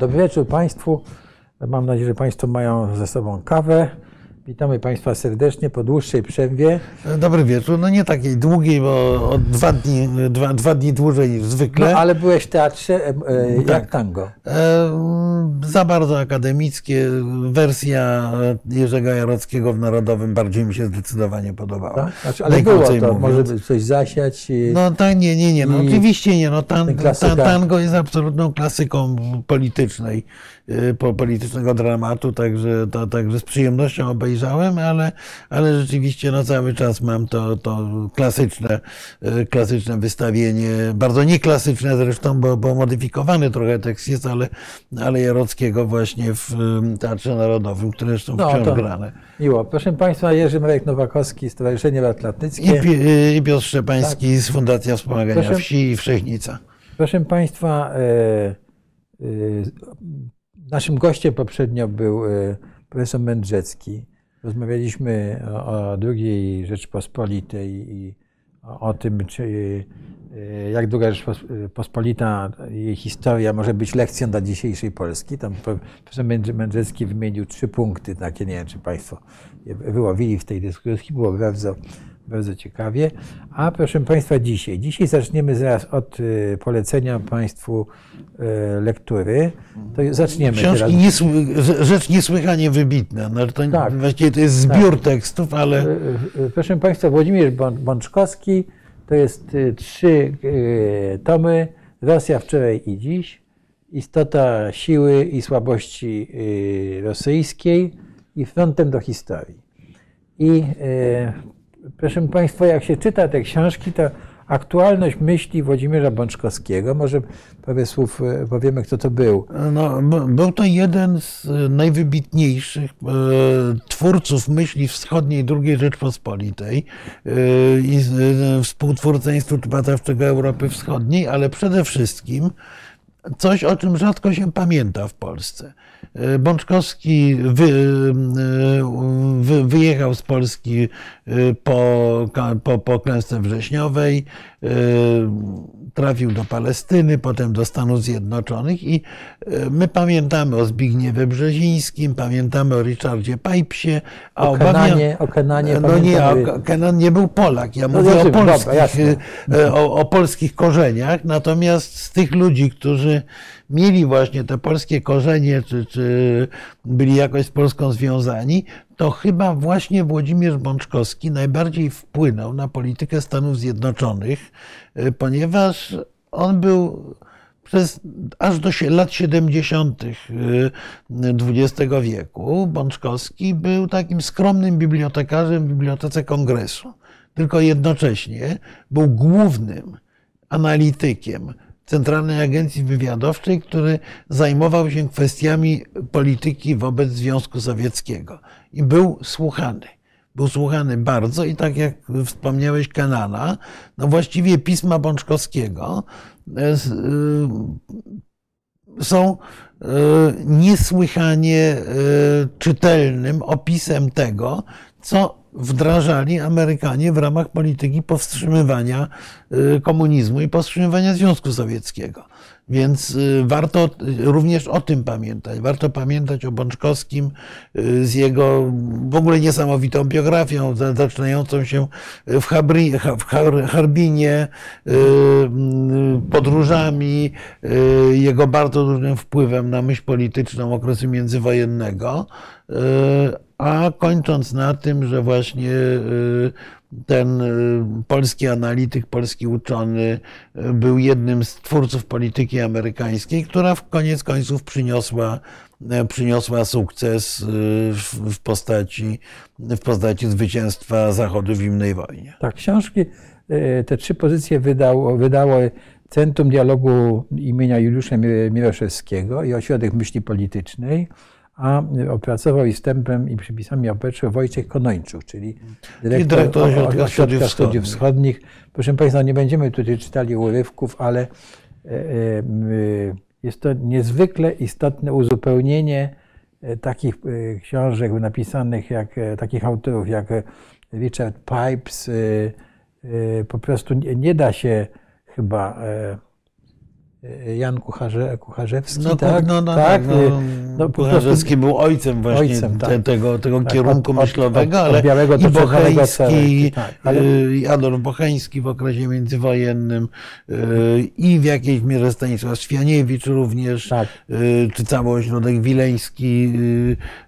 Dobry wieczór Państwu. Mam nadzieję, że Państwo mają ze sobą kawę. Witamy Państwa serdecznie po dłuższej przerwie. Dobry wieczór. No nie takiej długiej, bo o dwa dni, dwa, dwa dni dłużej niż No, zwykle. ale byłeś w teatrze e, e, jak Tak. tango. E, za bardzo akademickie. Wersja Jerzego Jarockiego w Narodowym bardziej mi się zdecydowanie podobała. Tak? Znaczy, ale było to, mówiąc. może coś zasiać. i- No tak, nie, nie, nie. No, oczywiście nie. No, tan, tango jest absolutną klasyką politycznej, po, politycznego dramatu, także, to, także z przyjemnością obejrzałem, ale, ale rzeczywiście no, cały czas mam to, to klasyczne, y, klasyczne wystawienie, bardzo nieklasyczne zresztą, bo, bo modyfikowany trochę tekst jest, ale, ale Jarockiego właśnie w y, Teatrze Narodowym, które zresztą No, wciąż grane. Miło. Proszę Państwa, Jerzy Marek Nowakowski, Stowarzyszenie I, Atlantyckie. Y, I Piotr Szczepański z Fundacja Wspomagania Proszę- Wsi i Wszechnica. Proszę Państwa, e, e, naszym gościem poprzednio był e, profesor Mędrzecki. Rozmawialiśmy o, o II Rzeczpospolitej i o, o tym, czy, e, jak II Rzeczpospolita, jej historia może być lekcją dla dzisiejszej Polski. Tam pro- profesor Mędrze- Mędrzecki wymienił trzy punkty takie, nie wiem, czy Państwo je wyłowili w tej dyskusji. Było bardzo, bardzo ciekawie. A proszę Państwa, dzisiaj. Dzisiaj zaczniemy zaraz od y, polecenia Państwu y, lektury. To zaczniemy teraz. Książki niesły, rze- rzecz niesłychanie wybitna. No, to Tak. Właściwie to jest zbiór tekstów, ale Y, Proszę Państwa, Włodzimierz Bą- Bączkowski to jest trzy tomy. Rosja wczoraj i dziś. Istota siły i słabości rosyjskiej i frontem do historii. I proszę Państwa, jak się czyta te książki, to aktualność myśli Włodzimierza Bączkowskiego, może parę słów y, powiemy, kto to był. no, był to jeden z e, najwybitniejszych e, twórców myśli wschodniej II Rzeczpospolitej e, i e, współtwórca Instytutu Badawczego Europy Wschodniej, ale przede wszystkim coś, o czym rzadko się pamięta w Polsce. E, Bączkowski wy, e, wy, wyjechał z Polski e, po, po, po klęsce wrześniowej, trafił do Palestyny, potem do Stanów Zjednoczonych i e, my pamiętamy o Zbigniewie Brzezińskim, pamiętamy o Richardzie Pipesie, a O obawiam- Kenanie, o Kenanie no nie, a Kenan nie był Polak. Ja No mówię o, dobra, polskich, jasne. e, o, o polskich korzeniach. Natomiast z tych ludzi, którzy mieli właśnie te polskie korzenie, czy, czy byli jakoś z Polską związani, to chyba właśnie Włodzimierz Bączkowski najbardziej wpłynął na politykę Stanów Zjednoczonych, e, ponieważ on był przez aż do lat 70. XX wieku Bączkowski był takim skromnym bibliotekarzem w Bibliotece Kongresu. Tylko jednocześnie był głównym analitykiem Centralnej Agencji Wywiadowczej, który zajmował się kwestiami polityki wobec Związku Sowieckiego. I był słuchany. Był słuchany bardzo i tak jak wspomniałeś Kanana, no właściwie pisma Bączkowskiego e, y, są e, niesłychanie e, czytelnym opisem tego, co wdrażali Amerykanie w ramach polityki powstrzymywania e, komunizmu i powstrzymywania Związku Sowieckiego. Więc e, warto również o tym pamiętać. Warto pamiętać o Bączkowskim e, z jego w ogóle niesamowitą biografią, za- zaczynającą się w, Habri, Harbinie, podróżami, jego bardzo dużym wpływem na myśl polityczną okresu międzywojennego, a kończąc na tym, że właśnie e, ten e, polski analityk, polski uczony e, był jednym z twórców polityki amerykańskiej, która w koniec końców przyniosła, przyniosła sukces w, postaci, w postaci zwycięstwa Zachodu w zimnej wojnie. Tak, książki, te trzy pozycje wydało, wydało Centrum Dialogu imienia Juliusza Mi- Miroszewskiego i Ośrodek Myśli Politycznej, a opracował i wstępem i przypisami opeczę Wojciech Konończuk, czyli dyrektor, dyrektor Ośrodka Ośrodka Studiów Wschodnich. Proszę Państwa, nie będziemy tutaj czytali urywków, ale e, e, jest to niezwykle istotne uzupełnienie e, takich książek napisanych, jak takich autorów jak Richard Pipes. Po prostu nie, da się chyba Jan Kucharze, Kucharzewski, No, tak? no, no, tak, tak, no, e, no, po Kucharzewski był ojcem właśnie Ojcem, tak. te, tego, tego Tak, kierunku od- myślowego, od- od ale białego i Bocheński, tak, ale- y, i Adolf Bocheński w okresie międzywojennym y, i w jakiejś mierze Stanisław Świaniewicz również, Tak. y, czy cały ośrodek wileński.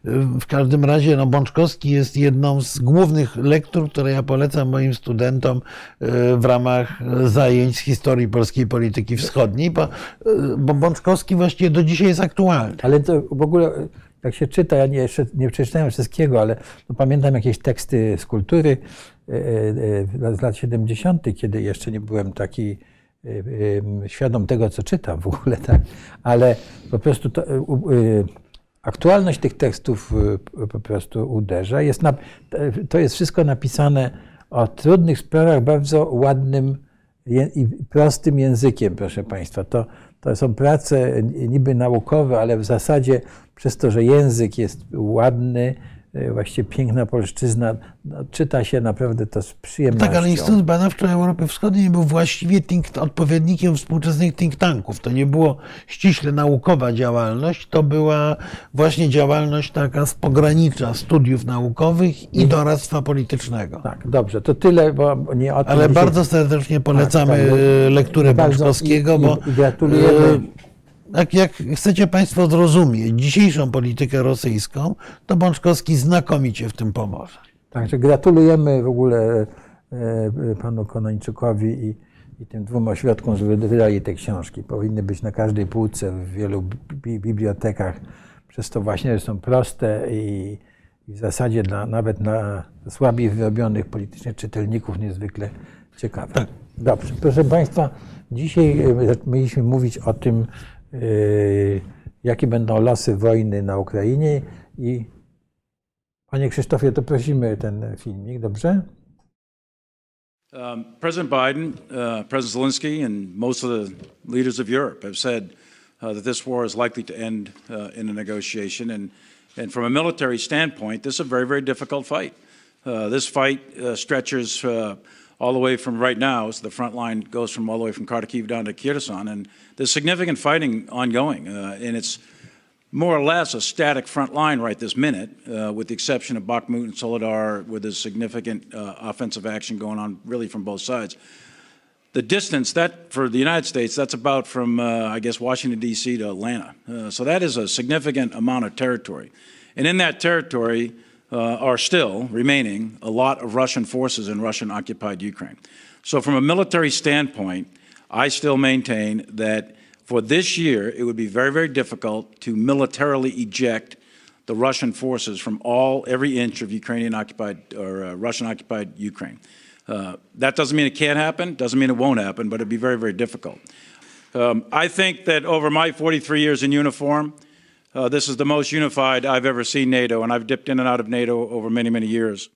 y, y, W każdym razie no, Bączkowski jest jedną z głównych lektur, które ja polecam moim studentom y, w ramach zajęć z historii polskiej polityki wschodniej, y, bo Bączkowski właściwie do dzisiaj jest aktualny. Ale to w ogóle, jak się czyta, ja nie, jeszcze nie przeczytałem wszystkiego, ale no, pamiętam jakieś teksty z kultury e, e, z lat 70., kiedy jeszcze nie byłem taki e, e, świadom tego, co czytam w ogóle, tak? ale po prostu to, e, e, aktualność tych tekstów e, po prostu uderza. Jest na, to jest wszystko napisane o trudnych sprawach bardzo ładnym i prostym językiem, proszę Państwa. To, to są prace niby naukowe, ale w zasadzie przez to, że język jest ładny, e, właściwie piękna polszczyzna, no, czyta się naprawdę to z przyjemnością. Tak, ale Instytut Badawczy Europy Wschodniej był właściwie think, odpowiednikiem współczesnych think tanków. To nie było ściśle naukowa działalność, to była właśnie działalność taka z pogranicza studiów naukowych i doradztwa politycznego. Tak, dobrze, to tyle, bo nie o tym Ale dzisiaj- bardzo serdecznie polecamy Tak, tak. lekturę Bardzo Bączkowskiego, i- bo i gratulujemy. E, jak, chcecie Państwo zrozumieć dzisiejszą politykę rosyjską, to Bączkowski znakomicie w tym pomoże. Także gratulujemy w ogóle e, panu Konończykowi i, i tym dwóm ośrodkom, że wyda- wydali te książki. Powinny być na każdej półce w wielu bi- bibliotekach. Przez to właśnie, że są proste i, i w zasadzie dla, nawet dla słabiej wyrobionych politycznie czytelników niezwykle ciekawe. Tak. Dobrze, proszę Państwa, dzisiaj e, mieliśmy mówić o tym, e, jakie będą wojny na Ukrainie i Panie Krzysztofie, to prosimy ten filmik, dobrze? Um, President Biden, uh, President Zelensky, and most of the leaders of Europe have said uh, that this war is likely to end uh, in a negotiation. And, and from a military standpoint, this is a very, very difficult fight. Uh, this fight uh, stretches uh, all the way from right now, so the front line goes from all the way from Kharkiv down to Kyrgyzstan, and there's significant fighting ongoing, uh, and it's more or less a static front line right this minute, uh, with the exception of Bakhmut and Solidar, where there's significant uh, offensive action going on really from both sides. The distance that for the United States, that's about from uh, I guess Washington D.C. to Atlanta. Uh, so that is a significant amount of territory, and in that territory uh, are still remaining a lot of Russian forces in Russian-occupied Ukraine. So from a military standpoint, I still maintain that for this year, it would be very, very difficult to militarily eject the Russian forces from all every inch of Ukrainian occupied or uh, Russian occupied Ukraine. Uh, that doesn't mean it can't happen, doesn't mean it won't happen, but it'd be very, very difficult. Um, I think that over my 43 years in uniform, uh, this is the most unified I've ever seen NATO, and I've dipped in and out of NATO over many, many years.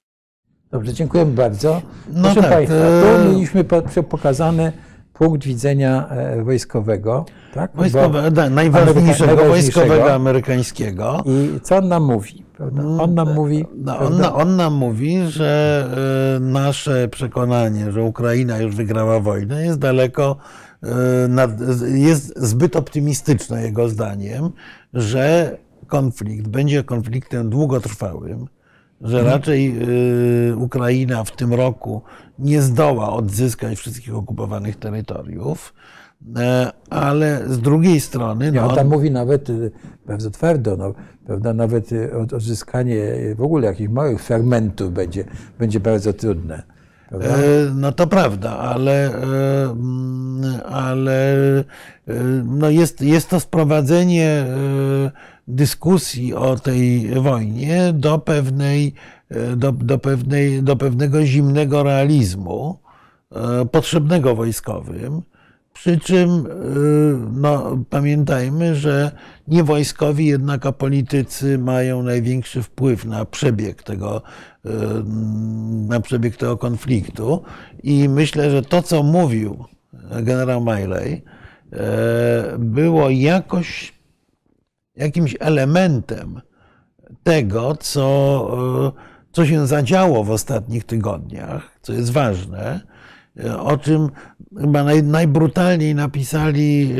Dobrze, dziękujemy bardzo. No Proszę tak, Państwa, e- tu mieliśmy po- pokazany punkt widzenia e, wojskowego. Tak? Wojskowe, Bo- najważniejszego, Ameryka- wojskowego amerykańskiego. I co on nam mówi? Prawda? On nam mówi. No, on, on nam mówi, że e, nasze przekonanie, że Ukraina już wygrała wojnę, jest daleko, e, jest zbyt optymistyczne jego zdaniem, że konflikt będzie konfliktem długotrwałym, że raczej e, Ukraina w tym roku nie zdoła odzyskać wszystkich okupowanych terytoriów, e, ale z drugiej strony. No, on tam mówi nawet y, bardzo twardo, no, prawda? nawet y, od- odzyskanie y, w ogóle jakichś małych fragmentów będzie, będzie bardzo trudne. E, No to prawda, ale, e, mm, ale e, no jest, jest to sprowadzenie dyskusji o tej wojnie do pewnej, do, do pewnej, do pewnego zimnego realizmu potrzebnego wojskowym. Przy czym e, no, pamiętajmy, że nie wojskowi, jednak a politycy mają największy wpływ na przebieg tego, e, na przebieg tego konfliktu. I myślę, że to, co mówił generał Miley, było jakoś jakimś elementem tego, co, e, co się zadziało w ostatnich tygodniach, co jest ważne, o czym chyba naj, najbrutalniej napisali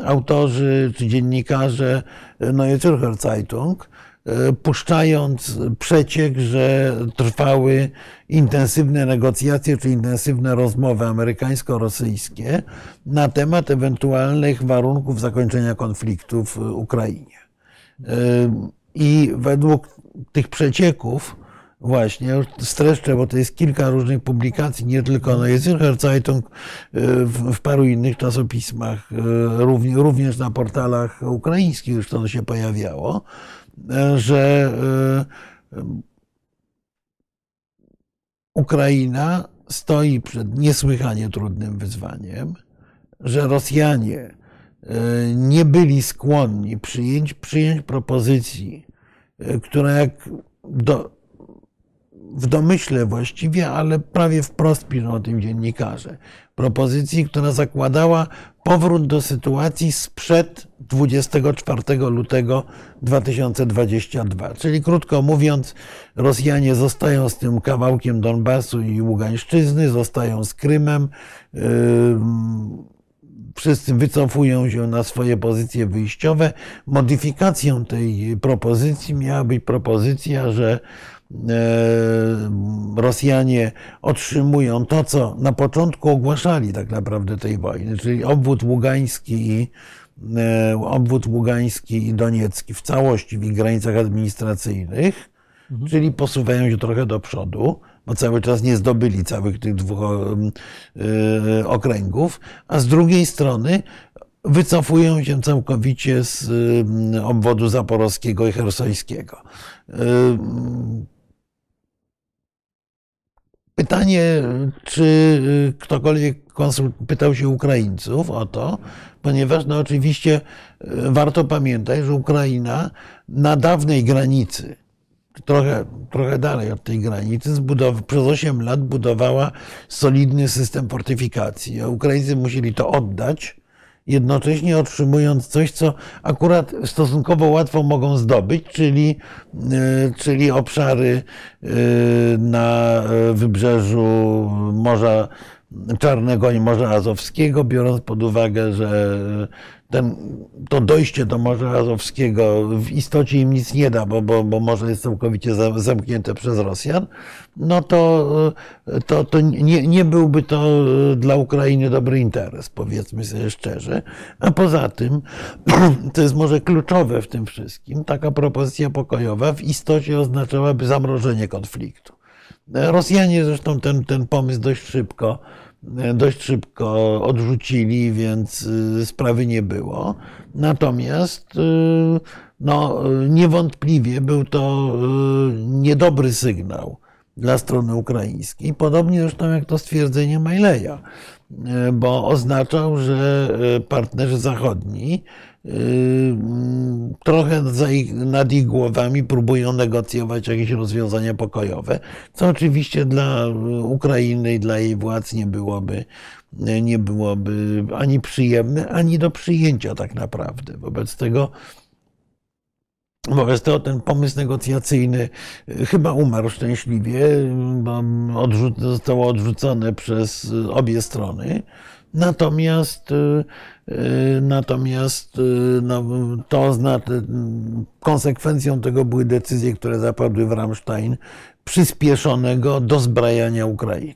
e, autorzy czy dziennikarze Neue Zürcher Zeitung, e, puszczając przeciek, że trwały intensywne negocjacje czy intensywne rozmowy amerykańsko-rosyjskie na temat ewentualnych warunków zakończenia konfliktu w Ukrainie. I według tych przecieków, właśnie, już streszczę, bo to jest kilka różnych publikacji, nie tylko no jest Zeitung, w, w paru innych czasopismach, również, również na portalach ukraińskich już to się pojawiało, że Ukraina stoi przed niesłychanie trudnym wyzwaniem, że Rosjanie nie byli skłonni przyjąć, przyjąć propozycji, która jak do, w domyśle właściwie, ale prawie wprost piszą o tym dziennikarze. Propozycji, która zakładała powrót do sytuacji sprzed 24 lutego 2022. Czyli krótko mówiąc, Rosjanie zostają z tym kawałkiem Donbasu i Ługańszczyzny, zostają z Krymem. Yy, wszyscy wycofują się na swoje pozycje wyjściowe. Modyfikacją tej propozycji miała być propozycja, że Rosjanie otrzymują to, co na początku ogłaszali tak naprawdę tej wojny, czyli obwód ługański i obwód ługański i doniecki w całości w ich granicach administracyjnych, mhm. czyli posuwają się trochę do przodu, bo cały czas nie zdobyli całych tych dwóch okręgów, a z drugiej strony wycofują się całkowicie z obwodu zaporowskiego i hersońskiego. Pytanie, czy y, ktokolwiek pytał się Ukraińców o to, ponieważ no oczywiście y, warto pamiętać, że Ukraina na dawnej granicy, trochę, trochę dalej od tej granicy, przez 8 lat budowała solidny system fortyfikacji. A Ukraińcy musieli to oddać jednocześnie otrzymując coś, co akurat stosunkowo łatwo mogą zdobyć, czyli, e, czyli obszary e, na wybrzeżu Morza Czarnego i Morza Azowskiego, biorąc pod uwagę, że ten, to dojście do Morza Azowskiego w istocie im nic nie da, bo, bo, bo morze jest całkowicie zamknięte przez Rosjan, no to, to, to nie, nie byłby to dla Ukrainy dobry interes, powiedzmy sobie szczerze. A poza tym, to jest może kluczowe w tym wszystkim, taka propozycja pokojowa w istocie oznaczałaby zamrożenie konfliktu. Rosjanie zresztą ten, ten pomysł dość szybko dość szybko odrzucili, więc y, sprawy nie było. Natomiast y, no, niewątpliwie był to niedobry sygnał dla strony ukraińskiej, podobnie zresztą jak to stwierdzenie Majleja, bo oznaczał, że partnerzy zachodni trochę ich, nad ich głowami próbują negocjować jakieś rozwiązania pokojowe, co oczywiście dla Ukrainy i dla jej władz nie byłoby, nie byłoby ani przyjemne, ani do przyjęcia tak naprawdę. Wobec tego Wobec tego ten pomysł negocjacyjny chyba umarł szczęśliwie, bo zostało odrzucone przez obie strony. Natomiast, natomiast y, no, to znaczy, konsekwencją tego były decyzje, które zapadły w Ramstein przyspieszonego dozbrajania Ukrainy.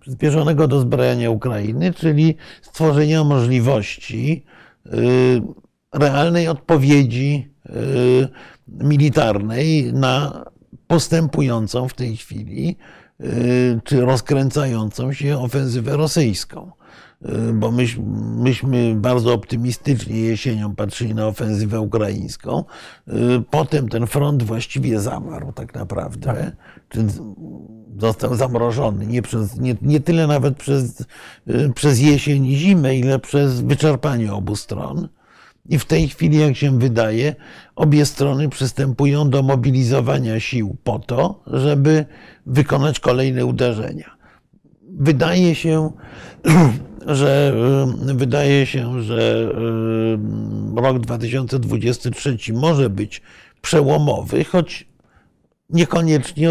Przyspieszonego dozbrajania Ukrainy, czyli stworzenia możliwości realnej odpowiedzi militarnej na postępującą w tej chwili czy rozkręcającą się ofensywę rosyjską. Y, bo myśmy, myśmy bardzo optymistycznie jesienią patrzyli na ofensywę ukraińską. Y, potem ten front właściwie zamarł tak naprawdę. Tak. Został zamrożony nie, przez, nie, nie tyle nawet przez, y, przez jesień i zimę, ile przez wyczerpanie obu stron. I w tej chwili, jak się wydaje, obie strony przystępują do mobilizowania sił po to, żeby wykonać kolejne uderzenia. Wydaje się, że y, wydaje się, że y, rok 2023 może być przełomowy, choć Niekoniecznie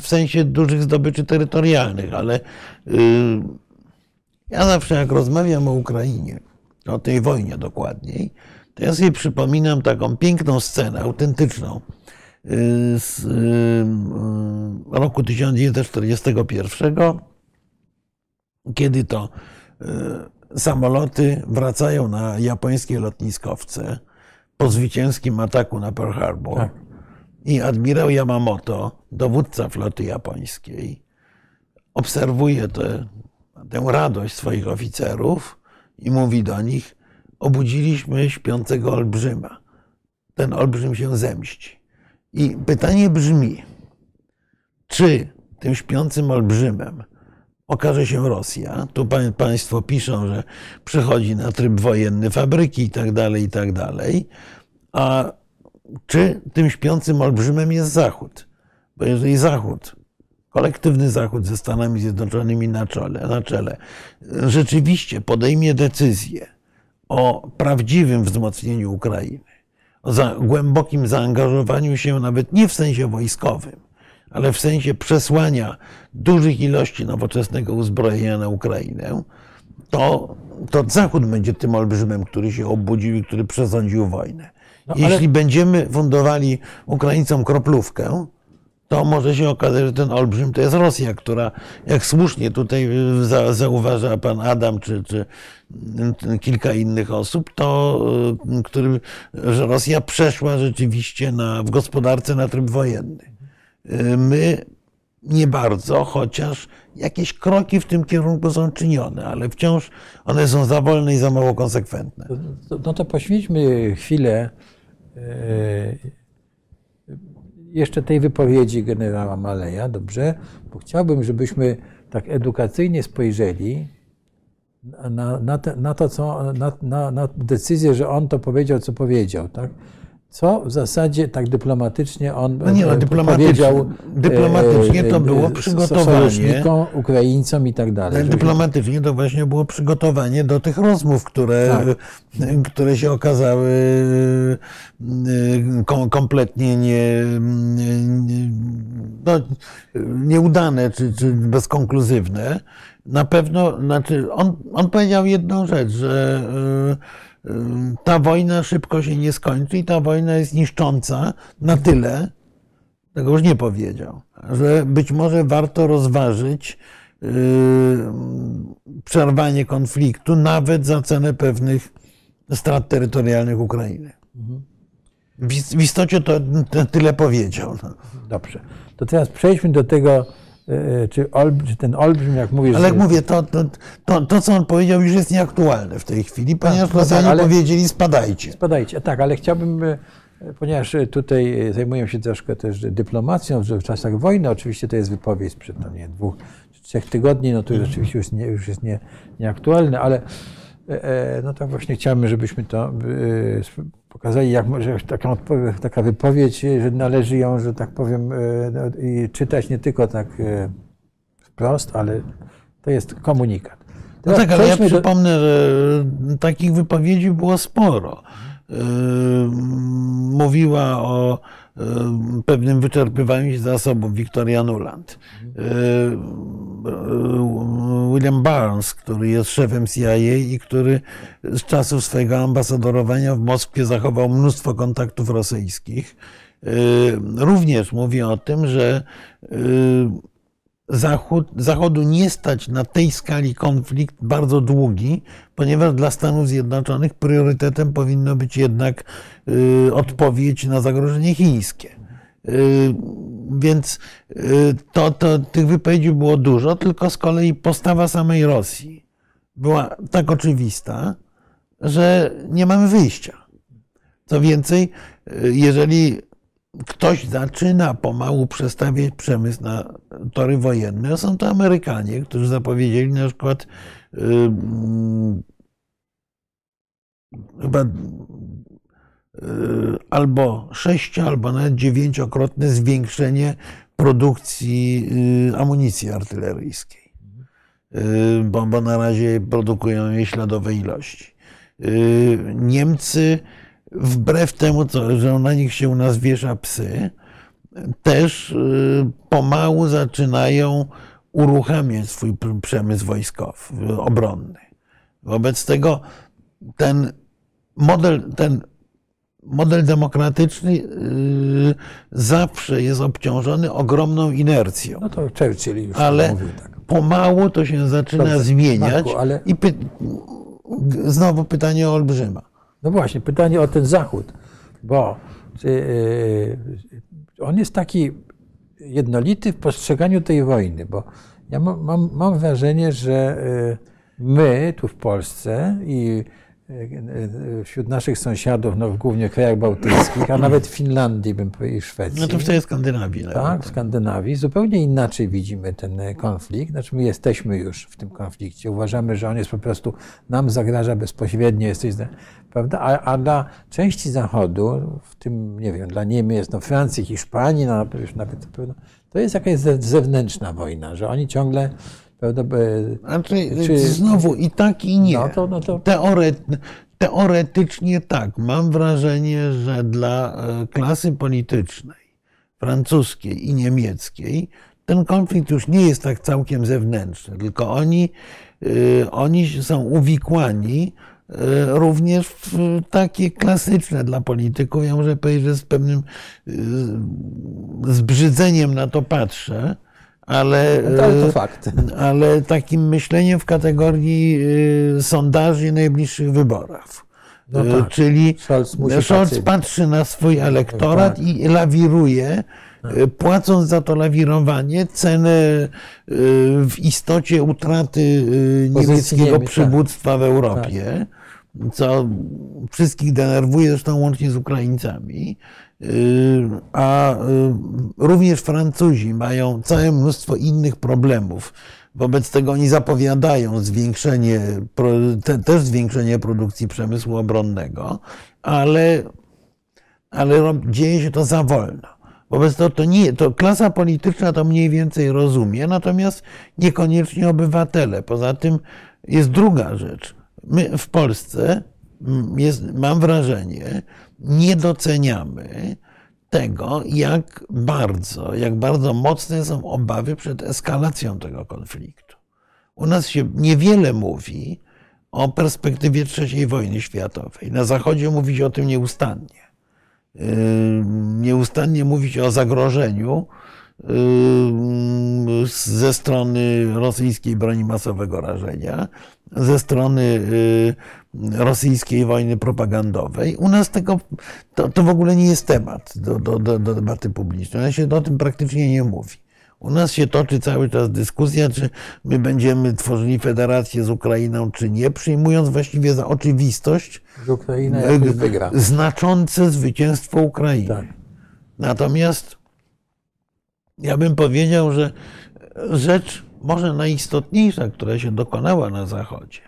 w sensie dużych zdobyczy terytorialnych, ale y, ja zawsze jak rozmawiam o Ukrainie, o tej wojnie dokładniej, to ja sobie przypominam taką piękną scenę, autentyczną y, z y, y, roku 1941, kiedy to y, samoloty wracają na japońskie lotniskowce po zwycięskim ataku na Pearl Harbor. Tak. I admirał Yamamoto, dowódca floty japońskiej, obserwuje tę, tę radość swoich oficerów i mówi do nich: Obudziliśmy śpiącego olbrzyma. Ten olbrzym się zemści. I pytanie brzmi: czy tym śpiącym olbrzymem okaże się Rosja? Tu pa- Państwo piszą, że przechodzi na tryb wojenny fabryki i tak dalej, i tak dalej. A czy tym śpiącym olbrzymem jest Zachód? Bo jeżeli Zachód, kolektywny Zachód ze Stanami Zjednoczonymi na czele, na czele rzeczywiście podejmie decyzję o prawdziwym wzmocnieniu Ukrainy, o głębokim zaangażowaniu się nawet nie w sensie wojskowym, ale w sensie przesłania dużych ilości nowoczesnego uzbrojenia na Ukrainę, to, to Zachód będzie tym olbrzymem, który się obudził i który przesądził wojnę. No, ale- Jeśli będziemy fundowali Ukraińcom kroplówkę, to może się okazać, że ten olbrzym to jest Rosja, która, jak słusznie tutaj y, za, zauważa pan Adam, czy, czy kilka innych osób, to y, który, że Rosja przeszła rzeczywiście na, w gospodarce na tryb wojenny. Y, My nie bardzo, chociaż jakieś kroki w tym kierunku są czynione, ale wciąż one są za wolne i za mało konsekwentne. No to poświęćmy chwilę e, jeszcze tej wypowiedzi generała Maleja, dobrze? Bo chciałbym, żebyśmy tak edukacyjnie spojrzeli na, na, te, na to, co, na, na decyzję, że on to powiedział, co powiedział, tak? Co w zasadzie tak dyplomatycznie on No nie, no, e, dyplomatycznie- powiedział dyplomatycznie to było s- przygotowanie. Ukraińcom i tak dalej. Dyplomatycznie to właśnie było przygotowanie do tych rozmów, które, które się okazały kom, kompletnie nie, no, nieudane czy, czy bezkonkluzywne. Na pewno, znaczy on, on powiedział jedną rzecz, że ta wojna szybko się nie skończy i ta wojna jest niszcząca na tyle, tego już nie powiedział, że być może warto rozważyć przerwanie konfliktu nawet za cenę pewnych strat terytorialnych Ukrainy. W is- w istocie to, tyle powiedział. Dobrze. To teraz przejdźmy do tego, czy, olb, czy ten olbrzym, jak mówisz... Ale jak że- mówię, to, to, to, to, co on powiedział, już jest nieaktualne w tej chwili, ponieważ no tak, Rosjanie ale- powiedzieli spadajcie. Spadajcie. Tak, ale chciałbym, e, ponieważ e, tutaj e, zajmuję się troszkę też dyplomacją, że w czasach wojny oczywiście to jest wypowiedź sprzed tam, nie, dwóch czy trzech tygodni, no to już rzeczywiście już, nie, już jest nie, nieaktualne, ale e, e, no tak właśnie chciałbym, żebyśmy to e, pokazali, jak może taką odpowie- taka wypowiedź, e, że należy ją, że tak powiem, e, no, czytać nie tylko tak e, wprost, ale to jest komunikat. No tak, ale ja do- przypomnę, że takich wypowiedzi było sporo. Yy, Mówiła o pewnym wyczerpywaniu się zasobów Victoria Nuland. Yy, William Barnes, który jest szefem CIA i który z czasów swojego ambasadorowania w Moskwie zachował mnóstwo kontaktów rosyjskich, również mówi o tym, że Zachód, Zachodu nie stać na tej skali konflikt bardzo długi, ponieważ dla Stanów Zjednoczonych priorytetem powinno być jednak y, odpowiedź na zagrożenie chińskie. Y, Więc y, to, to, tych wypowiedzi było dużo, tylko z kolei postawa samej Rosji była tak oczywista, że nie mamy wyjścia. Co więcej, y, jeżeli ktoś zaczyna pomału przestawiać przemysł na tory wojenne, są to Amerykanie, którzy zapowiedzieli na przykład y, mm, chyba y, albo sześcio, albo nawet dziewięciokrotne zwiększenie produkcji y, amunicji artyleryjskiej. Bo, bo na razie produkują jej śladowe ilości. Niemcy, wbrew temu, co, że na nich się u nas wiesza psy, też y, pomału zaczynają uruchamiać swój pr- przemysł wojskowy, obronny. Wobec tego ten model, ten model demokratyczny y, zawsze jest obciążony ogromną inercją. No to Churchill już Ale mówił tak. pomału to się zaczyna Dobrze, zmieniać. Marku, ale- I py... znowu pytanie o Olbrzyma. No właśnie, pytanie o ten Zachód, bo czy, yy, on jest taki jednolity w postrzeganiu tej wojny, bo ja mam, mam, mam wrażenie, że yy, my tu w Polsce i wśród naszych sąsiadów, no głównie w krajach bałtyckich, a nawet w Finlandii, bym powiedział, i Szwecji. No to w całej Skandynawii. Tak, nawet. w Skandynawii zupełnie inaczej widzimy ten e, konflikt. Znaczy, my jesteśmy już w tym konflikcie. Uważamy, że on jest po prostu, nam zagraża bezpośrednio, jesteś, prawda? A, a dla części Zachodu, w tym, nie wiem, dla Niemiec, no Francji, Hiszpanii, no już nawet to jest jakaś ze- zewnętrzna wojna, że oni ciągle, prawda, Znaczy, Czy- znowu i tak, i nie. No to- no to- Teore, teoretycznie tak. Mam wrażenie, że dla e, klasy politycznej francuskiej i niemieckiej ten konflikt już nie jest tak całkiem zewnętrzny, tylko oni, e, oni są uwikłani również w takie klasyczne dla polityków, ja muszę powiedzieć, że z pewnym e, zbrzydzeniem na to patrzę, ale, No ale e, ale takim myśleniem w kategorii sondaży i najbliższych wyborów. No tak. Czyli Scholz Scholz patrzy na swój elektorat Tak. i lawiruje, płacąc za to lawirowanie cenę y, w istocie utraty y, niemieckiego Niemiec, tak. przywództwa w Europie, co wszystkich denerwuje, zresztą łącznie z Ukraińcami. Y, A y, również Francuzi mają całe mnóstwo innych problemów. Wobec tego oni zapowiadają zwiększenie, też zwiększenie produkcji przemysłu obronnego, ale, ale dzieje się to za wolno. Wobec tego to nie, to klasa polityczna to mniej więcej rozumie, natomiast niekoniecznie obywatele. Poza tym jest druga rzecz. My w Polsce, mm, jest, mam wrażenie, nie doceniamy tego, jak bardzo, jak bardzo mocne są obawy przed eskalacją tego konfliktu. U nas się niewiele mówi o perspektywie III wojny światowej. Na Zachodzie mówi się o tym nieustannie. Yy, Nieustannie mówi się o zagrożeniu yy, ze strony rosyjskiej broni masowego rażenia, ze strony yy, rosyjskiej wojny propagandowej. U nas tego, to, to w ogóle nie jest temat do, do, do, do debaty publicznej. U nas się o tym praktycznie nie mówi. U nas się toczy cały czas dyskusja, czy my będziemy tworzyli federację z Ukrainą, czy nie, przyjmując właściwie za oczywistość znaczące zwycięstwo Ukrainy. Tak. Natomiast ja bym powiedział, że rzecz może najistotniejsza, która się dokonała na Zachodzie,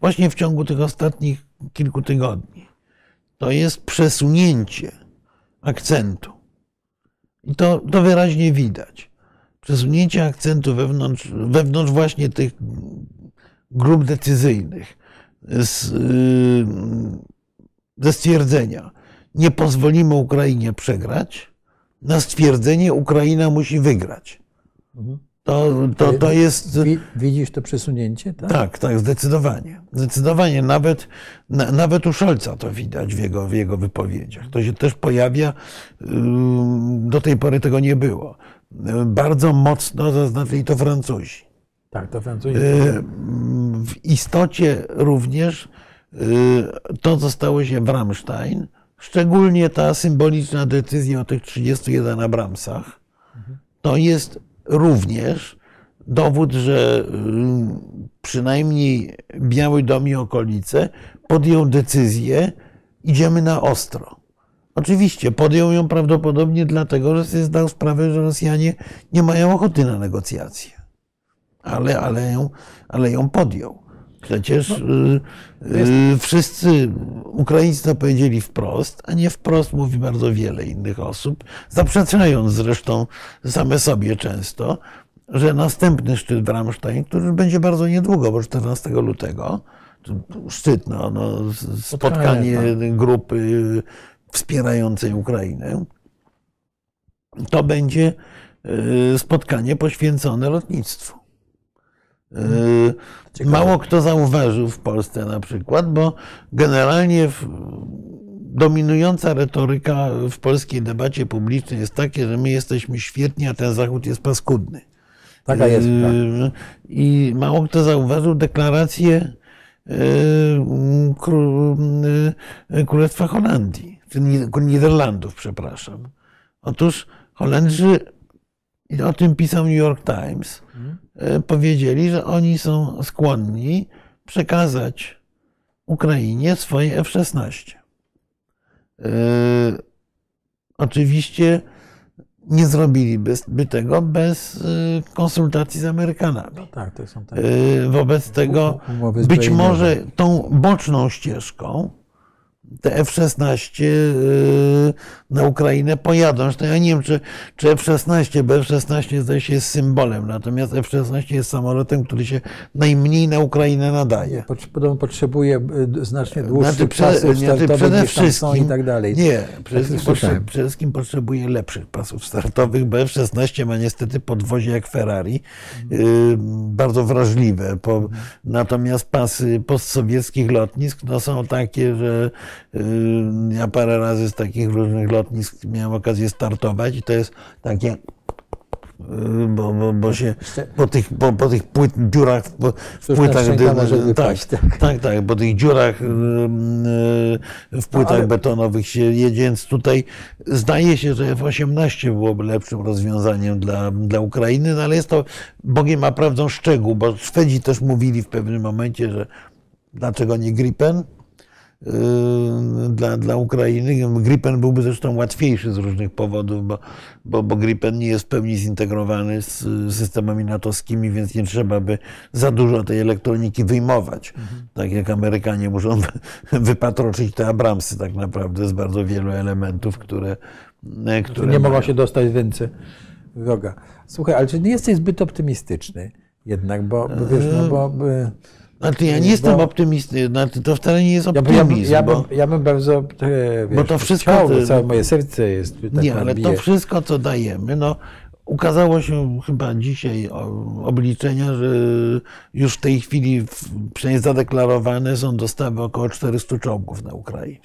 właśnie w ciągu tych ostatnich kilku tygodni, to jest przesunięcie akcentu. I to, to wyraźnie widać. Przesunięcie akcentu wewnątrz, wewnątrz właśnie tych grup decyzyjnych z, yy, ze stwierdzenia nie pozwolimy Ukrainie przegrać, na stwierdzenie Ukraina musi wygrać. To, to, to jest. Wi- Widzisz to przesunięcie? Tak. Tak, tak, zdecydowanie. Zdecydowanie. Nawet, na, nawet u Scholza to widać w jego, w jego wypowiedziach. To się też pojawia. ym, Do tej pory tego nie było. Bardzo mocno zaznaczyli to Francuzi. Tak, to Francuzi. Y, W istocie również y, to, co stało się w Ramstein, szczególnie ta symboliczna decyzja o tych 31 Abramsach, to jest również dowód, że y, przynajmniej Biały Dom i okolice podjął decyzję, idziemy na ostro. Oczywiście podjął ją prawdopodobnie dlatego, że sobie zdał sprawę, że Rosjanie nie mają ochoty na negocjacje ale, ale, ją, ale ją podjął. Przecież y, y, wszyscy Ukraińcy to powiedzieli wprost, a nie wprost mówi bardzo wiele innych osób, zaprzeczając zresztą same sobie często, że następny szczyt w Ramstein, który będzie bardzo niedługo, bo 14 lutego, szczyt, no, no, spotkanie tak. grupy wspierającej Ukrainę, to będzie y, spotkanie poświęcone lotnictwu. Y, Mało kto zauważył w Polsce na przykład, bo generalnie dominująca retoryka w polskiej debacie publicznej jest takie, że my jesteśmy świetni, a ten Zachód jest paskudny. Taka jest. Y, prawda. I mało kto zauważył deklarację kró- Królestwa Holandii, Niderlandów, przepraszam. Otóż Holendrzy, i o tym pisał New York Times, y, powiedzieli, że oni są skłonni przekazać Ukrainie swoje F-16. Y, Oczywiście nie zrobiliby by tego bez y, konsultacji z Amerykanami. Tak, to są tak. Y, Wobec tego być może tą boczną ścieżką te F-16 y, na Ukrainę pojadą. Zresztą ja nie wiem, czy, czy F-16, bo F-16 zdaje się jest symbolem, natomiast F-16 jest samolotem, który się najmniej na Ukrainę nadaje. Podobno potrzebuje y, znacznie dłuższych Znaczy, pasów znaczy, startowych przede wszystkim i tak dalej. Nie, przede wszystkim, słyszałem. potrze- przede wszystkim potrzebuje lepszych pasów startowych, bo F-16 ma niestety podwozie jak Ferrari, Mhm. y, bardzo wrażliwe. Po, natomiast pasy postsowieckich lotnisk no, są takie, że ja parę razy z takich różnych lotnisk miałem okazję startować i to jest takie bo, bo, bo się po tych, po, po tych płyt, dziurach, po, w Cóż, płytach, tak, tak, tak. tak, tak, po tych dziurach y, w płytach ale- betonowych się jedzie, więc tutaj zdaje się, że F-18 byłoby lepszym rozwiązaniem dla, dla Ukrainy, no ale jest to Bogiem a prawdą szczegół, bo Szwedzi też mówili w pewnym momencie, że dlaczego nie Gripen? Yy, Dla, dla Ukrainy. Gripen byłby zresztą łatwiejszy z różnych powodów, bo, bo, bo Gripen nie jest w pełni zintegrowany z systemami natowskimi, więc nie trzeba by za dużo tej elektroniki wyjmować. Tak jak Amerykanie muszą wypatroczyć te Abramsy tak naprawdę z bardzo wielu elementów, które, które nie mogą się dostać w ręce wroga. Słuchaj, ale czy nie jesteś zbyt optymistyczny jednak, bo, bo wiesz, no bo... y, Znaczy ja nie jestem bo- optymistyczny, znaczy to wcale nie jest bym- ja, bym- optymizm, ja, bym, ja bym bardzo, e, wiesz, Bo to wszystko chciał, całe moje serce jest tak Nie, ale to bije. wszystko, co dajemy, no, ukazało się chyba dzisiaj obliczenia, że już w tej chwili przynajmniej zadeklarowane są dostawy około 400 czołgów na Ukrainę.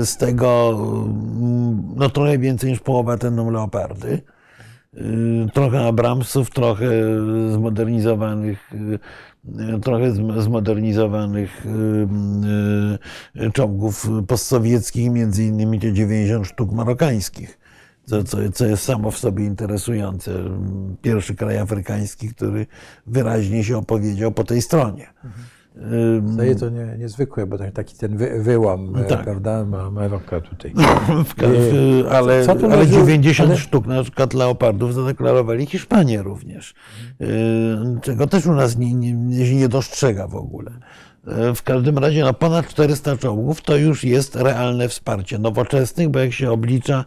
Y, Z tego mm, no, trochę więcej niż połowa to będą leopardy. Y, Trochę Abramsów, trochę zmodernizowanych, y, trochę zm- zmodernizowanych y, y, czołgów postsowieckich, między innymi te 90 sztuk marokańskich, co, co, co jest samo w sobie interesujące. Pierwszy kraj afrykański, który wyraźnie się opowiedział po tej stronie. Y, Zdaje to nie, niezwykłe, bo tak- taki ten wy, wyłam, e, Tak. prawda, ma Maroka tutaj. Ka- w, ale, Co tu ale leży- 90 ale- sztuk na przykład leopardów zadeklarowali Hiszpanie również, czego też u nas nie, nie, nie, dostrzega w ogóle. W każdym razie no, ponad 400 czołgów to już jest realne wsparcie nowoczesnych, bo jak się oblicza,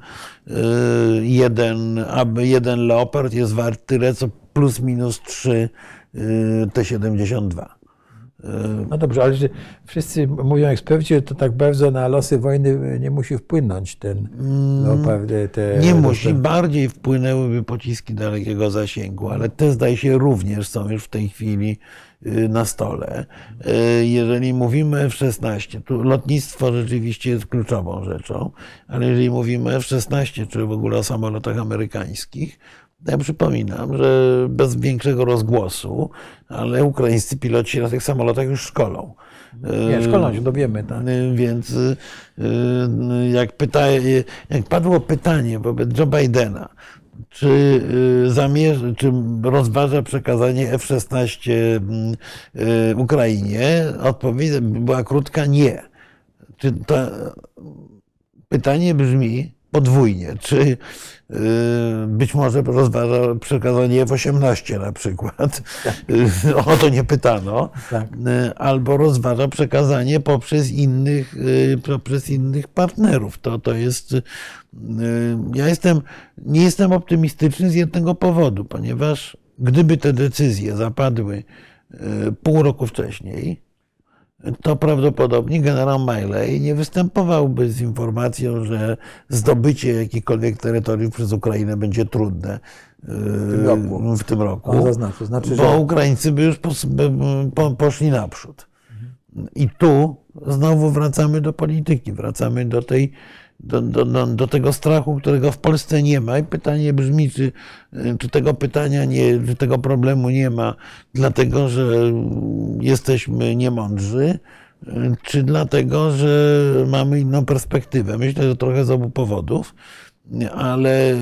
jeden, aby jeden leopard jest wart tyle, co plus minus 3 yy, T-72. No dobrze, ale że wszyscy mówią eksperci, że to tak bardzo na losy wojny nie musi wpłynąć ten leopard. e, Te, Mm, Nie te- musi, bardziej wpłynęłyby pociski dalekiego zasięgu, ale te zdaje się również są już w tej chwili y, na stole. Y, Jeżeli mówimy F-16, tu lotnictwo rzeczywiście jest kluczową rzeczą, ale jeżeli mówimy F-16, czy w ogóle o samolotach amerykańskich, ja przypominam, że bez większego rozgłosu, ale ukraińscy piloci na tych samolotach już szkolą. Nie, szkolą się, dowiemy. Tak. Y, Więc y, y, jak, pyta, jak padło pytanie wobec Joe Bidena, czy, y, zamierza, czy rozważa przekazanie F-16 mm, y, Ukrainie, odpowiedź była krótka nie. Czy to, pytanie brzmi podwójnie, czy y, być może rozważa przekazanie F-18 na przykład, Y, o to nie pytano, Tak. Y, albo rozważa przekazanie poprzez innych, y, poprzez innych partnerów. To, to jest, ja jestem, nie jestem optymistyczny z jednego powodu, ponieważ gdyby te decyzje zapadły pół roku wcześniej, to prawdopodobnie generał Miley nie występowałby z informacją, że zdobycie jakichkolwiek terytoriów przez Ukrainę będzie trudne w tym roku. W tym roku zaznaczył. Znaczy, bo że Ukraińcy by już pos, by, po, poszli naprzód. I tu znowu wracamy do polityki, wracamy do, tej, do, do, do, do tego strachu, którego w Polsce nie ma. I pytanie brzmi, czy, czy tego pytania nie, czy tego problemu nie ma, dlatego że jesteśmy niemądrzy, czy dlatego, że mamy inną perspektywę. Myślę, że trochę z obu powodów, ale,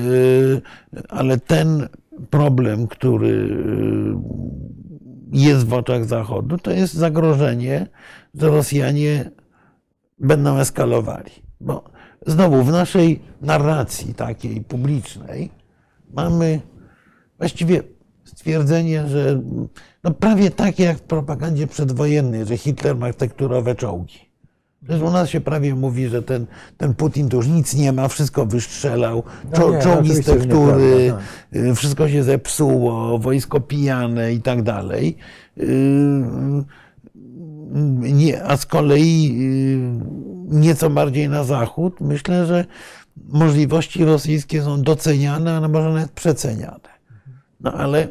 ale ten problem, który jest w oczach Zachodu, to jest zagrożenie, że Rosjanie będą eskalowali. Bo znowu w naszej narracji takiej publicznej mamy właściwie stwierdzenie, że no prawie takie jak w propagandzie przedwojennej, że Hitler ma tekturowe czołgi. Przecież u nas się prawie mówi, że ten, ten Putin to już nic nie ma, wszystko wystrzelał, No czo, nie, czołgi z tektury, nieprawda, y, wszystko się zepsuło, wojsko pijane i tak dalej. Y, Nie, a z kolei y, nieco bardziej na zachód, myślę, że możliwości rosyjskie są doceniane, a może nawet przeceniane. No ale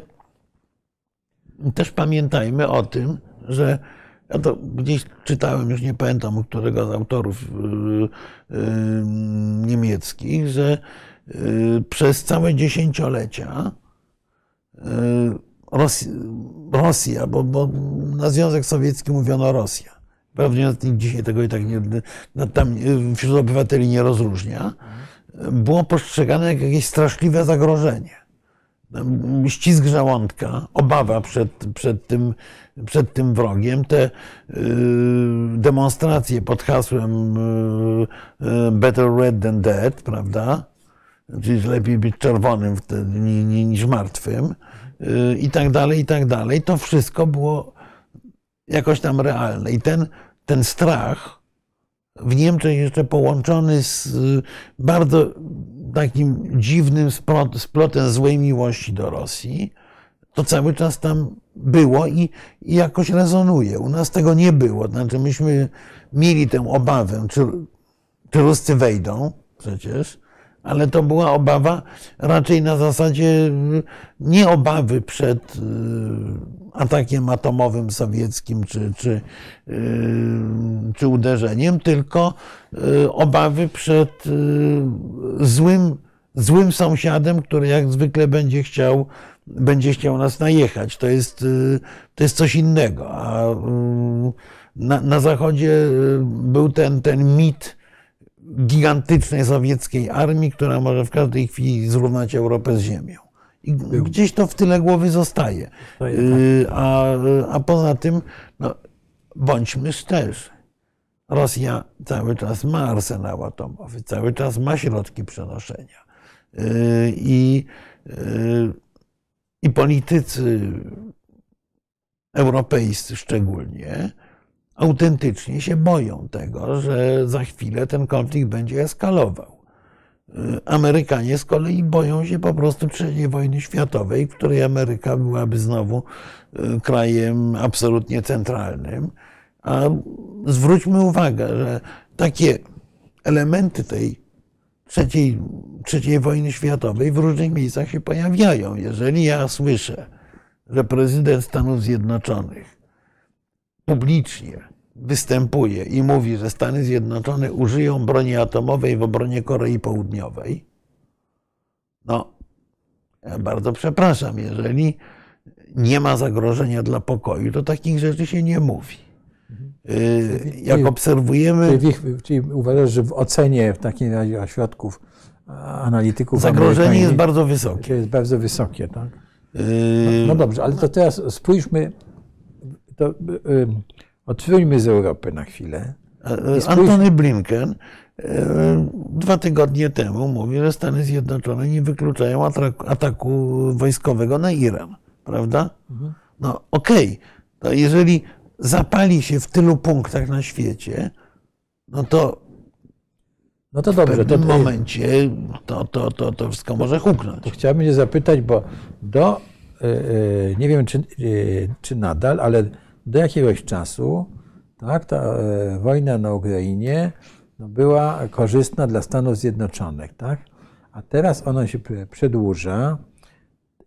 też pamiętajmy o tym, że ja to gdzieś czytałem, już nie pamiętam u którego z autorów yy, yy, niemieckich, że przez całe dziesięciolecia Rosja, Rosja bo, bo na Związek Sowiecki mówiono Rosja. Pewnie nikt dzisiaj tego i tak nie, tam wśród obywateli nie rozróżnia. Było postrzegane jak jakieś straszliwe zagrożenie ścisk żołądka, obawa przed, przed, tym, przed tym wrogiem, te y, demonstracje pod hasłem y, y, Better Red than Dead, prawda? Czyli lepiej być czerwonym wtedy ni- ni- niż martwym i tak dalej, i tak dalej. To wszystko było jakoś tam realne. I ten, ten strach w Niemczech jeszcze połączony z y, bardzo takim dziwnym splot- splotem złej miłości do Rosji, to cały czas tam było i, i jakoś rezonuje. U nas tego nie było. Znaczy myśmy mieli tę obawę, czy, czy Ruscy wejdą przecież, ale to była obawa raczej na zasadzie y, nie obawy przed y, atakiem atomowym sowieckim czy, czy, y, czy uderzeniem, tylko obawy przed złym, złym sąsiadem, który jak zwykle będzie chciał, będzie chciał nas najechać. To jest, to jest coś innego. A na, na Zachodzie był ten, ten mit, gigantycznej sowieckiej armii, która może w każdej chwili zrównać Europę z ziemią. I gdzieś to w tyle głowy zostaje. Jest Y, A, a poza tym, no, bądźmy szczerzy. Rosja cały czas ma arsenał atomowy, cały czas ma środki przenoszenia. Y, I, y, i politycy europejscy szczególnie autentycznie się boją tego, że za chwilę ten konflikt będzie eskalował. Y, Amerykanie z kolei boją się po prostu III wojny światowej, w której Ameryka byłaby znowu y, krajem absolutnie centralnym. A zwróćmy uwagę, że takie elementy tej trzeciej, trzeciej wojny światowej w różnych miejscach się pojawiają. Jeżeli ja słyszę, że prezydent Stanów Zjednoczonych publicznie występuje i mówi, że Stany Zjednoczone użyją broni atomowej w obronie Korei Południowej, no, ja bardzo przepraszam, jeżeli nie ma zagrożenia dla pokoju, to takich rzeczy się nie mówi. Yy, Jak obserwujemy Czyli, uważasz, że w ocenie w takim razie ośrodków analityków zagrożenie jest bardzo wysokie. jest bardzo wysokie, tak? Yy, No dobrze, ale to teraz spójrzmy, to, y, odpłyńmy z Europy na chwilę. E, I spójrz- Antony Blinken e, dwa tygodnie temu mówi, że Stany Zjednoczone nie wykluczają ataku, wojskowego na Iran, prawda? No okej, to jeżeli zapali się w tylu punktach na świecie, no to No to w dobrze, to, pewnym to, momencie to, to, to, to wszystko może huknąć. to chciałbym się zapytać, bo do, y, y, nie wiem czy, y, czy nadal, ale do jakiegoś czasu tak, ta e, wojna na Ukrainie no, była korzystna dla Stanów Zjednoczonych, tak? A teraz ona się przedłuża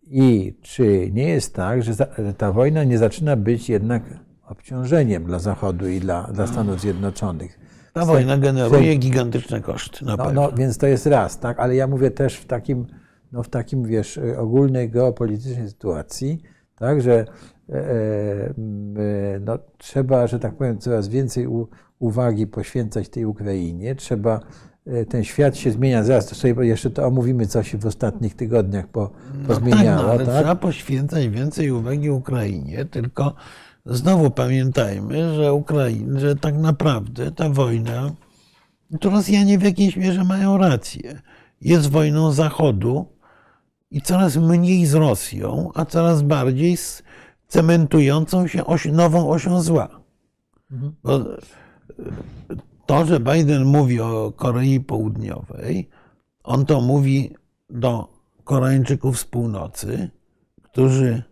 i czy nie jest tak, że, ta wojna nie zaczyna być jednak obciążeniem dla Zachodu i dla, dla Stanów Zjednoczonych? Ta wojna generuje gigantyczne koszty, na No, no, więc to jest raz, tak? Ale ja mówię też w takim, no, w takim wiesz, ogólnej geopolitycznej sytuacji, tak, że no, trzeba, że tak powiem, coraz więcej uwagi poświęcać tej Ukrainie. Trzeba, e, ten świat się zmienia. Zaraz to sobie jeszcze to omówimy, co się w ostatnich tygodniach po, tak, pozmieniało. no, ale tak? trzeba poświęcać więcej uwagi Ukrainie, tylko znowu pamiętajmy, że, Ukraina, że tak naprawdę ta wojna, to Rosjanie w jakiejś mierze mają rację, jest wojną Zachodu i coraz mniej z Rosją, a coraz bardziej z cementującą się oś, nową osią zła. Bo e, to, że Biden mówi o Korei Południowej, on to mówi do Koreańczyków z północy, którzy,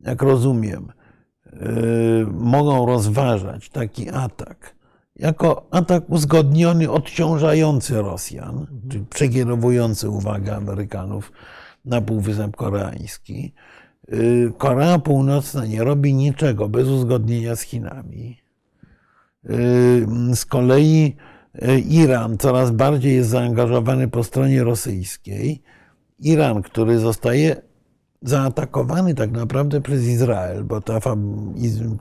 jak rozumiem, yy, mogą rozważać taki atak jako atak uzgodniony, odciążający Rosjan, czyli przekierowujący uwagę Amerykanów na Półwysep Koreański. Yy, Korea Północna nie robi niczego bez uzgodnienia z Chinami. Yy, Z kolei yy, Iran coraz bardziej jest zaangażowany po stronie rosyjskiej. Iran, który zostaje zaatakowany tak naprawdę przez Izrael, bo ta,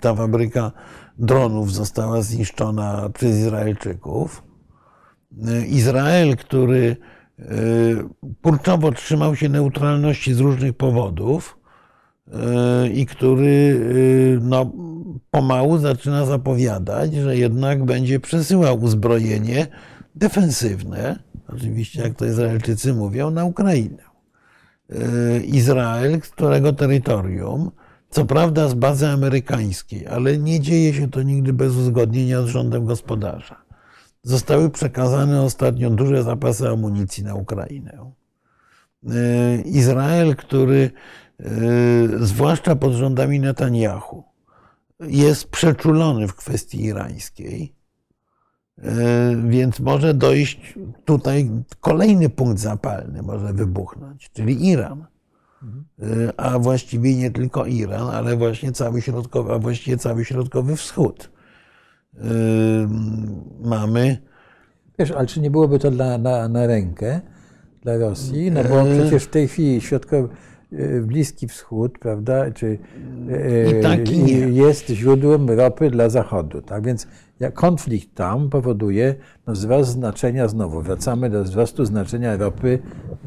ta fabryka dronów została zniszczona przez Izraelczyków. Izrael, który kurczowo trzymał się neutralności z różnych powodów, i który yy, no, pomału zaczyna zapowiadać, że jednak będzie przesyłał uzbrojenie defensywne, oczywiście jak to Izraelczycy mówią, na Ukrainę. Yy, Izrael, którego terytorium, co prawda z bazy amerykańskiej, ale nie dzieje się to nigdy bez uzgodnienia z rządem gospodarza. Zostały przekazane ostatnio duże zapasy amunicji na Ukrainę. Izrael, który zwłaszcza pod rządami Netanyahu jest przeczulony w kwestii irańskiej, yy, więc może dojść tutaj kolejny punkt zapalny, może wybuchnąć, czyli Iran. Yy, A właściwie nie tylko Iran, ale właśnie cały środkowy, a właściwie cały środkowy wschód. Yy, Mamy Wiesz, ale czy nie byłoby to dla, na, na rękę dla Rosji? No bo przecież w tej chwili środkowy, Bliski Wschód, prawda, czy e, I tak, i jest źródłem ropy dla Zachodu. Tak więc konflikt tam powoduje no, wzrost znaczenia znowu. Wracamy do wzrostu znaczenia ropy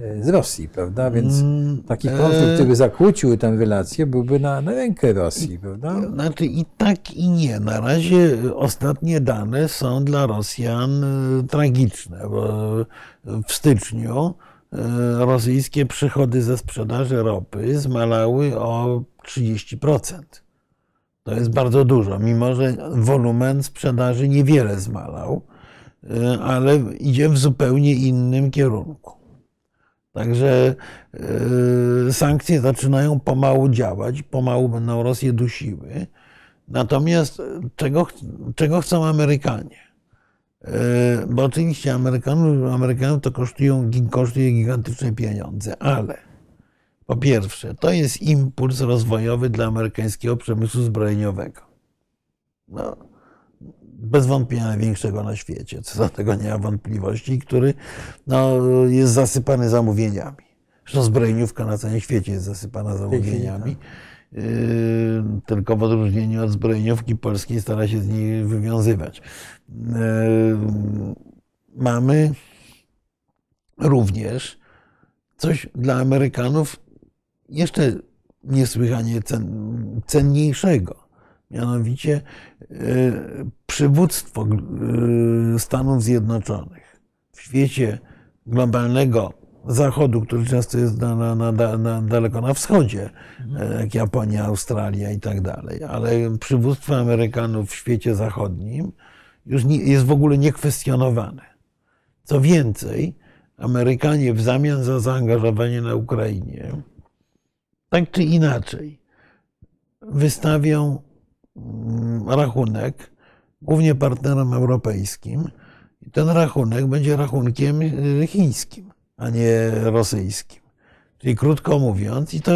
e, z Rosji, prawda? Więc Mm, taki e, konflikt, który zakłócił tę relację, byłby na, na rękę Rosji, prawda? Znaczy i tak i nie. Na razie ostatnie dane są dla Rosjan e, tragiczne, bo w styczniu e, rosyjskie przychody ze sprzedaży ropy zmalały o 30%. To jest bardzo dużo, mimo że wolumen sprzedaży niewiele zmalał, e, ale idzie w zupełnie innym kierunku. Także e, sankcje zaczynają pomału działać, pomału będą Rosję dusiły. Natomiast e, czego, czego chcą Amerykanie? E, Bo oczywiście Amerykanów, Amerykanów to kosztują, kosztuje gigantyczne pieniądze, ale po pierwsze, to jest impuls rozwojowy dla amerykańskiego przemysłu zbrojeniowego. No, bez wątpienia największego na świecie, co do tego nie ma wątpliwości, który no, jest zasypany zamówieniami. Zresztą zbrojeniówka na całym świecie jest zasypana zamówieniami. Yy, tylko w odróżnieniu od zbrojeniówki polskiej stara się z niej wywiązywać. Yy, mamy również coś dla Amerykanów jeszcze niesłychanie cen, cenniejszego. Mianowicie e, przywództwo Stanów Zjednoczonych w świecie globalnego Zachodu, który często jest na, na, na, na, daleko na wschodzie, e, jak Japonia, Australia i tak dalej, ale przywództwo Amerykanów w świecie zachodnim już nie, jest w ogóle niekwestionowane. Co więcej, Amerykanie w zamian za zaangażowanie na Ukrainie, tak czy inaczej, wystawią mm, rachunek głównie partnerom europejskim. I ten rachunek będzie rachunkiem y, chińskim, a nie rosyjskim. Czyli krótko mówiąc, i to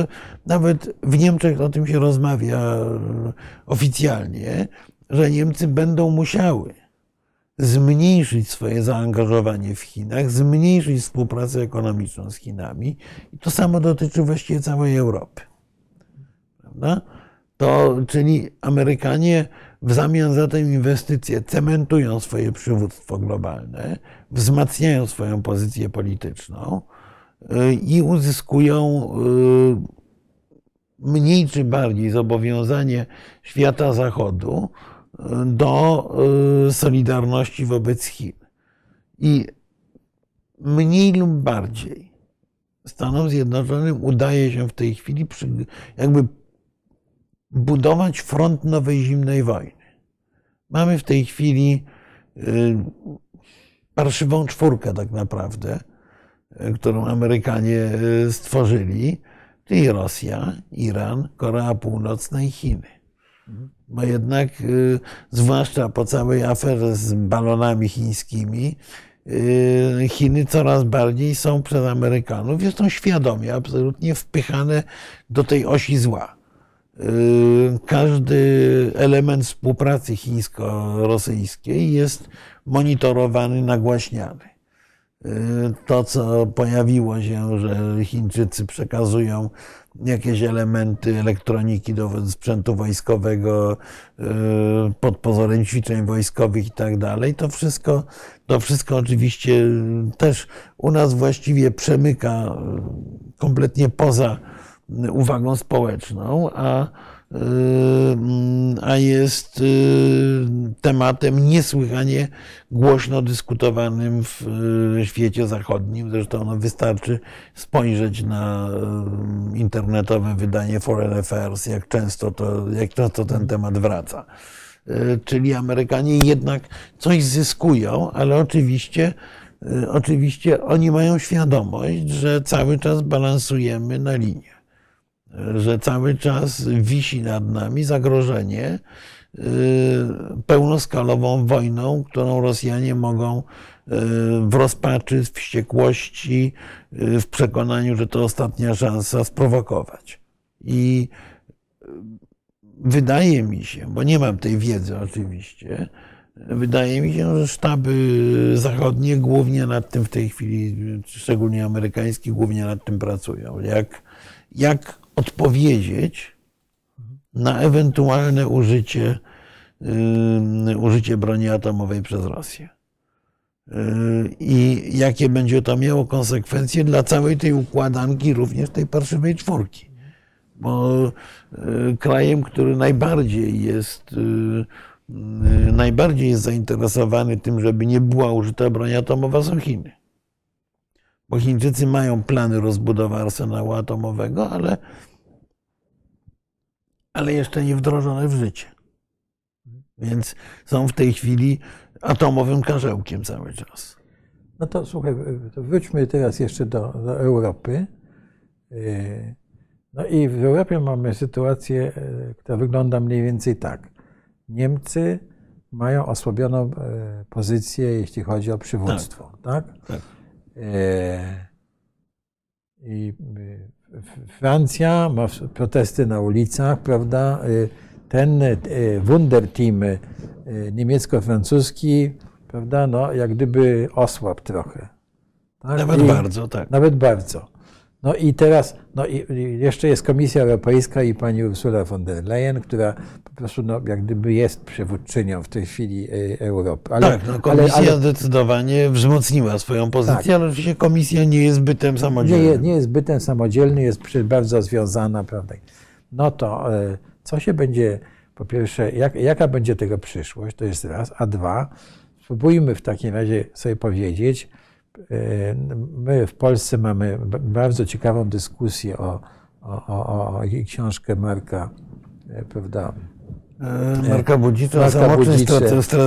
nawet w Niemczech o tym się rozmawia y, oficjalnie, że Niemcy będą musiały zmniejszyć swoje zaangażowanie w Chinach, zmniejszyć współpracę ekonomiczną z Chinami. I to samo dotyczy właściwie całej Europy. Prawda? To, czyli Amerykanie w zamian za tę inwestycję cementują swoje przywództwo globalne, wzmacniają swoją pozycję polityczną y, i uzyskują y, mniej czy bardziej zobowiązanie świata Zachodu y, do solidarności wobec Chin. I mniej lub bardziej Stanom Zjednoczonym udaje się w tej chwili jakby budować front nowej zimnej wojny. Mamy w tej chwili y, parszywą czwórkę tak naprawdę, y, którą Amerykanie y, stworzyli, czyli Rosja, Iran, Korea Północna i Chiny. Bo jednak, zwłaszcza po całej aferze z balonami chińskimi, Chiny coraz bardziej są przez Amerykanów, są świadomie, absolutnie wpychane do tej osi zła. Y, każdy element współpracy chińsko-rosyjskiej jest monitorowany, nagłaśniany. Y, to, co pojawiło się, że Chińczycy przekazują jakieś elementy elektroniki do sprzętu wojskowego y, pod pozorem ćwiczeń wojskowych i tak dalej, to wszystko, to wszystko oczywiście też u nas właściwie przemyka kompletnie poza uwagą społeczną, a, y, a jest y, tematem niesłychanie głośno dyskutowanym w y, świecie zachodnim. Zresztą no, wystarczy spojrzeć na internetowe wydanie Foreign Affairs, jak często, to, jak często ten temat wraca. Czyli Amerykanie jednak coś zyskują, ale oczywiście Oczywiście oni mają świadomość, że cały czas balansujemy na linie że cały czas wisi nad nami zagrożenie y, pełnoskalową wojną, którą Rosjanie mogą y, w rozpaczy, w wściekłości, y, w przekonaniu, że to ostatnia szansa sprowokować. I wydaje mi się, bo nie mam tej wiedzy oczywiście, wydaje mi się, że sztaby zachodnie głównie nad tym w tej chwili, szczególnie amerykańskie, głównie nad tym pracują. Jak, jak odpowiedzieć na ewentualne użycie, yy, użycie broni atomowej przez Rosję. Yy, I jakie będzie to miało konsekwencje dla całej tej układanki, również tej parszywej czwórki. Bo yy, krajem, który najbardziej jest, najbardziej jest zainteresowany tym, żeby nie była użyta broń atomowa, są Chiny. Bo Chińczycy mają plany rozbudowy arsenału atomowego, ale ale jeszcze nie wdrożone w życie. Więc są w tej chwili atomowym karzełkiem cały czas. No to słuchaj, to wróćmy teraz jeszcze do, do Europy. No i w Europie mamy sytuację, która wygląda mniej więcej tak. Niemcy mają osłabioną e, pozycję, jeśli chodzi o przywództwo, tak? tak? tak. E, I Francja ma protesty na ulicach, prawda? Y, ten y, Wunderteam y, niemiecko-francuski, prawda? No, jak gdyby osłabł trochę. Tak? Nawet I, bardzo, tak. Nawet bardzo. No i teraz, no i jeszcze jest Komisja Europejska i pani Ursula von der Leyen, która po prostu no, jak gdyby jest przywódczynią w tej chwili e, Europy. Ale, tak, no, komisja ale, ale, zdecydowanie wzmocniła swoją pozycję, tak. ale oczywiście komisja nie jest bytem samodzielnym. Nie, nie jest bytem samodzielnym, jest bardzo związana, prawda. No to e, co się będzie, po pierwsze, jak, jaka będzie tego przyszłość, to jest raz, a dwa, spróbujmy w takim razie sobie powiedzieć, My w Polsce mamy bardzo ciekawą dyskusję o, o, o, o książkę Marka, e, prawda? E, Marka Budzicza o samotności,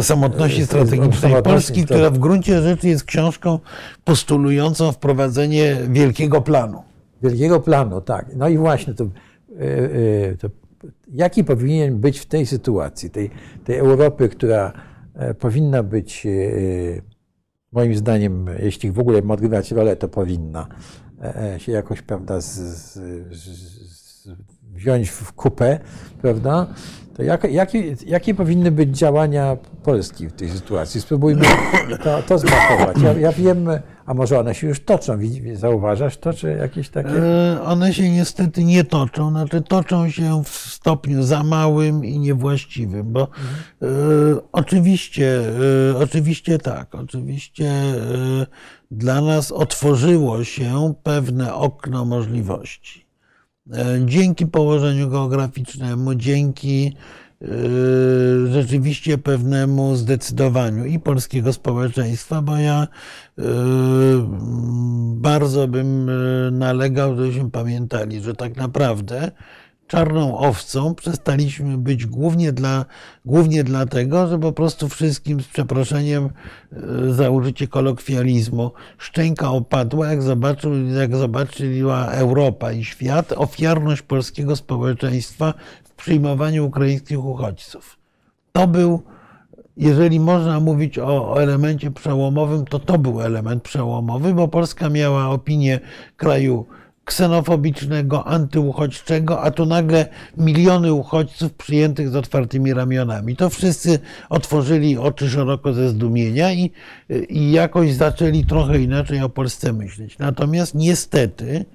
samotności strategicznej Polski, która w gruncie rzeczy jest książką postulującą wprowadzenie wielkiego planu. Wielkiego planu, tak. No i właśnie to, e, to jaki powinien być w tej sytuacji, tej, tej Europy, która e, powinna być, e, moim zdaniem, jeśli w ogóle ma odgrywać rolę, to powinna e, e, się jakoś, prawda, z, z, z, wziąć w kupę, prawda? To jak, jakie, jakie powinny być działania Polski w tej sytuacji? Spróbujmy to, to zmapować. Ja, ja wiem, a może one się już toczą. Zauważasz to, czy jakieś takie... E, One się niestety nie toczą, znaczy toczą się w stopniu za małym i niewłaściwym, bo e, oczywiście, e, oczywiście tak, oczywiście dla nas otworzyło się pewne okno możliwości. Dzięki położeniu geograficznemu, dzięki rzeczywiście pewnemu zdecydowaniu i polskiego społeczeństwa, bo ja e, bardzo bym e, nalegał, żebyśmy pamiętali, że tak naprawdę czarną owcą przestaliśmy być głównie, dla, głównie dlatego, że po prostu wszystkim, z przeproszeniem za użycie kolokwializmu, szczęka opadła, jak, zobaczył, jak zobaczyła Europa i świat ofiarność polskiego społeczeństwa przyjmowaniu ukraińskich uchodźców. To był jeżeli można mówić o, o elemencie przełomowym, to to był element przełomowy, bo Polska miała opinię kraju ksenofobicznego, antyuchodźczego, a tu nagle miliony uchodźców przyjętych z otwartymi ramionami. To wszyscy otworzyli oczy szeroko ze zdumienia i, i jakoś zaczęli trochę inaczej o Polsce myśleć. Natomiast niestety,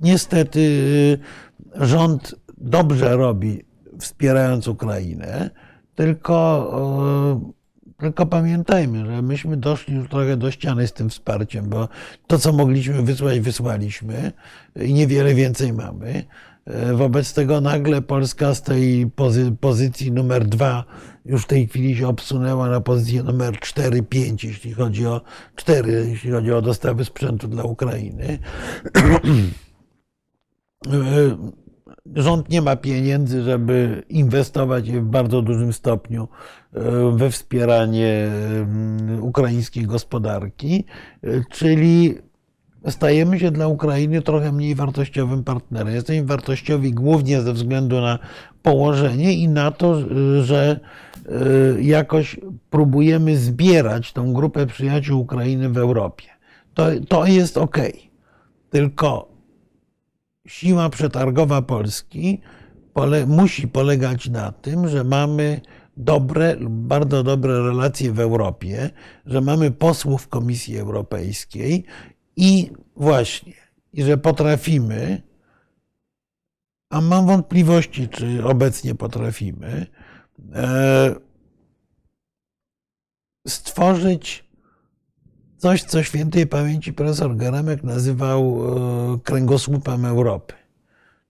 niestety y, rząd dobrze robi, wspierając Ukrainę, tylko, y, tylko pamiętajmy, że myśmy doszli już trochę do ściany z tym wsparciem, bo to, co mogliśmy wysłać, wysłaliśmy i niewiele więcej mamy. Y, Wobec tego nagle Polska z tej pozy- pozycji numer dwa już w tej chwili się obsunęła na pozycję numer 4-5, jeśli chodzi o 4, jeśli chodzi o dostawy sprzętu dla Ukrainy. Rząd nie ma pieniędzy, żeby inwestować w bardzo dużym stopniu e, we wspieranie mm, ukraińskiej gospodarki, e, czyli stajemy się dla Ukrainy trochę mniej wartościowym partnerem. Jesteśmy wartościowi głównie ze względu na położenie i na to, że e, jakoś próbujemy zbierać tą grupę przyjaciół Ukrainy w Europie. To, to jest ok. Tylko siła przetargowa Polski pole, musi polegać na tym, że mamy dobre lub bardzo dobre relacje w Europie, że mamy posłów Komisji Europejskiej i właśnie, i że potrafimy, a mam wątpliwości, czy obecnie potrafimy, e, stworzyć coś, co świętej pamięci profesor Geremek nazywał e, kręgosłupem Europy.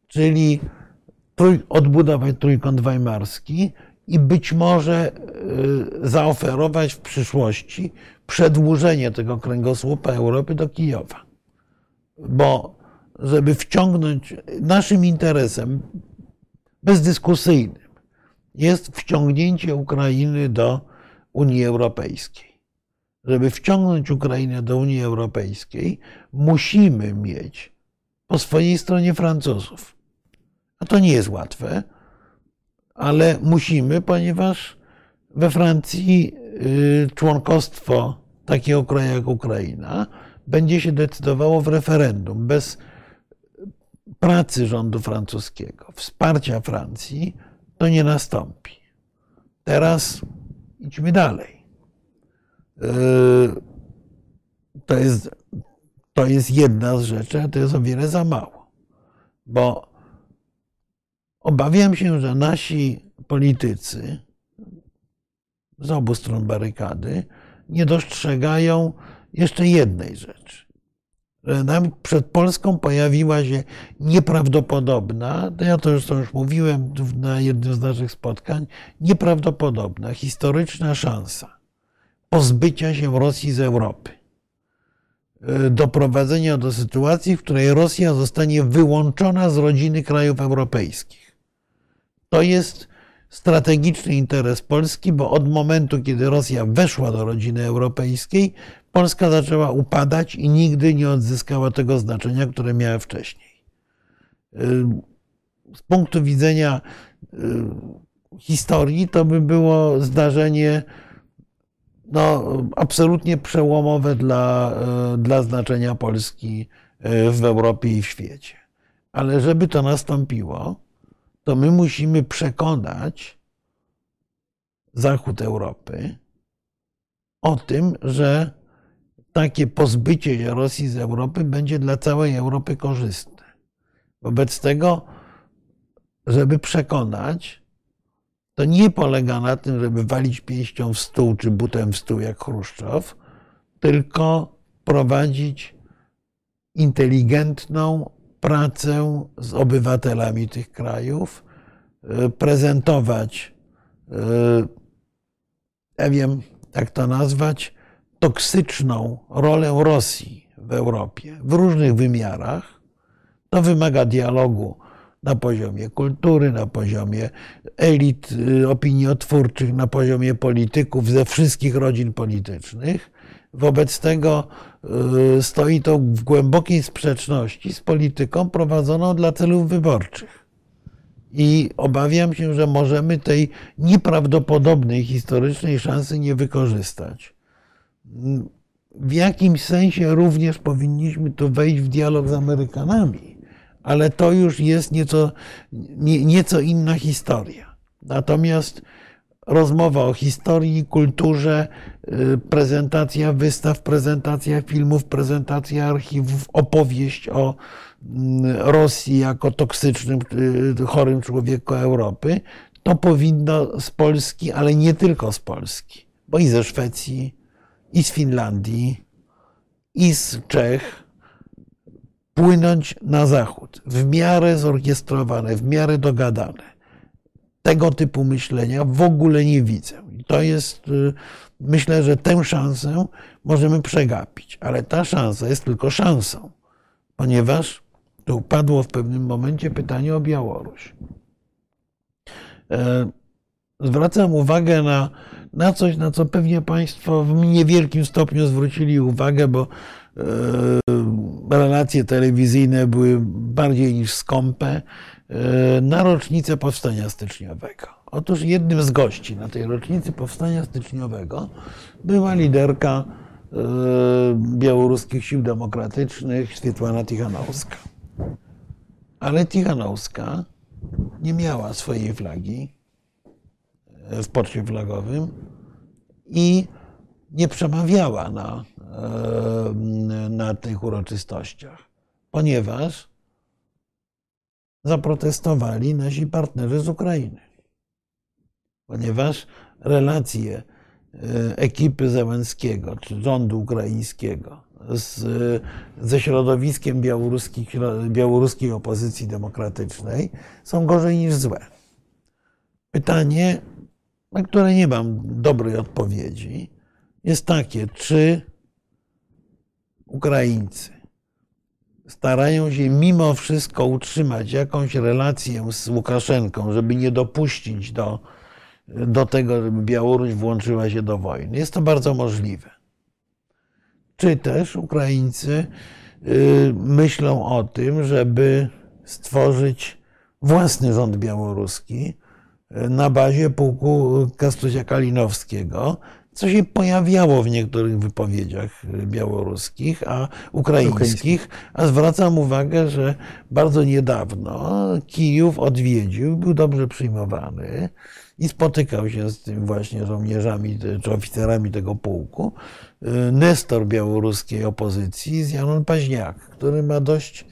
Czyli odbudować trójkąt weimarski i być może e, zaoferować w przyszłości przedłużenie tego kręgosłupa Europy do Kijowa. Bo żeby wciągnąć naszym interesem bezdyskusyjnym jest wciągnięcie Ukrainy do Unii Europejskiej żeby wciągnąć Ukrainę do Unii Europejskiej, musimy mieć po swojej stronie Francuzów. A to nie jest łatwe, ale musimy, ponieważ we Francji y, członkostwo takiego kraju jak Ukraina będzie się decydowało w referendum. Bez pracy rządu francuskiego, wsparcia Francji, to nie nastąpi. Teraz idźmy dalej. To jest, to jest jedna z rzeczy, a to jest o wiele za mało. Bo obawiam się, że nasi politycy z obu stron barykady nie dostrzegają jeszcze jednej rzeczy. Że nam przed Polską pojawiła się nieprawdopodobna, to ja to już mówiłem na jednym z naszych spotkań, nieprawdopodobna, historyczna szansa pozbycia się Rosji z Europy. Doprowadzenia do sytuacji, w której Rosja zostanie wyłączona z rodziny krajów europejskich. To jest strategiczny interes Polski, bo od momentu, kiedy Rosja weszła do rodziny europejskiej, Polska zaczęła upadać i nigdy nie odzyskała tego znaczenia, które miała wcześniej. Z punktu widzenia historii to by było zdarzenie no, absolutnie przełomowe dla, e, dla znaczenia Polski e, w Europie i w świecie. Ale żeby to nastąpiło, to my musimy przekonać Zachód Europy o tym, że takie pozbycie się Rosji z Europy będzie dla całej Europy korzystne. Wobec tego, żeby przekonać, to nie polega na tym, żeby walić pięścią w stół czy butem w stół jak Chruszczow, tylko prowadzić inteligentną pracę z obywatelami tych krajów, y, prezentować, y, ja wiem, jak to nazwać, toksyczną rolę Rosji w Europie w różnych wymiarach. To wymaga dialogu na poziomie kultury, na poziomie elit y, opiniotwórczych, na poziomie polityków ze wszystkich rodzin politycznych. Wobec tego y, stoi to w głębokiej sprzeczności z polityką prowadzoną dla celów wyborczych. I obawiam się, że możemy tej nieprawdopodobnej historycznej szansy nie wykorzystać. W jakimś sensie również powinniśmy tu wejść w dialog z Amerykanami, ale to już jest nieco, nie, nieco inna historia. Natomiast rozmowa o historii, kulturze, y, prezentacja wystaw, prezentacja filmów, prezentacja archiwów, opowieść o mm, Rosji jako toksycznym, y, chorym człowieku Europy, to powinno z Polski, ale nie tylko z Polski, bo i ze Szwecji, i z Finlandii, i z Czech płynąć na zachód, w miarę zorkiestrowane, w miarę dogadane tego typu myślenia w ogóle nie widzę. I to jest, y, myślę, że tę szansę możemy przegapić, ale ta szansa jest tylko szansą, ponieważ tu padło w pewnym momencie pytanie o Białoruś. E, zwracam uwagę na, na coś, na co pewnie Państwo w niewielkim stopniu zwrócili uwagę, bo relacje telewizyjne były bardziej niż skąpe E, na rocznicę Powstania Styczniowego. Otóż jednym z gości na tej rocznicy Powstania Styczniowego była liderka e, białoruskich sił demokratycznych Swietłana Tichanowska. Ale Tichanowska nie miała swojej flagi e, w porcie flagowym i nie przemawiała na, na tych uroczystościach, ponieważ zaprotestowali nasi partnerzy z Ukrainy. Ponieważ relacje e, ekipy Zełenskiego czy rządu ukraińskiego z, ze środowiskiem białoruskiej opozycji demokratycznej są gorzej niż złe. Pytanie, na które nie mam dobrej odpowiedzi, jest takie, czy Ukraińcy starają się mimo wszystko utrzymać jakąś relację z Łukaszenką, żeby nie dopuścić do, do tego, żeby Białoruś włączyła się do wojny. Jest to bardzo możliwe. Czy też Ukraińcy y, myślą o tym, żeby stworzyć własny rząd białoruski y, na bazie pułku Kastusia Kalinowskiego, co się pojawiało w niektórych wypowiedziach białoruskich, a ukraińskich, a zwracam uwagę, że bardzo niedawno Kijów odwiedził, był dobrze przyjmowany i spotykał się z tym właśnie żołnierzami czy oficerami tego pułku, nestor białoruskiej opozycji z Janon Paźniak, który ma dość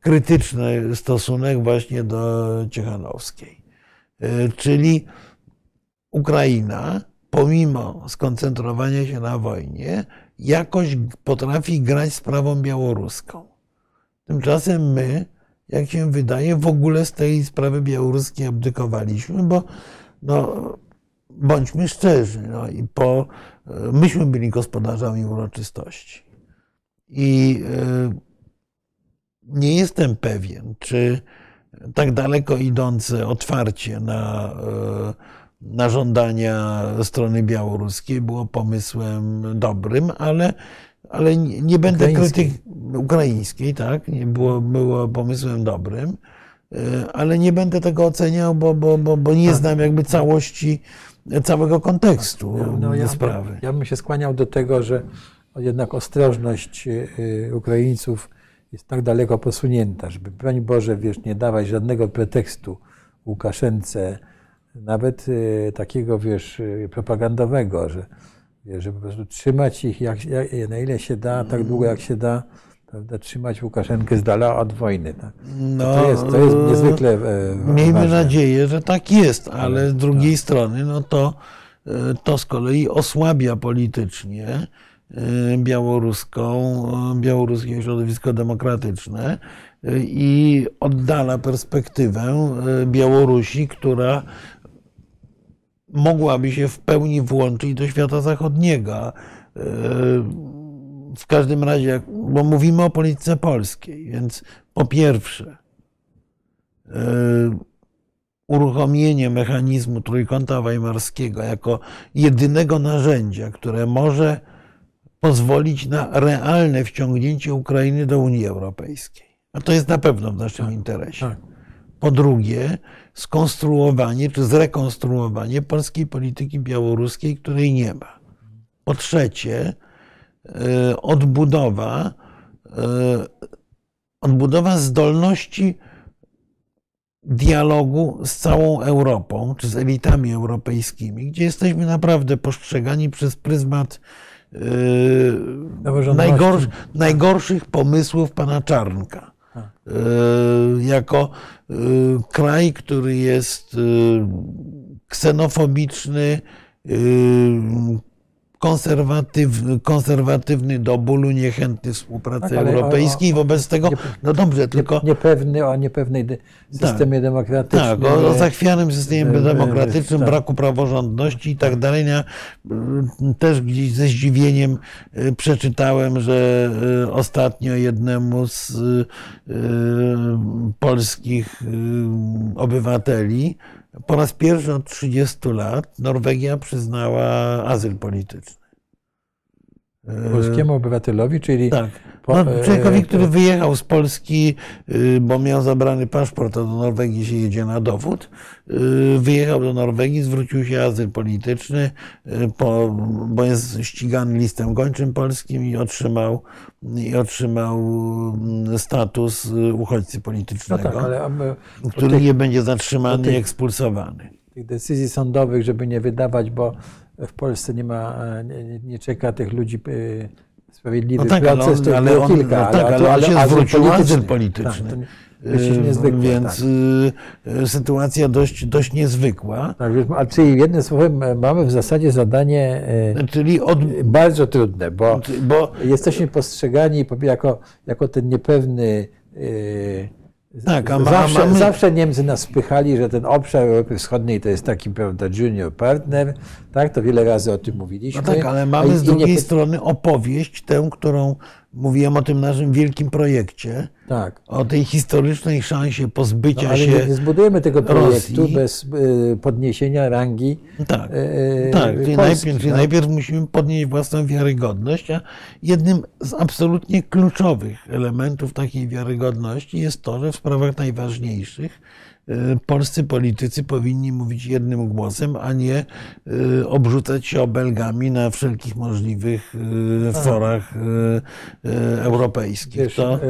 krytyczny stosunek właśnie do Ciechanowskiej. Czyli Ukraina pomimo skoncentrowania się na wojnie, jakoś potrafi grać sprawą białoruską. Tymczasem my, jak się wydaje, w ogóle z tej sprawy białoruskiej abdykowaliśmy, bo no, bądźmy szczerzy, no, i po, myśmy byli gospodarzami uroczystości. I e, nie jestem pewien, czy tak daleko idące otwarcie na e, na żądania strony białoruskiej było pomysłem dobrym, ale, ale nie, będę krytyk ukraińskiej, tak, nie było, było pomysłem dobrym, E, Ale nie będę tego oceniał, bo, bo, bo, bo nie znam jakby całości, całego kontekstu No, ja, sprawy. ja bym się skłaniał do tego, że jednak ostrożność y, Ukraińców jest tak daleko posunięta, żeby broń Boże, wiesz, nie dawać żadnego pretekstu Łukaszence, nawet y, takiego, wiesz, y, propagandowego, że, wiesz, że po prostu trzymać ich jak, jak, na ile się da, tak długo jak się da, prawda, trzymać Łukaszenkę z dala od wojny. Tak? No, To jest, to jest niezwykle e, Miejmy ważne. nadzieję, że tak jest, ale z drugiej strony no to, e, to z kolei osłabia politycznie e, białoruską, e, białoruskie środowisko demokratyczne e, i oddala perspektywę e, Białorusi, która mogłaby się w pełni włączyć do świata zachodniego. E, W każdym razie, bo mówimy o polityce polskiej, więc po pierwsze, e, uruchomienie mechanizmu trójkąta weimarskiego jako jedynego narzędzia, które może pozwolić na realne wciągnięcie Ukrainy do Unii Europejskiej. A to jest na pewno w naszym interesie. tak. Po drugie, skonstruowanie czy zrekonstruowanie polskiej polityki białoruskiej, której nie ma. Po trzecie, e, odbudowa, e, odbudowa zdolności dialogu z całą Europą, czy z elitami europejskimi, gdzie jesteśmy naprawdę postrzegani przez pryzmat e, najgorszych pomysłów pana Czarnka. E, Jako kraj, który jest e, ksenofobiczny, e, konserwatywny, do bólu, niechętny współpracy Tak, ale o- europejskiej. Wobec tego, no dobrze, tylko Niepewny o niepewnej de- systemie demokratycznym. tak, o, o zachwianym systemie e, demokratycznym, tak. braku praworządności i tak dalej. Ja też gdzieś ze zdziwieniem y, przeczytałem, że ostatnio jednemu z polskich obywateli po raz pierwszy od 30 lat Norwegia przyznała azyl polityczny. Y, polskiemu obywatelowi, czyli tak. No, e, człowiekowi, który wyjechał z Polski, y, bo miał zabrany paszport, a do Norwegii się jedzie na dowód, y, wyjechał do Norwegii, zwrócił się azyl polityczny, y, po, bo jest ścigany listem gończym polskim i otrzymał, i otrzymał status uchodźcy no politycznego, tak, ale który nie będzie zatrzymany i ekspulsowany. tych decyzji sądowych, żeby nie wydawać, bo w Polsce nie ma, e, nie, nie czeka tych ludzi e, sprawiedliwy No tak, ale proces, ale było on- kilka, no tak, ale on się azyl zwrócił azyl polityczny. polityczny. Tak, Więc tak. sytuacja dość, dość niezwykła. Tak, a czyli jednym słowem e, mamy w zasadzie zadanie Czyli od, bardzo trudne, bo bo jesteśmy postrzegani po- jako, jako ten niepewny. E, Tak, a ma- zawsze, a mamy- zawsze Niemcy nas spychali, że ten obszar Europy Wschodniej to jest taki prawda, junior partner. Tak, to wiele razy o tym mówiliśmy. No tak, ale mamy z nie drugiej py- strony opowieść, tę, którą mówiłem o tym naszym wielkim projekcie, Tak. o tej historycznej szansie No, pozbycia ale się. nie, nie zbudujemy tego projektu Rosji. bez e, podniesienia rangi. Tak, e, tak czyli, najpierw, czyli tak? najpierw musimy podnieść własną wiarygodność, a jednym z absolutnie kluczowych elementów takiej wiarygodności jest to, że w sprawach najważniejszych polscy politycy powinni mówić jednym głosem, a nie e, obrzucać się obelgami na wszelkich możliwych e, forach e, e, europejskich. Wiesz, To,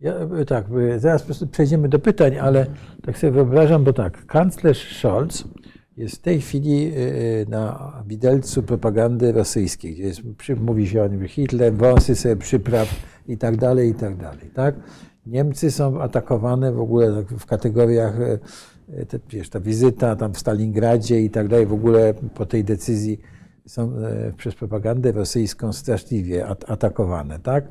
Ja, tak, zaraz przejdziemy do pytań, ale tak sobie wyobrażam, bo tak, kanclerz Scholz jest w tej chwili na widelcu propagandy rosyjskiej, gdzie jest, mówi się o nim Hitler, wąsy sobie przypraw i tak dalej, i tak dalej, tak? Niemcy są atakowane w ogóle w kategoriach, e, e, te, wiesz, ta wizyta tam w Stalingradzie i tak dalej, w ogóle po tej decyzji są e, przez propagandę rosyjską straszliwie at- atakowane, tak?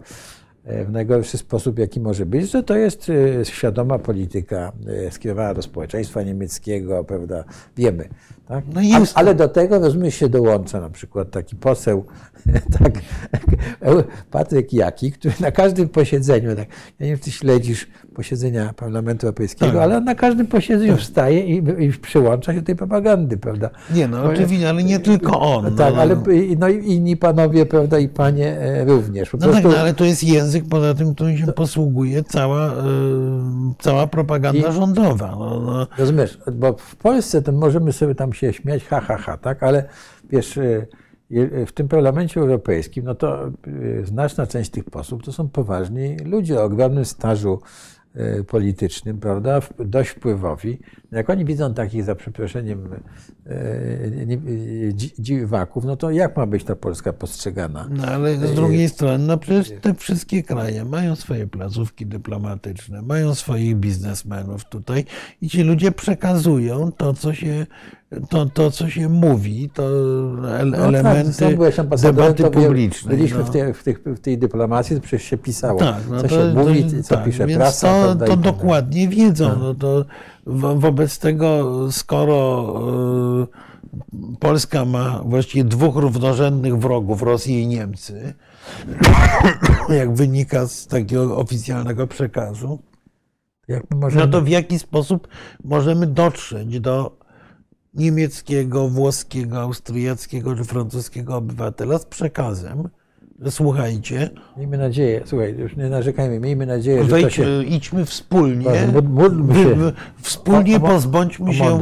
W najgorszy sposób, jaki może być, że to jest świadoma polityka skierowana do społeczeństwa niemieckiego, prawda? Wiemy. Tak? No jest. Ale do tego, rozumiem, się dołącza na przykład taki poseł, tak, Patryk Jaki, który na każdym posiedzeniu, tak, ja nie wiem, czy śledzisz posiedzenia Parlamentu Europejskiego, Tak. ale on na każdym posiedzeniu wstaje i, i przyłącza się do tej propagandy, prawda? nie, no oczywiście, ale nie tylko on. Tak, no. ale no, i inni panowie, prawda, i panie e, również. Po No tak, prostu, no, ale to jest język poza tym, którym się posługuje cała, y, cała propaganda I- rządowa. No, no, Rozumiesz, bo w Polsce to możemy sobie tam się śmiać, ha, ha, ha, tak, ale wiesz, y, w tym parlamencie europejskim, no to y, znaczna część tych posłów to są poważni ludzie o ogromnym stażu y, politycznym, prawda, dość wpływowi. No Jak oni widzą takich, za przeproszeniem, nie- dzi- dziwaków, no to jak ma być ta Polska postrzegana? No ale z drugiej strony, no przecież te wszystkie kraje mają swoje placówki dyplomatyczne, mają swoich biznesmenów tutaj i ci ludzie przekazują to, co się, to, to, co się mówi, to No elementy tak, byłeś ambasadorem, debaty to publicznej. Byliśmy no. w, tej, w, tych, w tej dyplomacji, to przecież się pisało, Tak, no co to, się mówi, to, co tak, pisze więc prasa. To, prawda, i to tak dokładnie wiedzą. No to wo, wobec tego, skoro y, Polska ma właściwie dwóch równorzędnych wrogów, Rosję i Niemcy, jak wynika z takiego oficjalnego przekazu, my możemy... no to w jaki sposób możemy dotrzeć do niemieckiego, włoskiego, austriackiego czy francuskiego obywatela z przekazem, że słuchajcie, Miejmy nadzieję, słuchaj, już nie narzekajmy, miejmy nadzieję, że to Wejdźmy, się... idźmy wspólnie, módlmy się. wspólnie pozbądźmy się,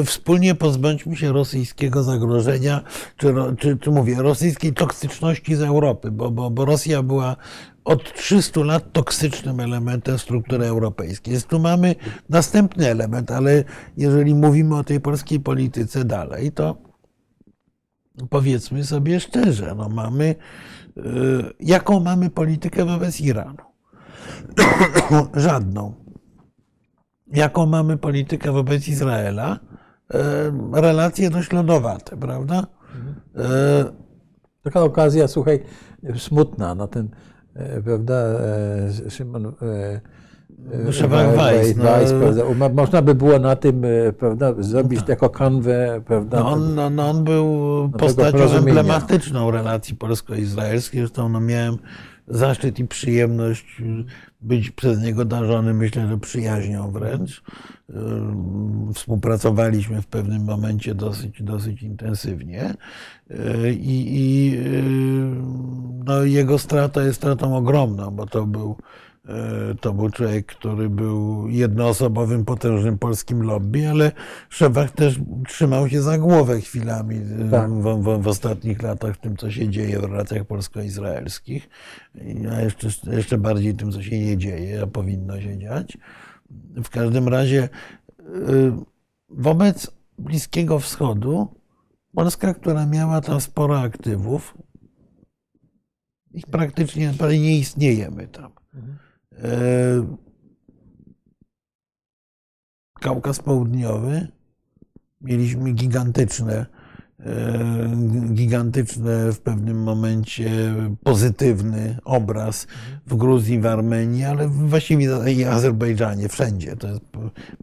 e, wspólnie pozbądźmy się rosyjskiego zagrożenia, czy, czy, czy mówię, rosyjskiej toksyczności z Europy, bo, bo, bo Rosja była od 300 lat toksycznym elementem struktury europejskiej. Więc tu mamy następny element, ale jeżeli mówimy o tej polskiej polityce dalej, to powiedzmy sobie szczerze, no mamy, y, jaką mamy politykę wobec Iranu? Żadną. Jaką mamy politykę wobec Izraela? Y, Relacje dość lodowate, prawda? Y, Taka okazja, słuchaj, smutna, no ten, prawda, e, Szymon e, e, Weiss, no. Weiss, prawda, ma- można by było na tym, e, prawda, zrobić jako kanwę, prawda, No on, no, no on był postacią porozumienia. emblematyczną relacji polsko-izraelskich. Zresztą no, miałem zaszczyt i przyjemność być przez niego darzony, myślę, że przyjaźnią wręcz. Ym, Współpracowaliśmy w pewnym momencie dosyć, dosyć intensywnie Yy, i, i yy, no, jego strata jest stratą ogromną, bo to był To był człowiek, który był jednoosobowym, potężnym polskim lobby, ale Szewach też trzymał się za głowę chwilami e, Tak. w, w, w ostatnich latach tym, co się dzieje w relacjach polsko-izraelskich, a jeszcze, jeszcze bardziej tym, co się nie dzieje, a powinno się dziać. W każdym razie e, wobec Bliskiego Wschodu Polska, która miała tam sporo aktywów, ich praktycznie nie istniejemy tam. E, Kaukaz Południowy. Mieliśmy gigantyczne, e, gigantyczne w pewnym momencie pozytywny obraz w Gruzji, w Armenii, ale właściwie i Azerbejdżanie, wszędzie. To jest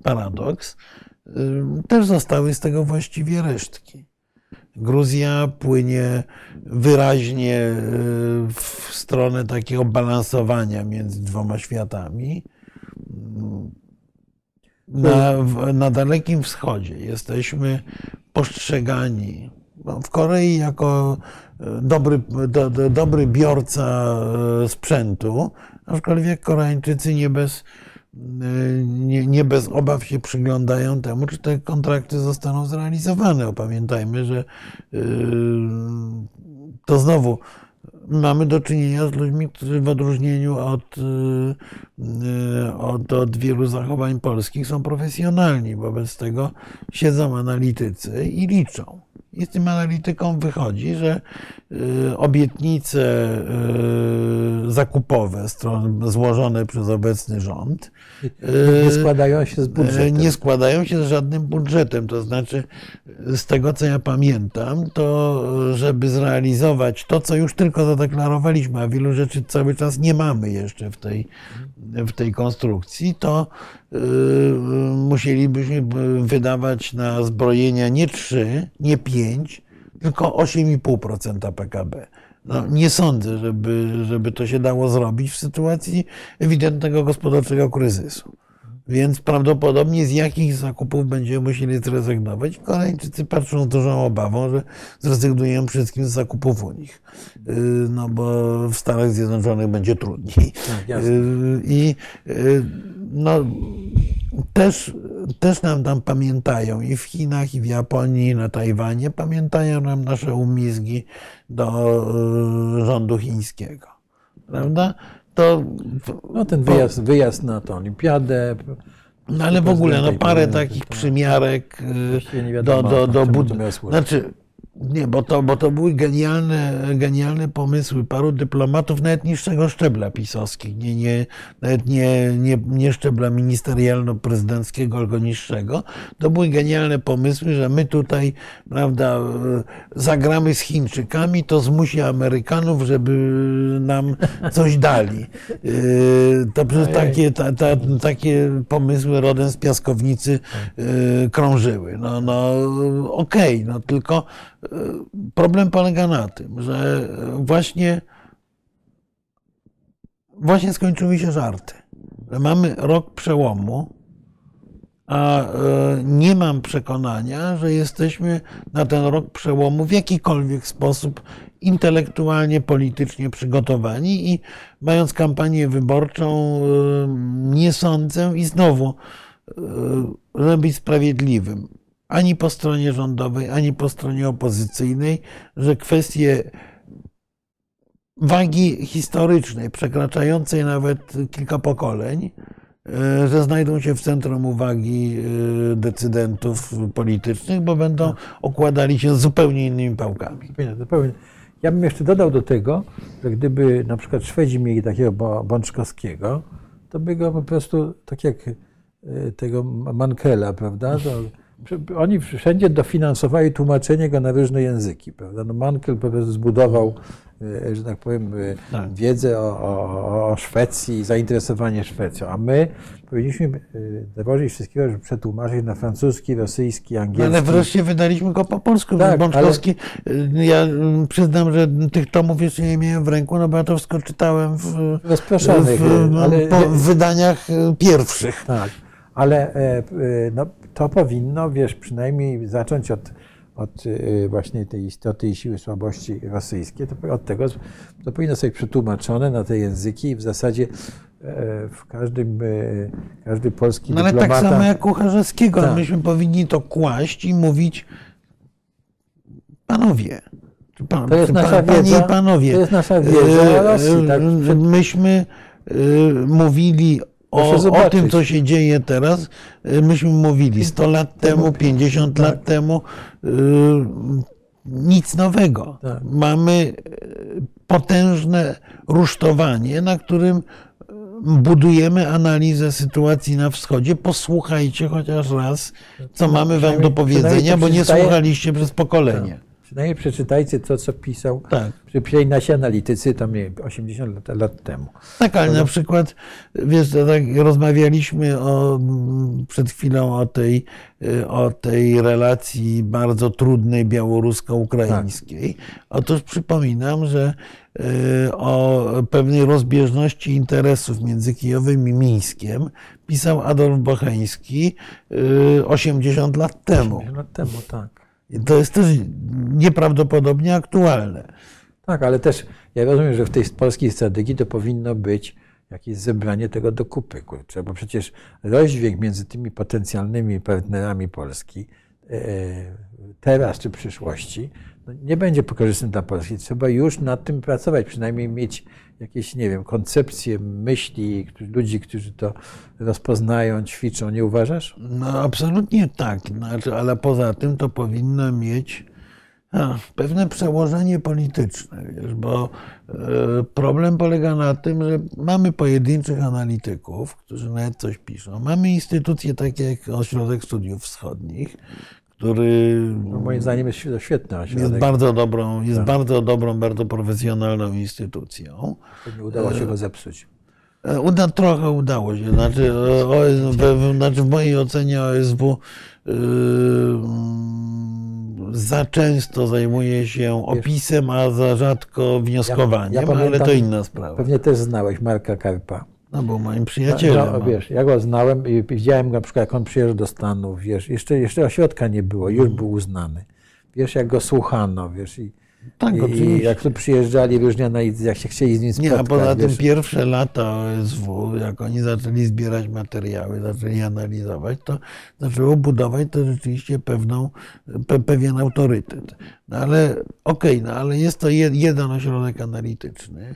paradoks. E, Też zostały z tego właściwie resztki. Gruzja płynie wyraźnie e, w stronę takiego balansowania między dwoma światami. Na, w, na Dalekim Wschodzie jesteśmy postrzegani no, w Korei jako e, dobry, do, do, dobry biorca e, sprzętu, aczkolwiek Koreańczycy nie bez, nie, nie bez obaw się przyglądają temu, czy te kontrakty zostaną zrealizowane. Bo Pamiętajmy, że e, to znowu mamy do czynienia z ludźmi, którzy w odróżnieniu od, y, od, od wielu zachowań polskich są profesjonalni. Wobec tego siedzą analitycy i liczą. I z tym analitykom wychodzi, że obietnice y, zakupowe złożone przez obecny rząd nie y, składają się z budżetem. Nie składają się z żadnym budżetem. To znaczy, z tego co ja pamiętam, to żeby zrealizować to, co już tylko zadeklarowaliśmy, a wielu rzeczy cały czas nie mamy jeszcze w tej, w tej konstrukcji, to y, musielibyśmy wydawać na zbrojenia nie 3, nie 5, tylko 8,5% PKB. No, nie sądzę, żeby, żeby to się dało zrobić w sytuacji ewidentnego gospodarczego kryzysu. Więc prawdopodobnie z jakich zakupów będziemy musieli zrezygnować. Koreańczycy patrzą z dużą obawą, że zrezygnujemy przede wszystkim z zakupów u nich. Yy, No bo w Stanach Zjednoczonych będzie trudniej. Tak, jasne. Yy, I yy, no, też, też nam tam pamiętają i w Chinach, i w Japonii, i na Tajwanie, pamiętają nam nasze umizgi do rządu chińskiego. Prawda? To, No ten wyjazd, wyjazd na tę olimpiadę. no ale w ogóle, no parę prezydenta, takich przymiarek y, do, do, do miało służyć. Znaczy, nie, bo to, bo to były genialne, genialne pomysły paru dyplomatów, nawet niższego szczebla pisowskich, nie, nie, nawet nie, nie, nie szczebla ministerialno-prezydenckiego, tylko niższego. To były genialne pomysły, że my tutaj, prawda, y, zagramy z Chińczykami, to zmusi Amerykanów, żeby nam coś dali. Y, To Ojej. takie, ta, ta, takie pomysły rodem z piaskownicy y, krążyły. No, no okej, no tylko problem polega na tym, że właśnie właśnie skończyły się żarty. Że mamy rok przełomu, a e, nie mam przekonania, że jesteśmy na ten rok przełomu w jakikolwiek sposób intelektualnie, politycznie przygotowani i mając kampanię wyborczą, e, nie sądzę i znowu, e, żeby być sprawiedliwym, ani po stronie rządowej, ani po stronie opozycyjnej, że kwestie wagi historycznej, przekraczającej nawet kilka pokoleń, e, że znajdą się w centrum uwagi e, decydentów politycznych, bo będą okładali się zupełnie innymi pałkami. Ja bym jeszcze dodał do tego, że gdyby na przykład Szwedzi mieli takiego Bączkowskiego, to by go po prostu, tak jak e, tego Mankela, prawda? To, oni wszędzie dofinansowali tłumaczenie go na różne języki, prawda? No Mankel po prostu zbudował, e, że tak powiem, e, Tak. wiedzę o, o, o Szwecji, zainteresowanie Szwecją, a my powinniśmy e, założyć wszystkiego, żeby przetłumaczyć na francuski, rosyjski, No, angielski. ale wreszcie wydaliśmy go po polsku. Tak, Bączkowski, e, ja mm, przyznam, że tych tomów jeszcze nie miałem w ręku, no bo ja to wszystko czytałem w, w, no, ale- w wydaniach e, pierwszych. Tak, ale e, e, no, to powinno, wiesz, przynajmniej zacząć od, od e, właśnie tej istoty i siły słabości rosyjskiej. To od tego to powinno być przetłumaczone na te języki i w zasadzie e, w każdym, e, każdy polski No ale tak samo jak u Charzewskiego, Tak. myśmy powinni to kłaść i mówić panowie. Pan, To jest nasza panie wiedza- i panowie. to jest nasza wiedza E, o Rosji, tak? Myśmy mówili o, o tym, co się dzieje teraz. E, Myśmy mówili 100 lat temu, 50 Tak. lat temu. E, Nic nowego. Tak. Mamy e, potężne rusztowanie, na którym budujemy analizę sytuacji na wschodzie. Posłuchajcie chociaż raz, co mamy wam do powiedzenia, bo nie słuchaliście przez pokolenie. Przynajmniej przeczytajcie to, co pisał Tak. przyjęli nasi analitycy tam nie, wiem, 80 lat, lat temu. Tak, ale na przykład, wiesz, to tak rozmawialiśmy o, przed chwilą o tej, o tej relacji bardzo trudnej białorusko-ukraińskiej. Otóż przypominam, że y, o pewnej rozbieżności interesów między Kijowem i Mińskiem pisał Adolf Bocheński y, 80 lat temu. 80 lat temu, tak. I to jest też nieprawdopodobnie aktualne. Tak, ale też ja rozumiem, że w tej polskiej strategii to powinno być jakieś zebranie tego do kupy, kurczę, bo przecież rozdźwięk między tymi potencjalnymi partnerami Polski e, teraz czy w przyszłości no nie będzie korzystny dla Polski. Trzeba już nad tym pracować, przynajmniej mieć jakieś, nie wiem, koncepcje, myśli ludzi, którzy to rozpoznają, ćwiczą. Nie uważasz? No absolutnie tak, znaczy, ale poza tym to powinno mieć pewne przełożenie polityczne, wiesz, bo e, problem polega na tym, że mamy pojedynczych analityków, którzy nawet coś piszą. Mamy instytucje takie jak Ośrodek Studiów Wschodnich, który No, moim zdaniem jest to świetny jest bardzo dobrą, jest bardzo dobrą, bardzo profesjonalną instytucją. Nie udało się go zepsuć. E, Uda, trochę udało się. Znaczy, e, OSW, w, znaczy w mojej ocenie OSW y, mm, za często zajmuje się opisem, a za rzadko wnioskowaniem, Ja- ja ale pamiętam- to inna sprawa. Pewnie też znałeś Marka Karpa. No był moim przyjacielem. No, wiesz, ja go znałem i widziałem na przykład, jak on przyjeżdżał do Stanów, wiesz, jeszcze, jeszcze ośrodka nie było, już był uznany. Wiesz, jak go słuchano, wiesz, i, Tak, i, oczywiście. jak tu przyjeżdżali różni analitycy, jak się chcieli z nim spotkać. Nie, a poza tym wiesz. pierwsze lata OSW, jak oni zaczęli zbierać materiały, zaczęli analizować, to zaczęło budować to rzeczywiście pewną, pe, pewien autorytet. No ale okej, no ale jest to jed, jeden ośrodek analityczny.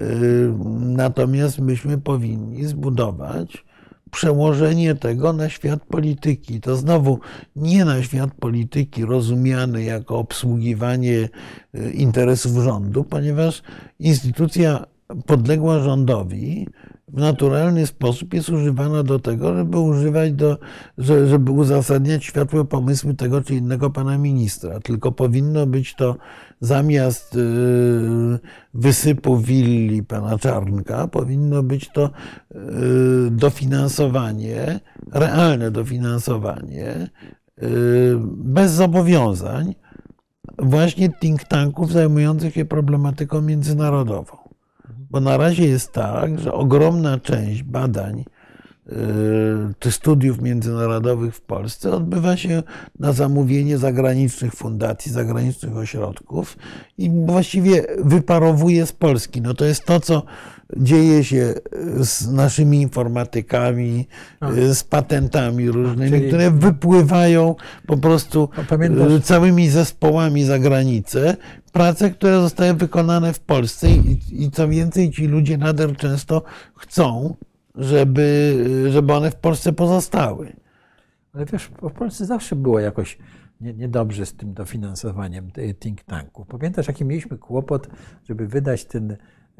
Yy, Natomiast myśmy powinni zbudować przełożenie tego na świat polityki. To znowu nie na świat polityki rozumiany jako obsługiwanie y, interesów rządu, ponieważ instytucja podległa rządowi w naturalny sposób jest używana do tego, żeby używać do, że- żeby uzasadniać światłe pomysły tego czy innego pana ministra. Tylko powinno być to zamiast y, wysypu willi pana Czarnka, powinno być to y, dofinansowanie, realne dofinansowanie y, bez zobowiązań właśnie think tanków zajmujących się problematyką międzynarodową. Bo na razie jest tak, że ogromna część badań y, czy studiów międzynarodowych w Polsce odbywa się na zamówienie zagranicznych fundacji, zagranicznych ośrodków i właściwie wyparowuje z Polski. No to jest to, co dzieje się z naszymi informatykami, y, z patentami różnymi, czyli- które wypływają po prostu y, całymi zespołami za granicę. Prace, które zostały wykonane w Polsce i, i co więcej, ci ludzie nader często chcą, żeby, żeby one w Polsce pozostały. Ale wiesz, w Polsce zawsze było jakoś nie- niedobrze z tym dofinansowaniem tych think tanków. Pamiętasz, jaki mieliśmy kłopot, żeby wydać ten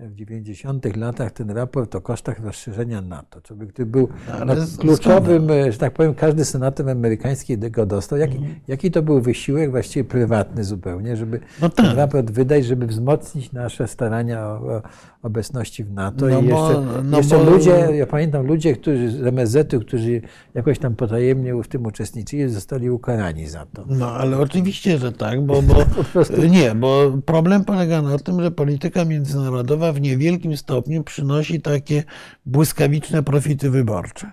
w 90 latach ten raport o kosztach rozszerzenia NATO. Co by, gdyby był no, z- kluczowym, e, że tak powiem, każdy senator amerykański go dostał. Jaki, Mhm. jaki to był wysiłek, właściwie prywatny zupełnie, żeby No ten tak. raport wydać, żeby wzmocnić nasze starania o, o obecności w NATO. No I bo- jeszcze, no jeszcze bo- ludzie, ja pamiętam ludzie, którzy z MSZ-u, którzy jakoś tam potajemnie w tym uczestniczyli, zostali ukarani za to. No ale oczywiście, że tak, bo, bo nie, bo problem polega na tym, że polityka międzynarodowa w niewielkim stopniu przynosi takie błyskawiczne profity wyborcze.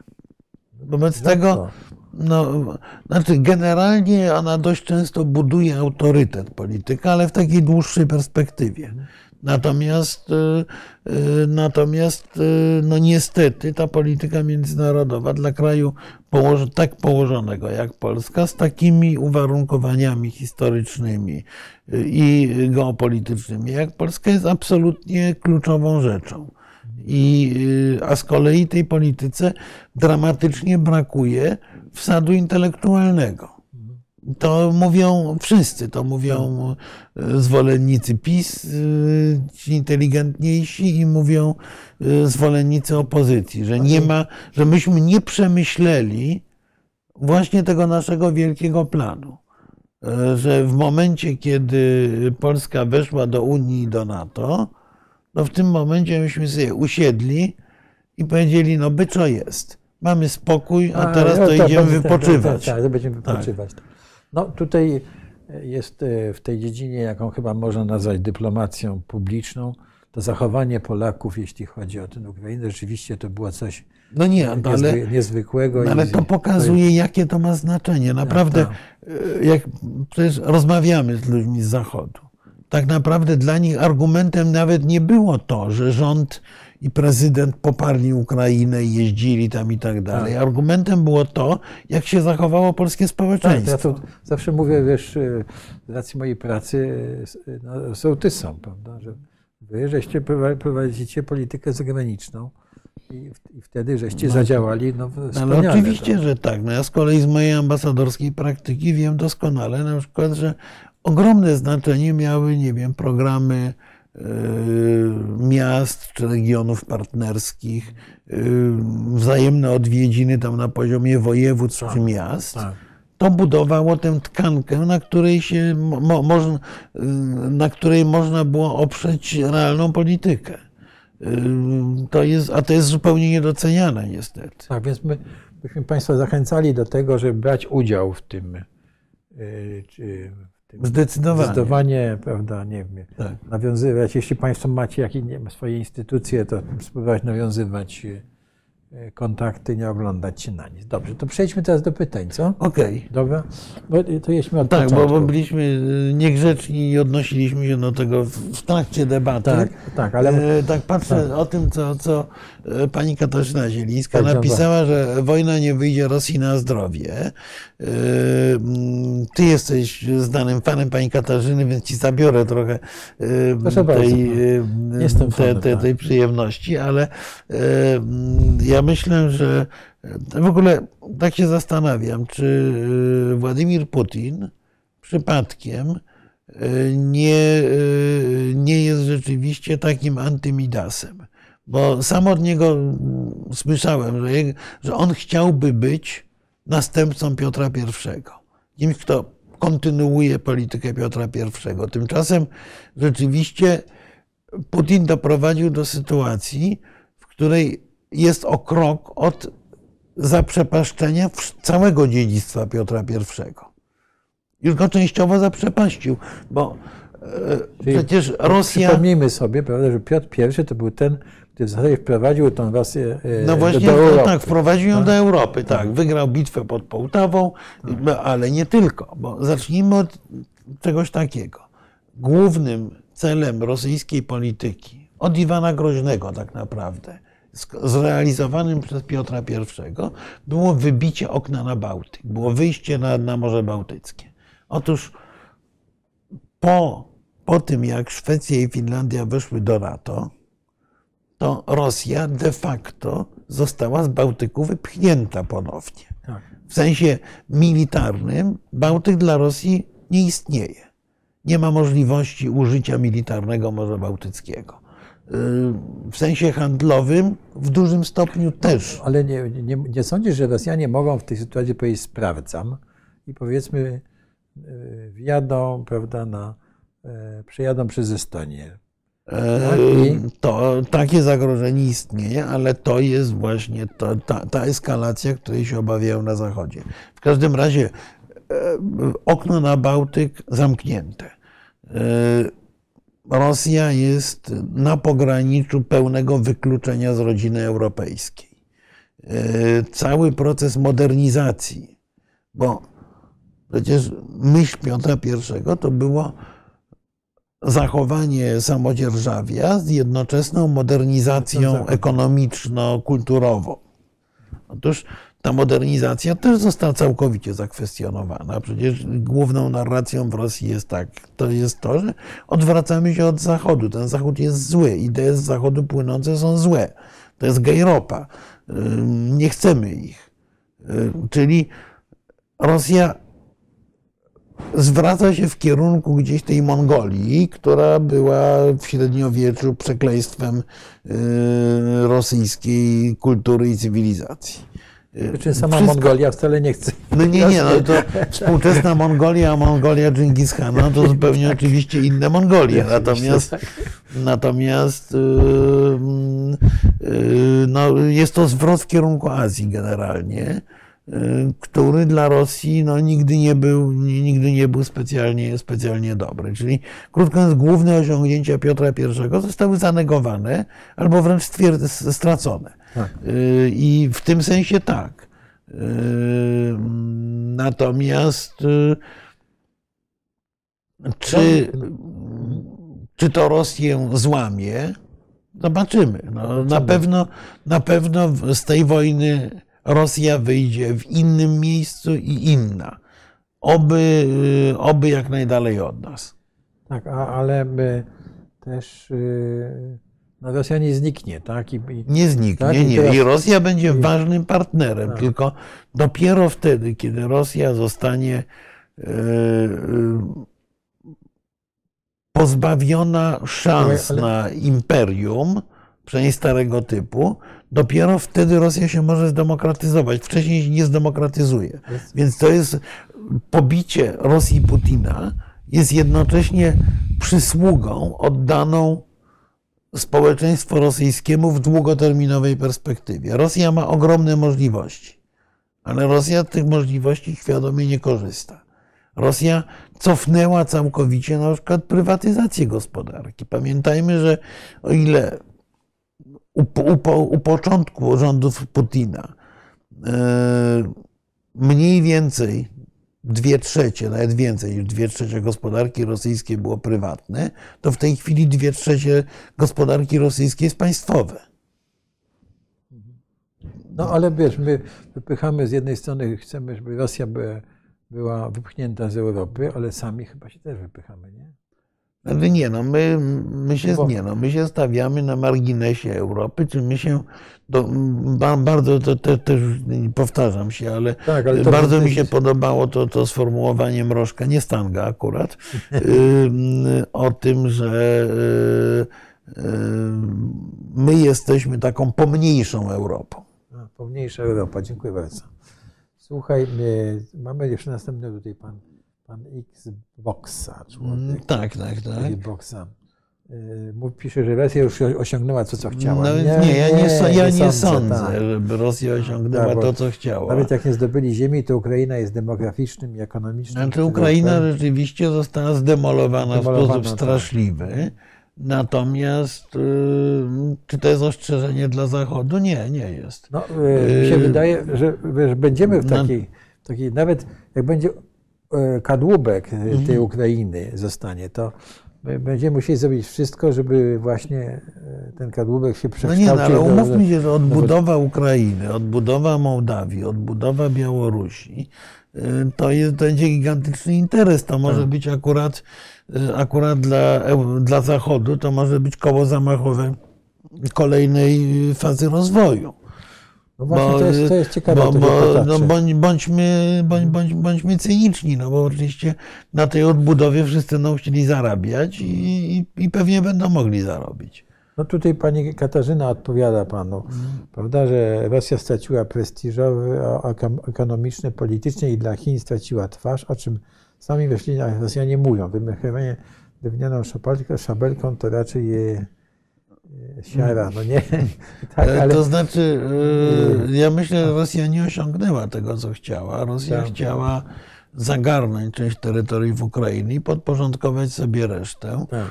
Wobec tego, to. no, znaczy generalnie ona dość często buduje autorytet polityka, ale w takiej dłuższej perspektywie. Natomiast, y, y, natomiast y, no niestety ta polityka międzynarodowa dla kraju tak położonego jak Polska, z takimi uwarunkowaniami historycznymi i geopolitycznymi jak Polska jest absolutnie kluczową rzeczą. I, a z kolei tej polityce dramatycznie brakuje wsadu intelektualnego. To mówią wszyscy, to mówią y, zwolennicy PiS, y, ci inteligentniejsi i mówią y, zwolennicy opozycji, że nie ma, że myśmy nie przemyśleli właśnie tego naszego wielkiego planu. Że w momencie, kiedy Polska weszła do Unii i do NATO, no w tym momencie myśmy sobie usiedli i powiedzieli, no byczo jest. Mamy spokój, a teraz to no idziemy będzie- wypoczywać. Tak, tak, będziemy wypoczywać. No tutaj jest e, w tej dziedzinie, jaką chyba można nazwać dyplomacją publiczną, to zachowanie Polaków, jeśli chodzi o tę Ukrainę, rzeczywiście to było coś No nie, no ale, niezwy, niezwykłego. no ale i- to pokazuje, jakie to ma znaczenie. Naprawdę, tak. y, jak przecież rozmawiamy z ludźmi z Zachodu, tak naprawdę dla nich argumentem nawet nie było to, że rząd i prezydent poparli Ukrainę i jeździli tam i tak dalej. Argumentem było to, jak się zachowało polskie Tak, społeczeństwo. ja to zawsze mówię, wiesz, e, z racji mojej pracy e, no, sołtysom, prawda, że wy żeście prowa- prowadzicie politykę zagraniczną i, i wtedy żeście zadziałali no, Ale wspaniale. oczywiście, tak. że tak. No ja z kolei z mojej ambasadorskiej praktyki wiem doskonale na przykład, że ogromne znaczenie miały, nie wiem, programy y, miast czy regionów partnerskich, y, wzajemne odwiedziny tam na poziomie województw czy miast. tak. To budowało tę tkankę, na której się mo, mo, można, y, na której można było oprzeć realną politykę. Y, To jest, a to jest zupełnie niedoceniane niestety. Tak, więc my byśmy Państwa zachęcali do tego, żeby brać udział w y, tym Zdecydowanie. zdecydowanie, prawda, nie wiem, Tak. nawiązywać. Jeśli Państwo macie jakieś swoje instytucje, to spróbować nawiązywać e, kontakty, nie oglądać się na nic. Dobrze, to przejdźmy teraz do pytań, co? Okej. Dobra? Bo to jedźmy od Tak, bo, bo byliśmy y, niegrzeczni i odnosiliśmy się do tego w, trakcie debaty. Tak, tak, ale E, tak patrzę o tym, co, co e, pani Katarzyna Zielińska napisała, że wojna nie wyjdzie Rosji na zdrowie. E, mm, Ty jesteś znanym fanem pani Katarzyny, więc ci zabiorę trochę e, Proszę tej, e, Jestem te, te, tak. tej przyjemności, ale e, mm, ja myślę, że w ogóle tak się zastanawiam, czy e, Władimir Putin przypadkiem e, nie, e, nie jest rzeczywiście takim antymidasem. Bo sam od niego słyszałem, że, że on chciałby być następcą Piotra I. Kimś, kto kontynuuje politykę Piotra I. Tymczasem rzeczywiście Putin doprowadził do sytuacji, w której jest o krok od zaprzepaszczenia całego dziedzictwa Piotra I. Już go częściowo zaprzepaścił, bo e, Czyli przecież Rosja. Przypomnijmy sobie, prawda, że Piotr I to był ten, w zasadzie wprowadził tą Rosję e, No do, właśnie, do no Europy. tak, wprowadził ją do Europy, tak. Wygrał bitwę pod Połtawą, no, ale nie tylko, bo zacznijmy od czegoś takiego. Głównym celem rosyjskiej polityki, od Iwana Groźnego tak naprawdę, zrealizowanym przez Piotra I, było wybicie okna na Bałtyk, było wyjście na, na Morze Bałtyckie. Otóż po, po tym, jak Szwecja i Finlandia weszły do NATO, to Rosja de facto została z Bałtyku wypchnięta ponownie. Tak. W sensie militarnym Bałtyk dla Rosji nie istnieje. Nie ma możliwości użycia militarnego Morza Bałtyckiego. Yy, W sensie handlowym w dużym stopniu też. Ale nie, nie, nie sądzisz, że Rosjanie mogą w tej sytuacji powiedzieć sprawdzam i powiedzmy e, wjadą, prawda, na, e, przejadą przez Estonię. Tak, i- To, takie zagrożenie istnieje, ale to jest właśnie to, ta, ta eskalacja, której się obawiają na Zachodzie. W każdym razie e, okno na Bałtyk zamknięte. E, Rosja jest na pograniczu pełnego wykluczenia z rodziny europejskiej. E, Cały proces modernizacji, bo przecież myśl Piotra I to było zachowanie samodzierżawia z jednoczesną modernizacją ekonomiczno-kulturową. Otóż ta modernizacja też została całkowicie zakwestionowana. Przecież główną narracją w Rosji jest tak, to jest to, że odwracamy się od Zachodu. Ten Zachód jest zły, idee z Zachodu płynące są złe. To jest gejropa. Nie chcemy ich. Czyli Rosja zwraca się w kierunku gdzieś tej Mongolii, która była w średniowieczu przekleństwem y, rosyjskiej kultury i cywilizacji. Czy sama wszystko- Mongolia wcale nie chce. No nie, nie, no to współczesna Mongolia, a Mongolia Dżingis-Hana to zupełnie oczywiście inne Mongolie. Natomiast, natomiast y, y, no, jest to zwrot w kierunku Azji generalnie, który dla Rosji no, nigdy nie był, nigdy nie był specjalnie, specjalnie dobry. Czyli krótko mówiąc, główne osiągnięcia Piotra I zostały zanegowane albo wręcz stracone. Tak. Y, I w tym sensie tak. Y, Natomiast y, czy, czy to Rosję złamie? Zobaczymy. No, na, pewno, na pewno z tej wojny Rosja wyjdzie w innym miejscu i inna. Oby, y, oby jak najdalej od nas. Tak, a, ale my też y, no Rosja nie zniknie, tak? I, i, Nie zniknie, Tak, i nie. teraz- I Rosja będzie ważnym partnerem, Tak. tylko dopiero wtedy, kiedy Rosja zostanie e, pozbawiona szans na imperium, przynajmniej starego typu, dopiero wtedy Rosja się może zdemokratyzować. Wcześniej się nie zdemokratyzuje. Więc to jest pobicie Rosji Putina jest jednocześnie przysługą oddaną społeczeństwu rosyjskiemu w długoterminowej perspektywie. Rosja ma ogromne możliwości, ale Rosja tych możliwości świadomie nie korzysta. Rosja cofnęła całkowicie na przykład prywatyzację gospodarki. Pamiętajmy, że o ile u, u, u początku rządów Putina e, mniej więcej dwie trzecie, nawet więcej niż dwie trzecie gospodarki rosyjskiej było prywatne, to w tej chwili dwie trzecie gospodarki rosyjskiej jest państwowe. No ale wiesz, my wypychamy z jednej strony, chcemy, żeby Rosja była, była wypchnięta z Europy, ale sami chyba się też wypychamy, nie? Ale nie, no my, my, się, nie, no my się stawiamy na marginesie Europy, czy my się, do, ba, bardzo, to, to, też powtarzam się, ale, Tak, ale bardzo mi jest- się podobało to, to sformułowanie Mrożka, nie Stanga akurat, ym, o tym, że y, y, my jesteśmy taką pomniejszą Europą. A, Pomniejsza Europa, dziękuję bardzo. Słuchaj, my, mamy jeszcze następny tutaj pan, pan Xboxa, człowiek. Tak, tak, tak. Xboxa. Y, Mów, pisze, że Rosja już osiągnęła to, co chciała. No, nie, ja nie, so- ja nie sądzę, tak. żeby Rosja osiągnęła Tak, to, co chciała. Nawet jak nie zdobyli ziemi, to Ukraina jest demograficznym i ekonomicznym. Znaczy Ukraina królem. rzeczywiście została zdemolowana w Zdemolowana, sposób tak. straszliwy. Natomiast y, czy to jest ostrzeżenie dla Zachodu? Nie, nie jest. No, y, mi się wydaje, że będziemy w takiej, takiej, nawet jak będzie kadłubek e, Mhm. tej Ukrainy zostanie, to my będziemy musieli zrobić wszystko, żeby właśnie e, ten kadłubek się No przekształcił. nie, no, ale umówmy się, że odbudowa Ukrainy, odbudowa Mołdawii, odbudowa Białorusi, y, to jest, będzie gigantyczny interes. To może Tak. być akurat, akurat dla, dla Zachodu, to może być koło zamachowe kolejnej fazy rozwoju. No właśnie, to jest, to jest ciekawe. Bo, bo, no, bądź, bądźmy, bądź, bądź, bądźmy cyniczni, no bo oczywiście na tej odbudowie wszyscy będą chcieli zarabiać i, i, i pewnie będą mogli zarobić. No tutaj pani Katarzyna odpowiada panu, Mhm. prawda, że Rosja straciła prestiżowy, ekonomiczny, polityczny i dla Chin straciła twarz, o czym sami weszli, a Rosjanie mówią. Wymychanie drewnianą szabelką to raczej je siara, no nie? tak, E, ale To znaczy, e, ja myślę, że Rosja nie osiągnęła tego, co chciała. Rosja Tak. chciała zagarnąć część terytoriów Ukrainy i podporządkować sobie resztę. tak,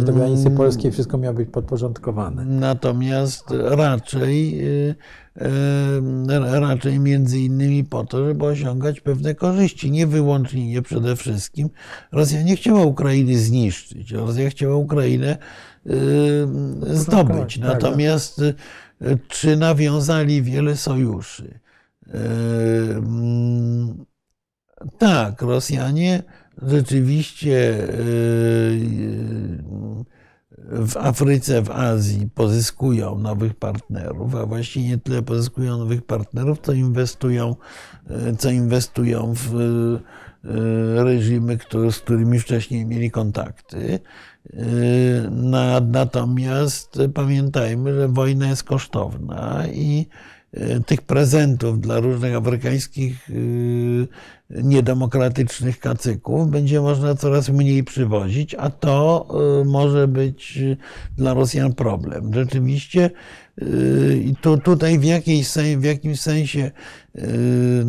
E, do granicy polskiej wszystko miało być podporządkowane. Natomiast raczej, raczej między innymi po to, żeby osiągać pewne korzyści. Nie wyłącznie, nie przede wszystkim. Rosja nie chciała Ukrainy zniszczyć. Rosja chciała Ukrainę zdobyć. tak, Natomiast y, czy nawiązali wiele sojuszy? Y, mm, Tak, Rosjanie rzeczywiście y, w Afryce, w Azji pozyskują nowych partnerów, a właściwie nie tyle pozyskują nowych partnerów, co inwestują, y, co inwestują w y, reżimy, z którymi wcześniej mieli kontakty. Y, na- Natomiast pamiętajmy, że wojna jest kosztowna i y, tych prezentów dla różnych afrykańskich y, niedemokratycznych kacyków będzie można coraz mniej przywozić, a to może być dla Rosjan problem. Rzeczywiście i tu, tutaj w, w jakimś sensie y,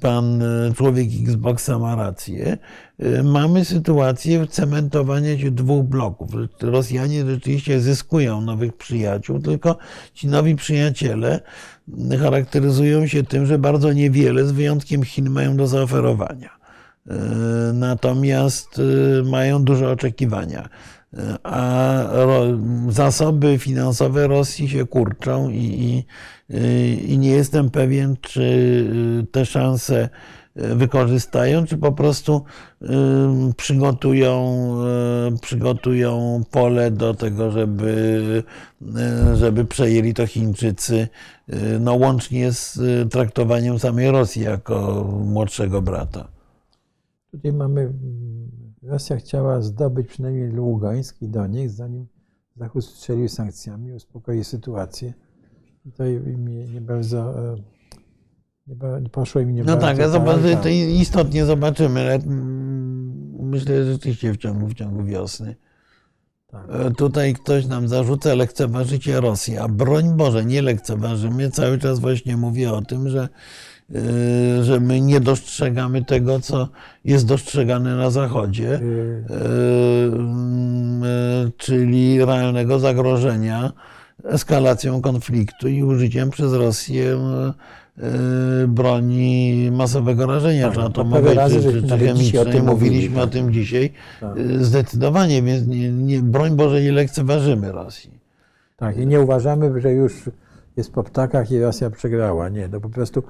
pan y, człowiek Xboxa ma rację. Mamy sytuację cementowania się dwóch bloków. Rosjanie rzeczywiście zyskują nowych przyjaciół, tylko ci nowi przyjaciele charakteryzują się tym, że bardzo niewiele, z wyjątkiem Chin, mają do zaoferowania. Natomiast mają duże oczekiwania. A zasoby finansowe Rosji się kurczą i, i, i nie jestem pewien, czy y, te szanse y, wykorzystają, czy po prostu y, przygotują, przygotują pole do tego, żeby, żeby przejęli to Chińczycy, no łącznie z traktowaniem samej Rosji jako młodszego brata. Tutaj mamy, Rosja chciała zdobyć przynajmniej Lugańsk i Donieck, zanim Zachód strzelił sankcjami, uspokoi sytuację. Tutaj im nie, nie bardzo, e, nie, ba- poszło im nie No bardzo. tak, zobacz, tak. to istotnie zobaczymy. ale, mm, Myślę, że rzeczywiście w ciągu, w ciągu wiosny. E, Tutaj ktoś nam zarzuca lekceważycie Rosję, a broń Boże, nie lekceważymy. Cały czas właśnie mówię o tym, że, że my nie dostrzegamy tego, co jest dostrzegane na Zachodzie, Y, e, czyli realnego zagrożenia eskalacją konfliktu i użyciem przez Rosję broni masowego rażenia, czy Tak, atomowej, parę razy czy, czy, czy dzisiaj o chemicznej. tym mówili, Mówiliśmy tak. o tym dzisiaj. Tak. Y, Zdecydowanie, więc nie, nie, broń Boże nie lekceważymy Rosji. Tak, i nie uważamy, że już jest po ptakach i Rosja przegrała. Nie, no po prostu,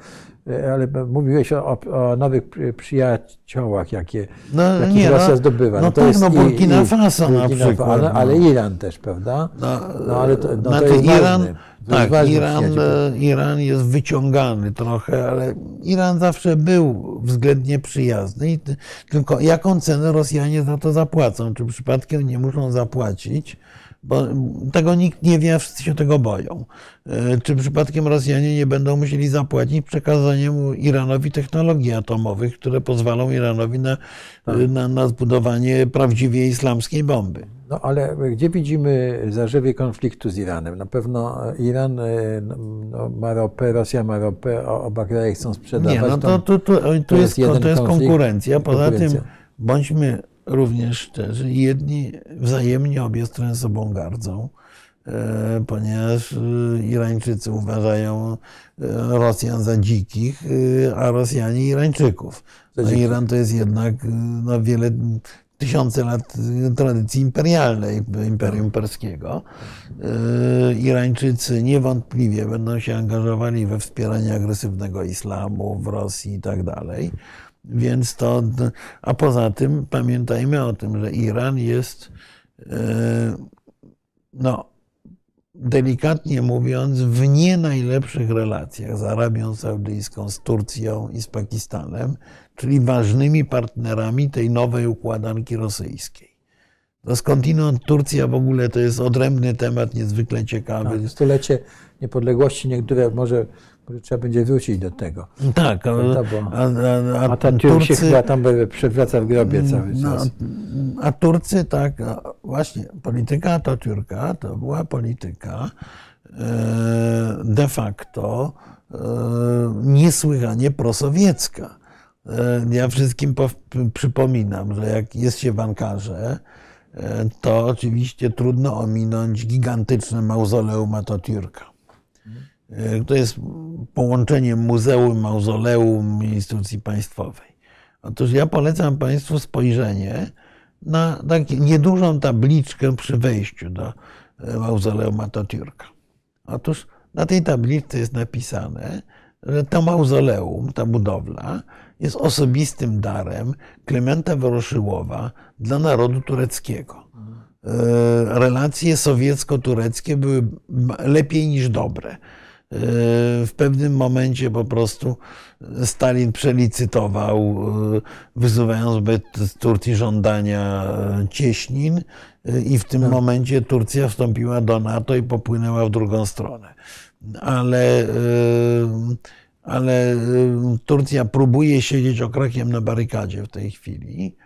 e, ale mówiłeś o, o, nowych przy- przyjaciołach, jakie, No nie, Rosja no, zdobywa. no tak, no Burkina Faso na Burkina przykład, Ale, no. ale Iran też, prawda? No, No, ale to- no to znaczy jest Iran. To jest tak, ważny Iran, przyjaciel. e, Iran jest wyciągany trochę, ale Iran zawsze był względnie przyjazny. I tylko jaką cenę Rosjanie za to zapłacą? Czy przypadkiem nie muszą zapłacić? Bo tego nikt nie wie, a wszyscy się tego boją. E, Czy przypadkiem Rosjanie nie będą musieli zapłacić przekazaniem Iranowi technologii atomowych, które pozwolą Iranowi na, Tak. na, na zbudowanie prawdziwie islamskiej bomby? No ale gdzie widzimy zarzewie konfliktu z Iranem? Na pewno Iran e, no, ma ropę, Rosja ma ropę, oba kraje chcą sprzedawać. Nie, no to, to, to, to, to jest, jest to jest konkurencja. Poza konkurencja. tym bądźmy również szczerzy, jedni wzajemnie obie strony sobą gardzą, e, ponieważ e, Irańczycy uważają e, Rosjan za dzikich, a Rosjanie Irańczyków. No. Iran to jest jednak no, wiele tysiące lat tradycji imperialnej Imperium Perskiego. Irańczycy niewątpliwie będą się angażowali we wspieranie agresywnego islamu w Rosji i tak dalej. Więc to, a poza tym pamiętajmy o tym, że Iran jest, e, no, delikatnie mówiąc, w nie najlepszych relacjach z Arabią Saudyjską, z Turcją i z Pakistanem, czyli ważnymi partnerami tej nowej układanki rosyjskiej. To skądinąd Turcja w ogóle to jest odrębny temat, niezwykle ciekawy. tak, stulecie niepodległości, niektóre może trzeba będzie wrócić do tego. Tak, a, Prawda, bo- a, a, A ten Turk się chyba tam przewraca w grobie cały No, czas. a Turcy tak, a właśnie, polityka Atatürka to była polityka e, de facto e, niesłychanie prosowiecka. E, Ja wszystkim przypominam, że jak jest się w Ankarze, to oczywiście trudno ominąć gigantyczne mauzoleum Atatürka. E, To jest połączenie muzeum, mauzoleum instytucji państwowej. Otóż ja polecam Państwu spojrzenie na taką niedużą tabliczkę przy wejściu do e, mauzoleum Atatürka. Otóż na tej tabliczce jest napisane, że to mauzoleum, ta budowla jest osobistym darem Klementa Woroszyłowa dla narodu tureckiego. E, Relacje sowiecko-tureckie były lepiej niż dobre. W pewnym momencie po prostu Stalin przelicytował, e, wysuwając wobec Turcji żądania e, cieśnin, e, i w tym momencie Turcja wstąpiła do NATO i popłynęła w drugą stronę. Ale, ale Turcja próbuje siedzieć okrakiem na barykadzie w tej chwili.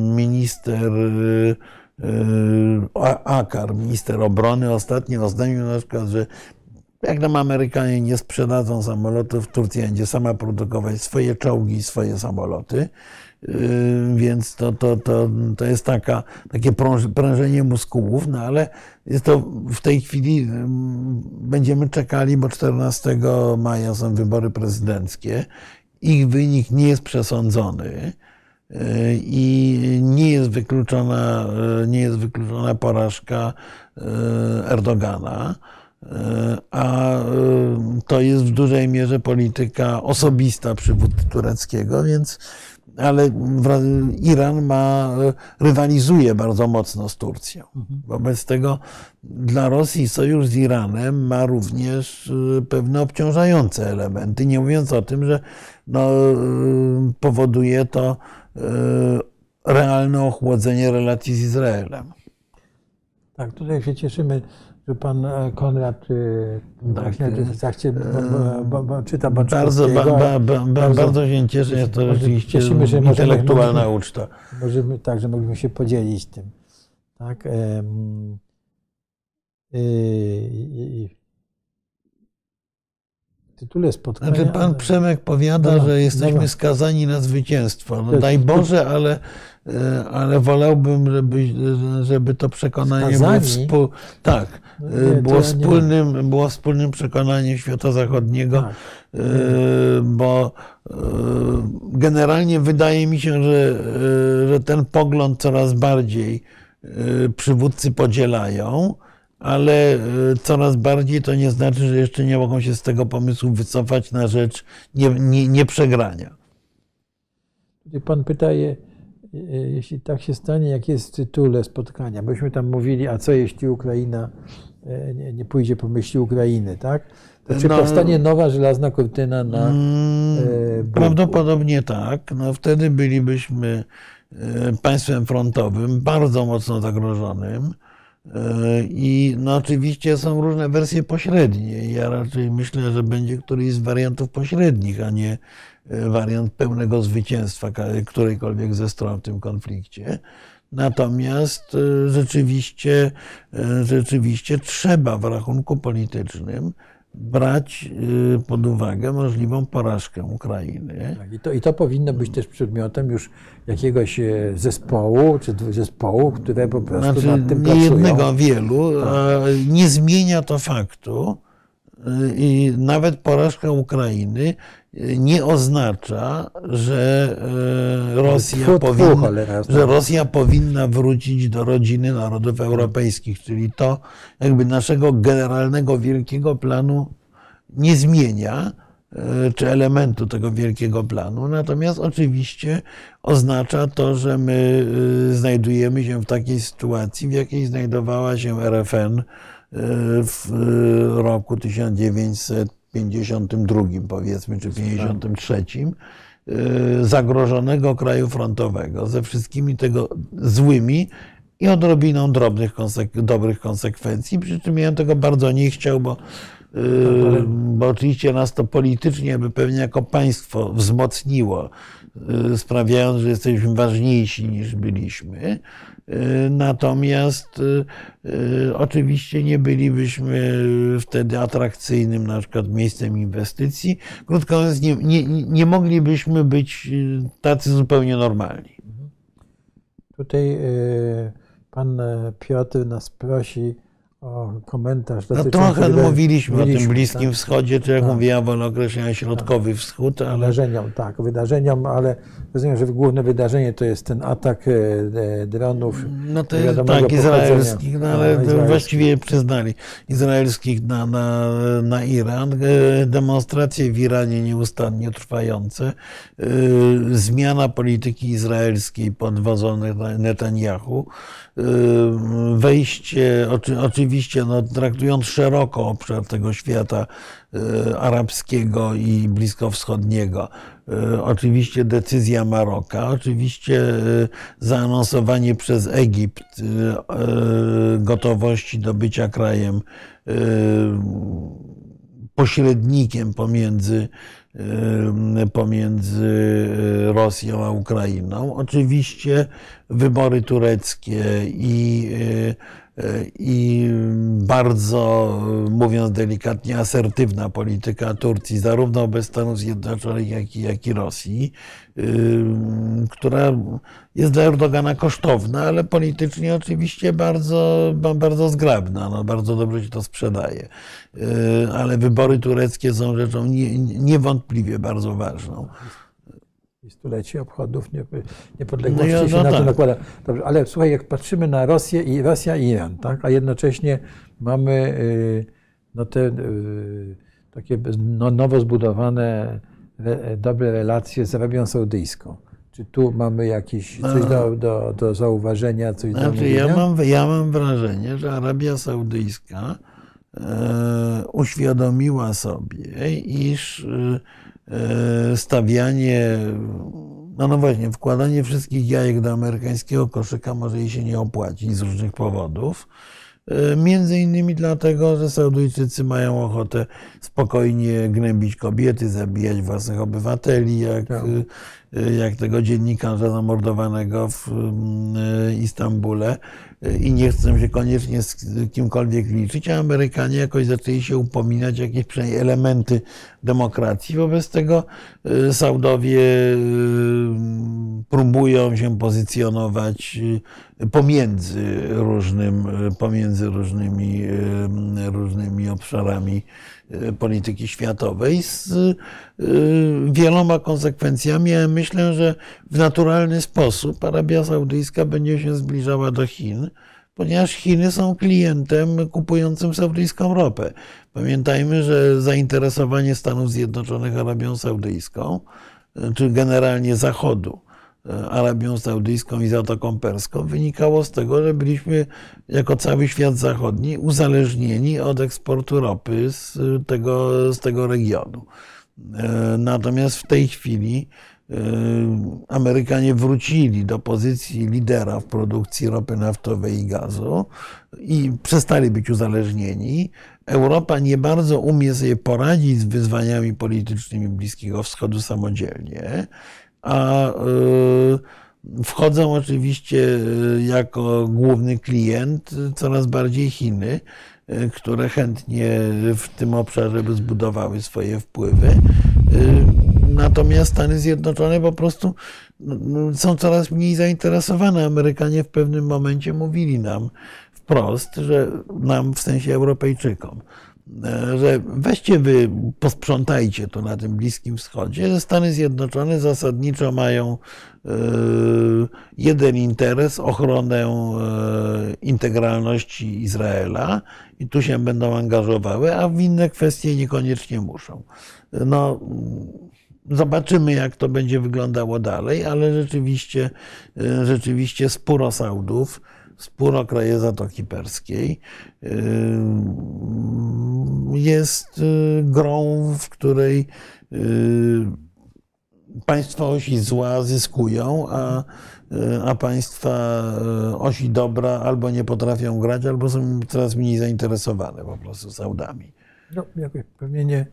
Minister Akar, minister obrony, ostatnio oznajmił na przykład, że jak nam Amerykanie nie sprzedadzą samolotów, Turcja będzie sama produkować swoje czołgi i swoje samoloty. Yy, Więc to, to, to, to jest taka, takie prężenie muskułów, no ale jest to w tej chwili ym, będziemy czekali, bo 14 maja są wybory prezydenckie. Ich wynik nie jest przesądzony yy, i nie jest wykluczona, nie jest wykluczona porażka yy, Erdogana. A y, to jest w dużej mierze polityka osobista przywódcy tureckiego, więc ale Iran ma, rywalizuje bardzo mocno z Turcją. Wobec tego dla Rosji sojusz z Iranem ma również pewne obciążające elementy, nie mówiąc o tym, że no, powoduje to realne ochłodzenie relacji z Izraelem. Tak, tutaj się cieszymy, że pan e, Konrad e, Tak, e, zachcie, czyta Bardzo, ba, ba, ba, ba, bardzo- bardzo się cieszę, jest to rzeczywiście cieszymy, że intelektualna możemy- uczta. Możemy, tak, że mogliśmy się podzielić tym. Tak? W tytule spotkania. Znaczy, pan Przemek powiada, Dobra, że jesteśmy dobra. skazani na zwycięstwo. No, daj Boże, ale, e, ale wolałbym, żeby, żeby to przekonanie było, Skazani? współ, tak, No e, nie, było, nie- wspólnym, było wspólnym przekonaniem świata zachodniego, Tak. e, bo generalnie wydaje mi się, że, że ten pogląd coraz bardziej przywódcy podzielają, ale e, coraz bardziej to nie znaczy, że jeszcze nie mogą się z tego pomysłu wycofać na rzecz nie, nie, nieprzegrania. Tutaj Pan pyta, je- e, jeśli tak się stanie, jak jest w tytule spotkania. Byśmy tam mówili, a co jeśli Ukraina e, nie, nie pójdzie po myśli Ukrainy, tak? To czy No- powstanie nowa żelazna kurtyna na. Mm, e, Bóg? Prawdopodobnie tak. No, wtedy bylibyśmy państwem frontowym, bardzo mocno zagrożonym. I no, oczywiście są różne wersje pośrednie. Ja raczej myślę, że będzie któryś z wariantów pośrednich, a nie e, wariant pełnego zwycięstwa którejkolwiek ze stron w tym konflikcie. Natomiast e, rzeczywiście, e, rzeczywiście trzeba w rachunku politycznym brać e, pod uwagę możliwą porażkę Ukrainy. Tak, I to, I to powinno być też przedmiotem już jakiegoś e, zespołu, czy zespołów, które po prostu Znaczy, nad tym nie pracują. jednego, wielu. a Nie zmienia to faktu, y, i nawet porażka Ukrainy y, nie oznacza, że e, Rosja, powinna, że Rosja powinna wrócić do rodziny narodów europejskich, czyli to jakby naszego generalnego wielkiego planu nie zmienia, e, czy elementu tego wielkiego planu. Natomiast oczywiście oznacza to, że my e, znajdujemy się w takiej sytuacji, w jakiej znajdowała się RFN w roku 1900. 52 powiedzmy, czy 53 y, zagrożonego kraju frontowego ze wszystkimi tego złymi i odrobiną drobnych, konsek- dobrych konsekwencji. Przy czym ja tego bardzo nie chciał, bo, yy, bo oczywiście nas to politycznie by pewnie jako państwo wzmocniło, yy, sprawiając, że jesteśmy ważniejsi niż byliśmy. Yy, Natomiast yy, yy, oczywiście nie bylibyśmy wtedy atrakcyjnym na przykład miejscem inwestycji. Krótko mówiąc, nie, nie, nie moglibyśmy być tacy zupełnie normalni. Tutaj e, pan e, Piotr nas prosi o komentarz No trochę mówiliśmy o tym Bliskim tak, Wschodzie, czy jak Tak. mówię, ja wolę określenia Środkowy Wschód, ale Wydarzeniom, tak, wydarzeniom, ale rozumiem, że główne wydarzenie to jest ten atak e, dronów. no to jest tak, izraelskich, no ale to izraelskich. właściwie przyznali, izraelskich na, na, na Iran, e, demonstracje w Iranie nieustannie trwające, e, zmiana polityki izraelskiej pod wodzą Neta- Netanyahu, wejście, oczy, oczywiście no, traktując szeroko obszar tego świata e, arabskiego i bliskowschodniego, e, oczywiście decyzja Maroka, oczywiście zaanonsowanie przez Egipt gotowości do bycia krajem pośrednikiem pomiędzy, pomiędzy e, Rosją a Ukrainą. Oczywiście wybory tureckie i, e, i bardzo, mówiąc delikatnie, asertywna polityka Turcji, zarówno wobec Stanów Zjednoczonych, jak i, jak i Rosji, y, która jest dla Erdogana kosztowna, ale politycznie oczywiście bardzo, ba- bardzo zgrabna. No, bardzo dobrze się to sprzedaje. Ale wybory tureckie są rzeczą nie, niewątpliwie bardzo ważną. Stulecie obchodów nie- niepodległości No ja- się no na to tak. nakłada. Dobrze, ale słuchaj, jak patrzymy na Rosję i Rosja i Iran, tak? a jednocześnie mamy y, no, te y, takie no, nowo zbudowane re, dobre relacje z Arabią Saudyjską. Czy tu mamy jakieś coś do, do, do zauważenia, coś do Znaczy, ja, mówienia? mam, ja mam wrażenie, że Arabia Saudyjska e, uświadomiła sobie, iż e, stawianie, no, no właśnie, wkładanie wszystkich jajek do amerykańskiego koszyka może jej się nie opłacić z różnych powodów. E, Między innymi dlatego, że Saudyjczycy mają ochotę spokojnie gnębić kobiety, zabijać własnych obywateli, jak, Tak. e, jak tego dziennikarza zamordowanego w mm, e, Istambule E, i nie chcą się koniecznie z kimkolwiek liczyć, a Amerykanie jakoś zaczęli się upominać jakieś przynajmniej elementy demokracji. Wobec tego e, Saudowie e, próbują się pozycjonować e, pomiędzy, różnym, pomiędzy różnymi, różnymi obszarami polityki światowej z e, wieloma konsekwencjami. Ja myślę, że w naturalny sposób Arabia Saudyjska będzie się zbliżała do Chin, ponieważ Chiny są klientem kupującym saudyjską ropę. Pamiętajmy, że zainteresowanie Stanów Zjednoczonych Arabią Saudyjską, e, czy generalnie Zachodu, e, Arabią Saudyjską i Zatoką Perską wynikało z tego, że byliśmy jako cały świat zachodni uzależnieni od eksportu ropy z tego, z tego regionu. E, Natomiast w tej chwili e, Amerykanie wrócili do pozycji lidera w produkcji ropy naftowej i gazu i przestali być uzależnieni. Europa nie bardzo umie sobie poradzić z wyzwaniami politycznymi Bliskiego Wschodu samodzielnie, a e, wchodzą oczywiście e, jako główny klient coraz bardziej Chiny, e, które chętnie w tym obszarze by zbudowały swoje wpływy. Natomiast Stany Zjednoczone po prostu no, no, są coraz mniej zainteresowane. Amerykanie w pewnym momencie mówili nam wprost, że nam w sensie Europejczykom, że weźcie wy, posprzątajcie to na tym Bliskim Wschodzie, że Stany Zjednoczone zasadniczo mają e, jeden interes, ochronę e, integralności Izraela i tu się będą angażowały, a w inne kwestie niekoniecznie muszą. No, Zobaczymy, jak to będzie wyglądało dalej, ale rzeczywiście, e, rzeczywiście sporo Saudów, sporo kraje Zatoki Perskiej e, jest e, grą, w której państwa osi zła zyskują, a, a państwa osi dobra albo nie potrafią grać, albo są coraz mniej zainteresowane po prostu Saudami. No, jakoś pewnie nie,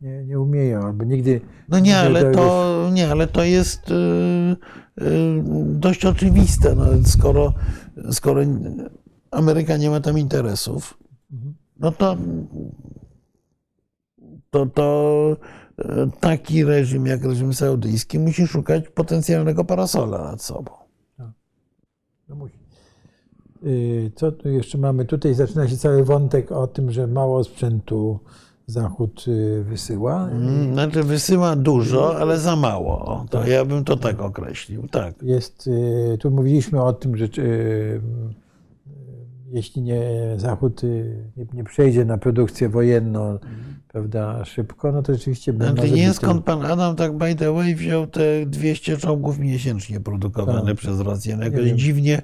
nie, nie umieją, albo nigdy. No nie, ale to, nie, ale to jest dość oczywiste. No, skoro, skoro Ameryka nie ma tam interesów, no to, to, to y, taki reżim jak reżim saudyjski musi szukać potencjalnego parasola nad sobą. No musi. Y, Co tu jeszcze mamy? Tutaj zaczyna się cały wątek o tym, że mało sprzętu Zachód y, wysyła. Mm, Znaczy wysyła dużo, ale za mało. To ja bym to tak określił. Tak. Jest, y, tu mówiliśmy o tym, że y, jeśli nie Zachód y, nie, nie przejdzie na produkcję wojenną, prawda, szybko, no to rzeczywiście Znaczy może nie skąd pan Adam tak by the way wziął te 200 czołgów miesięcznie produkowane Tak. przez Rosjan. Jakoś wiem. dziwnie,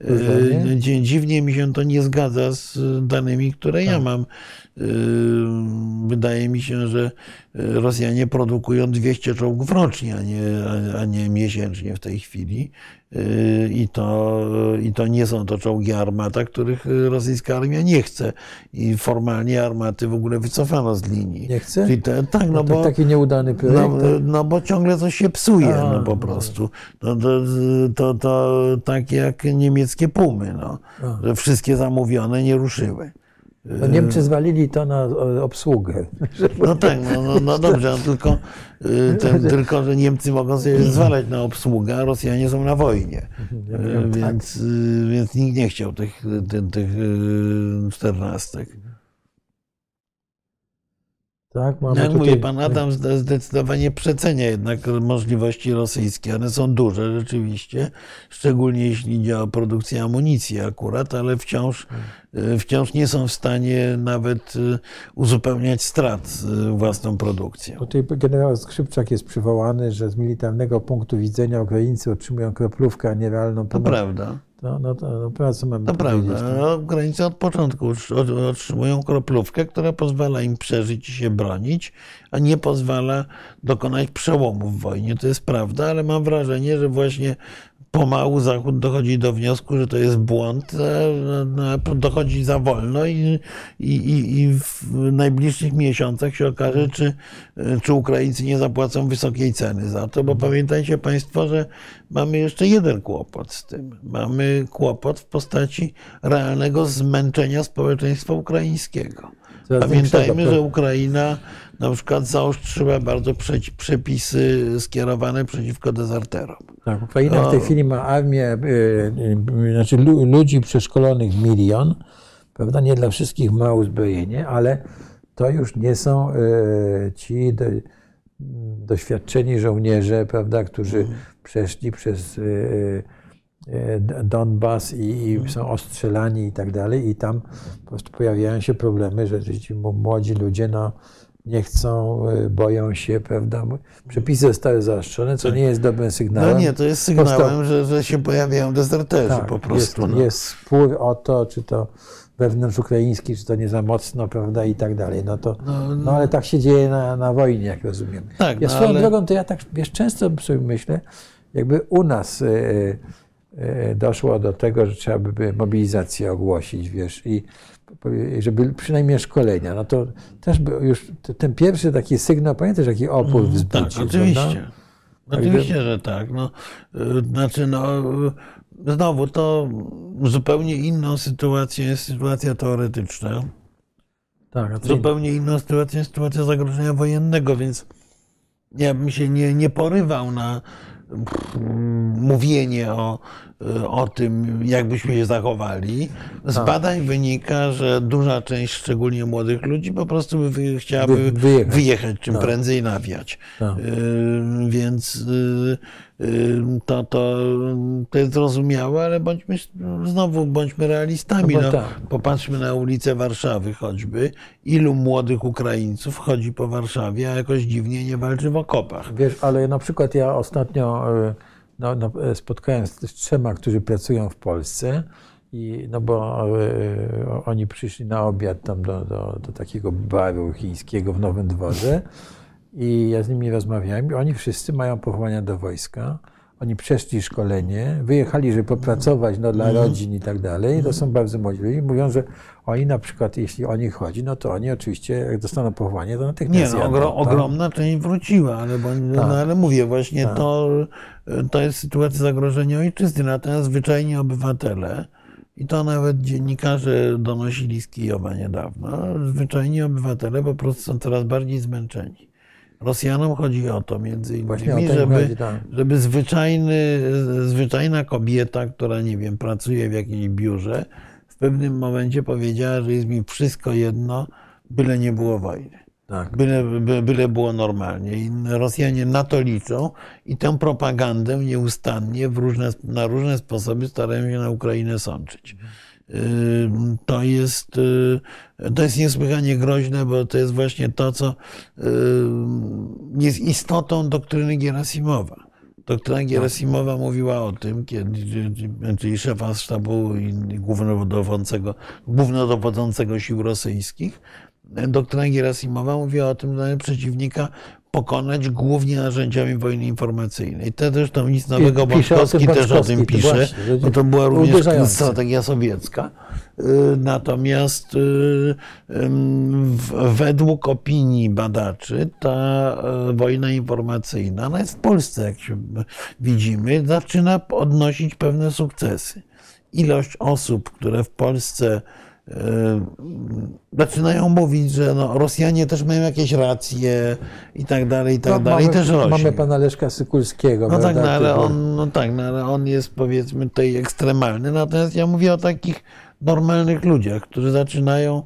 e, dzi- dziwnie mi się to nie zgadza z danymi, które ja Tak. mam. E, Wydaje mi się, że Rosjanie produkują 200 czołgów rocznie, a nie, a- a nie miesięcznie w tej chwili. E, I to, I to nie są to czołgi armata, których rosyjska armia nie chce. I formalnie armaty w ogóle wycofano z linii. Nie chce? Czyli te, tak, no no, to bo, taki nieudany projekt. no, no bo ciągle coś się psuje, A, no po no prostu. To, to, to, to tak jak niemieckie pumy, no, że wszystkie zamówione nie ruszyły. No, Niemcy zwalili to na o, obsługę. No tak, no, no, no dobrze, no tylko, y, ten, tylko, że Niemcy mogą sobie zwalać na obsługę, a Rosjanie są na wojnie. Y, tak. Więc, y, więc nikt nie chciał tych, tych, tych czternastek. Tak, mamy No jak tutaj, mówi pan Adam, zde- zdecydowanie przecenia jednak możliwości rosyjskie. One są duże rzeczywiście, szczególnie jeśli idzie o produkcję amunicji akurat, ale wciąż, wciąż nie są w stanie nawet y, uzupełniać strat y, własną produkcją. Tutaj generał Skrzypczak jest przywołany, że z militarnego punktu widzenia Ukraińcy otrzymują kroplówkę, a nie realną To pomoc. prawda, No, no, to, no, co mamy to prawda. No, Ukraińcy od początku otrzymują kroplówkę, która pozwala im przeżyć i się bronić, a nie pozwala dokonać przełomu w wojnie. To jest prawda, ale mam wrażenie, że właśnie pomału Zachód dochodzi do wniosku, że to jest błąd, e, e, dochodzi za wolno i, i, i- w najbliższych miesiącach się okaże, czy, e, czy Ukraińcy nie zapłacą wysokiej ceny za to, bo pamiętajcie Państwo, że mamy jeszcze jeden kłopot z tym. Mamy kłopot w postaci realnego zmęczenia społeczeństwa ukraińskiego. Pamiętajmy, że Ukraina na przykład zaostrzyła bardzo przepisy skierowane przeciwko dezerterom. Tak, Ukraina w tej O. chwili ma armię, y, y, znaczy lu, ludzi przeszkolonych milion, prawda? Nie dla wszystkich ma uzbrojenie, ale to już nie są y, ci do, doświadczeni żołnierze, prawda, którzy przeszli przez y, y, Donbas i, i są ostrzelani i tak dalej i tam po prostu pojawiają się problemy, że ci młodzi ludzie no, nie chcą, y, boją się, prawda? Przepisy zostały zaostrzone, co nie jest dobrym sygnałem. No nie, to jest sygnałem, że, że się pojawiają dezerterzy Tak, po prostu. Jest, no. jest spór o to, czy to wewnątrz ukraiński, czy to nie za mocno, prawda, i tak dalej. No to, no, ale tak się dzieje na, na wojnie, jak rozumiem. Tak, ja no, swoją ale- drogą, to ja tak, wiesz, często sobie myślę, jakby u nas y, y, doszło do tego, że trzeba by mobilizację ogłosić, wiesz, i żeby przynajmniej szkolenia, no to też już ten pierwszy taki sygnał, pamiętasz, jaki opór Tak, wzbudził, oczywiście. prawda? Oczywiście, że tak. No, y, znaczy, no, y, znowu to zupełnie inną sytuacją jest sytuacja teoretyczna. Tak, a Zupełnie inną sytuacją jest sytuacja zagrożenia wojennego, więc ja bym się nie, nie porywał na mm, mówienie o, o tym, jak byśmy się zachowali. Z Tak. badań wynika, że duża część, szczególnie młodych ludzi, po prostu by chciałaby Wy- wyjechać. wyjechać, czym Tak. prędzej nawiać. Tak. Y, Więc y, y, to, to, to jest zrozumiałe, ale bądźmy znowu bądźmy realistami. No tak. Popatrzmy na ulice Warszawy choćby. Ilu młodych Ukraińców chodzi po Warszawie, a jakoś dziwnie nie walczy w okopach. Wiesz, ale na przykład ja ostatnio no, no, e, spotkałem z trzema, którzy pracują w Polsce. I, no bo e, oni przyszli na obiad tam do, do, do takiego baru chińskiego w Nowym Dworze i ja z nimi rozmawiałem oni wszyscy mają powołania do wojska. Oni przeszli szkolenie, wyjechali, żeby popracować no, dla rodzin i tak dalej. To są bardzo młodzi ludzie. Mówią, że oni na przykład, jeśli o nich chodzi, no to oni oczywiście, jak dostaną powołanie, to Nie, natychmiast no, jadą, ogro, tak? ogromna część wróciła, ale, bo, no, ale mówię, właśnie Tak. to, to jest sytuacja zagrożenia ojczyzny. Natomiast zwyczajni obywatele, i to nawet dziennikarze donosili z Kijowa niedawno, zwyczajni obywatele po prostu są coraz bardziej zmęczeni. Rosjanom chodzi o to między innymi, żeby, chodzi, tak. żeby zwyczajny, zwyczajna kobieta, która nie wiem, pracuje w jakimś biurze, w pewnym momencie powiedziała, że jest mi wszystko jedno, byle nie było wojny. Tak. Byle, by, byle było normalnie. I Rosjanie na to liczą i tę propagandę nieustannie w różne, na różne sposoby starają się na Ukrainę sączyć. To jest, yy, to jest niesłychanie groźne, bo to jest właśnie to, co jest istotą doktryny Gerasimowa. Doktryna Gerasimowa mówiła o tym, kiedy, czyli szefa sztabu i głównodowodzącego, głównodowodzącego sił rosyjskich, doktryna Gerasimowa mówiła o tym, że przeciwnika pokonać głównie narzędziami wojny informacyjnej. To zresztą nic nowego, tym też o tym pisze, właśnie, bo to była również uderzające. strategia sowiecka. Y, Natomiast y, według opinii badaczy ta y, wojna informacyjna, nawet w Polsce, jak się widzimy, zaczyna odnosić pewne sukcesy. Ilość osób, które w Polsce zaczynają mówić, że no, Rosjanie też mają jakieś racje i tak dalej, i tak No, dalej, mamy, też rośnie. mamy pana Leszka Sykulskiego. No tak, no ale, on, no tak, no ale on jest powiedzmy tutaj ekstremalny. Natomiast ja mówię o takich normalnych ludziach, którzy zaczynają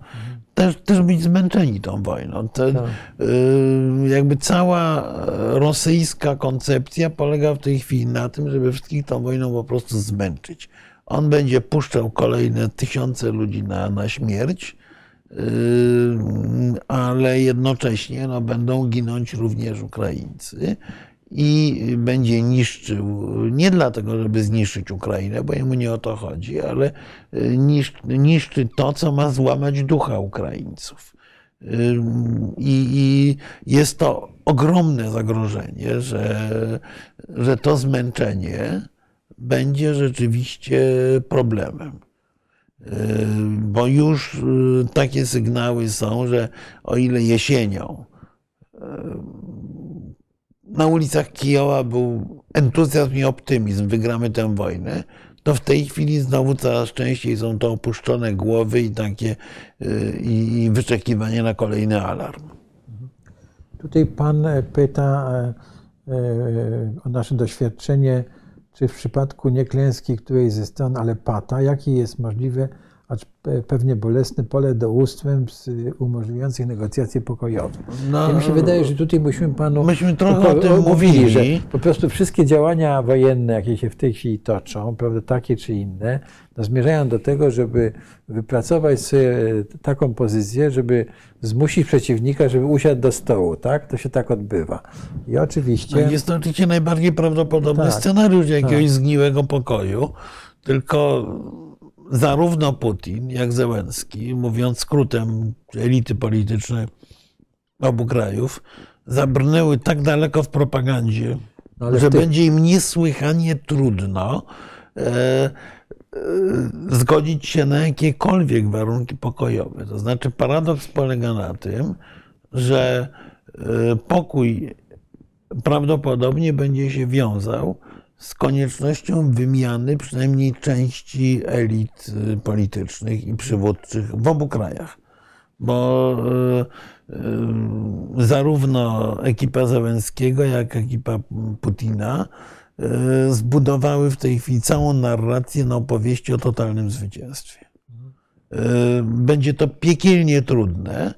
też, też być zmęczeni tą wojną. Te, Tak. y, jakby cała e, rosyjska koncepcja polega w tej chwili na tym, żeby wszystkich tą wojną po prostu zmęczyć. On będzie puszczał kolejne tysiące ludzi na, na śmierć, y, ale jednocześnie no, będą ginąć również Ukraińcy i będzie niszczył, nie dlatego, żeby zniszczyć Ukrainę, bo jemu nie o to chodzi, ale y, nisz, niszczy to, co ma złamać ducha Ukraińców. Ym, I, I jest to ogromne zagrożenie, że, że to zmęczenie będzie rzeczywiście problemem. Yy, Bo już yy, takie sygnały są, że o ile jesienią yy, na ulicach Kijowa był entuzjazm i optymizm, wygramy tę wojnę, to w tej chwili znowu coraz częściej są to opuszczone głowy i takie i wyczekiwanie na kolejny alarm. Tutaj Pan e, pyta e, e, o nasze doświadczenie, czy w przypadku nie klęski którejś ze stron, ale pata, jakie jest możliwe, acz pe- pewnie bolesne pole do ustępstw y, umożliwiających negocjacje pokojowe. No, Ja mi się wydaje, że tutaj musimy Panu... Myśmy trochę o tym mówili, że po prostu wszystkie działania wojenne, jakie się w tej chwili toczą, prawda, takie czy inne, no zmierzają do tego, żeby wypracować sobie taką pozycję, żeby zmusić przeciwnika, żeby usiadł do stołu, tak? To się tak odbywa. I oczywiście... No, Jest to oczywiście najbardziej prawdopodobny Tak, scenariusz jakiegoś zgniłego pokoju, tylko zarówno Putin, jak Zełenski, mówiąc skrótem elity polityczne obu krajów, zabrnęły tak daleko w propagandzie, No, że tej- będzie im niesłychanie trudno e, e, zgodzić się na jakiekolwiek warunki pokojowe. To znaczy, paradoks polega na tym, że e, pokój prawdopodobnie będzie się wiązał z koniecznością wymiany przynajmniej części elit y, politycznych i przywódczych w obu krajach. Bo y, y, zarówno ekipa Zełenskiego, jak ekipa Putina zbudowały w tej chwili całą narrację na opowieści o totalnym zwycięstwie. Będzie to piekielnie trudne.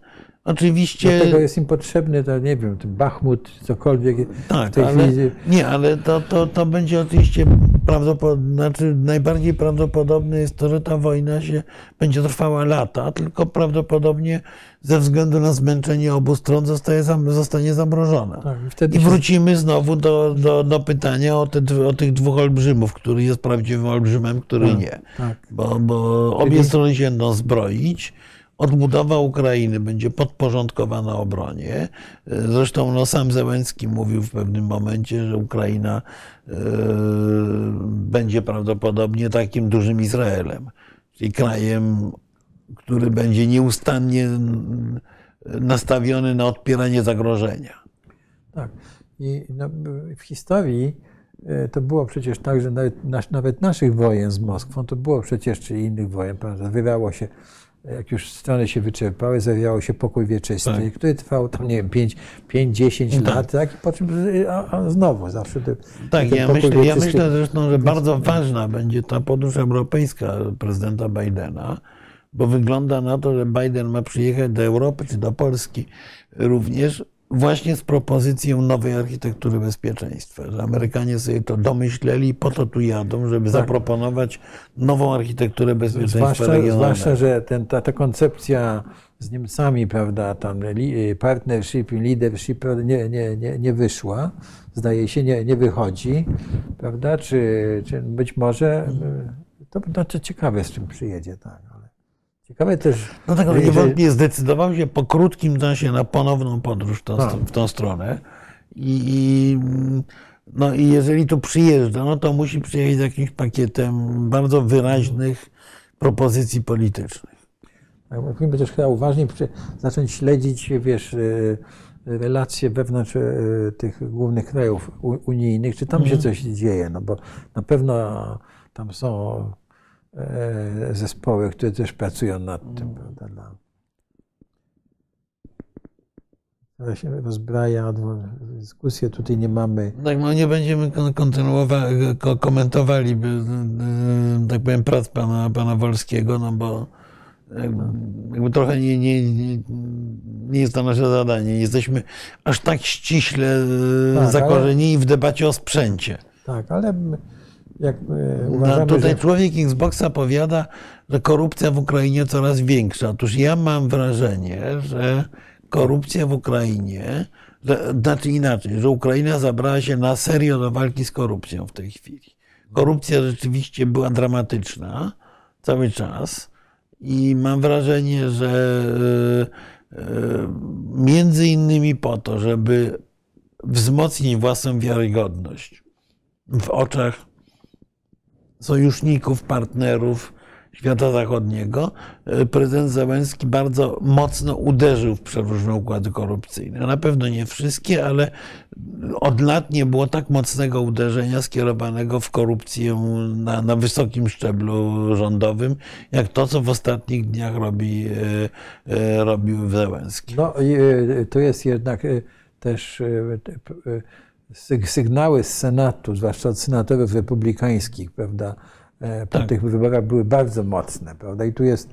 Oczywiście. Dlatego jest im potrzebny, to nie wiem, ten Bachmut, cokolwiek. w Tak, tej ale, chwili. nie, ale to, to, to będzie oczywiście prawdopodobne, znaczy najbardziej prawdopodobne jest to, że ta wojna się będzie trwała lata, tylko prawdopodobnie ze względu na zmęczenie obu stron zostaje, zostanie zamrożona. Tak, i I się- wrócimy znowu do, do, do pytania o, te, o tych dwóch olbrzymów, który jest prawdziwym olbrzymem, który nie. tak. Bo, bo obie strony się będą zbroić. Odbudowa Ukrainy będzie podporządkowana obronie. Zresztą no, sam Zełenski mówił w pewnym momencie, że Ukraina e, będzie prawdopodobnie takim dużym Izraelem, czyli krajem, który będzie nieustannie nastawiony na odpieranie zagrożenia. Tak. I no, w historii e, to było przecież tak, że nawet, nawet naszych wojen z Moskwą, to było przecież, czy innych wojen, prawda, zawierało się, jak już strony się wyczerpały, zawierało się pokój wieczysty, Tak. który trwał tam, nie wiem, 5-10 Tak. lat, tak? I po czym, a, a znowu zawsze te, Tak, ten ja myślę, ja myślę zresztą, że bardzo ważna będzie ta podróż europejska prezydenta Bidena, bo wygląda na to, że Biden ma przyjechać do Europy czy do Polski również właśnie z propozycją nowej architektury bezpieczeństwa. Że Amerykanie sobie to domyśleli i po to tu jadą, żeby zaproponować nową architekturę bezpieczeństwa Zwłaszcza, regionalnego. zwłaszcza że ten, ta, ta koncepcja z Niemcami, prawda, tam li, partnership, leadership prawda, nie, nie, nie, nie wyszła, zdaje się, nie, nie wychodzi, prawda, czy, czy być może, y, to, to, ciekawe z czym przyjedzie, tak, ciekawe też, No tak, że- niewątpliwie zdecydował się po krótkim czasie na ponowną podróż w tą, Tak. w tą stronę. I, i, no i jeżeli tu przyjeżdża, no to musi przyjechać z jakimś pakietem bardzo wyraźnych propozycji politycznych. musimy też chyba uważnie zacząć śledzić, wiesz, y, relacje wewnątrz y, tych głównych krajów unijnych, czy tam Mhm. się coś dzieje, no bo na pewno tam są zespoły, które też pracują nad tym, prawda, dla... Ale się rozbraja, dyskusję tutaj nie mamy. Tak, no nie będziemy kon- kontynuowali, ko- komentowali, by, y, tak powiem, prac pana, pana Wolskiego, no bo jakby, trochę nie, nie, nie, jest to nasze zadanie. Nie jesteśmy aż tak ściśle y, Tak, ale- zakorzenieni w debacie o sprzęcie. Tak, ale jak e, No, uważamy, tutaj że... człowiek Xboxa powiada, że korupcja w Ukrainie coraz większa. Otóż ja mam wrażenie, że korupcja w Ukrainie, że, znaczy inaczej, że Ukraina zabrała się na serio do walki z korupcją w tej chwili. Korupcja rzeczywiście była dramatyczna cały czas i mam wrażenie, że e, e, między innymi po to, żeby wzmocnić własną wiarygodność w oczach sojuszników, partnerów świata zachodniego, e, prezydent Zełenski bardzo mocno uderzył w przeróżne układy korupcyjne. Na pewno nie wszystkie, ale od lat nie było tak mocnego uderzenia skierowanego w korupcję na, na wysokim szczeblu rządowym, jak to, co w ostatnich dniach robi, e, e, robił Zełenski. No to jest jednak też sygnały z Senatu, zwłaszcza od senatorów republikańskich, prawda, e, po Tak. tych wyborach były bardzo mocne, prawda, i tu jest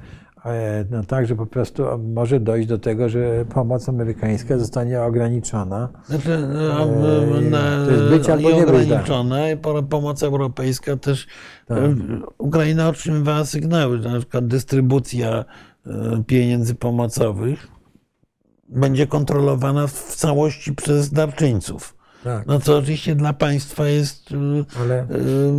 e, no tak, że po prostu może dojść do tego, że pomoc amerykańska zostanie ograniczona. Znaczy, no, Eee, na, to jest być albo nie tak. ograniczona i po- pomoc europejska też. Tak. e, Ukraina otrzymywała sygnały, że na przykład dystrybucja e, pieniędzy pomocowych będzie kontrolowana w całości przez darczyńców. Tak, No co oczywiście dla państwa jest e, ale,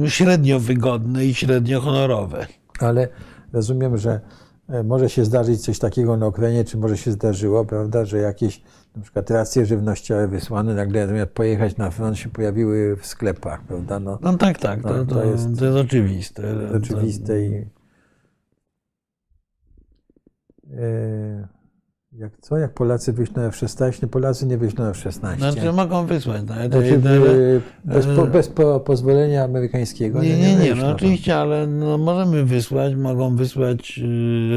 e, średnio wygodne i średnio honorowe. ale rozumiem, że e, może się zdarzyć coś takiego na Ukrainie, czy może się zdarzyło, prawda, że jakieś na przykład racje żywnościowe wysłane nagle zamiast pojechać na front się pojawiły w sklepach, prawda, no. No tak, tak, to, No, to, to to, jest- jest, oczywiste. rzeczywiste i e, jak co? Jak Polacy na F-16? Polacy nie na F-16. Znaczy mogą wysłać. No, ale, Znaczy, e, bez, po, bez po, pozwolenia amerykańskiego. Nie, nie, nie. wyjść, No no to- oczywiście, ale no, możemy wysłać, mogą wysłać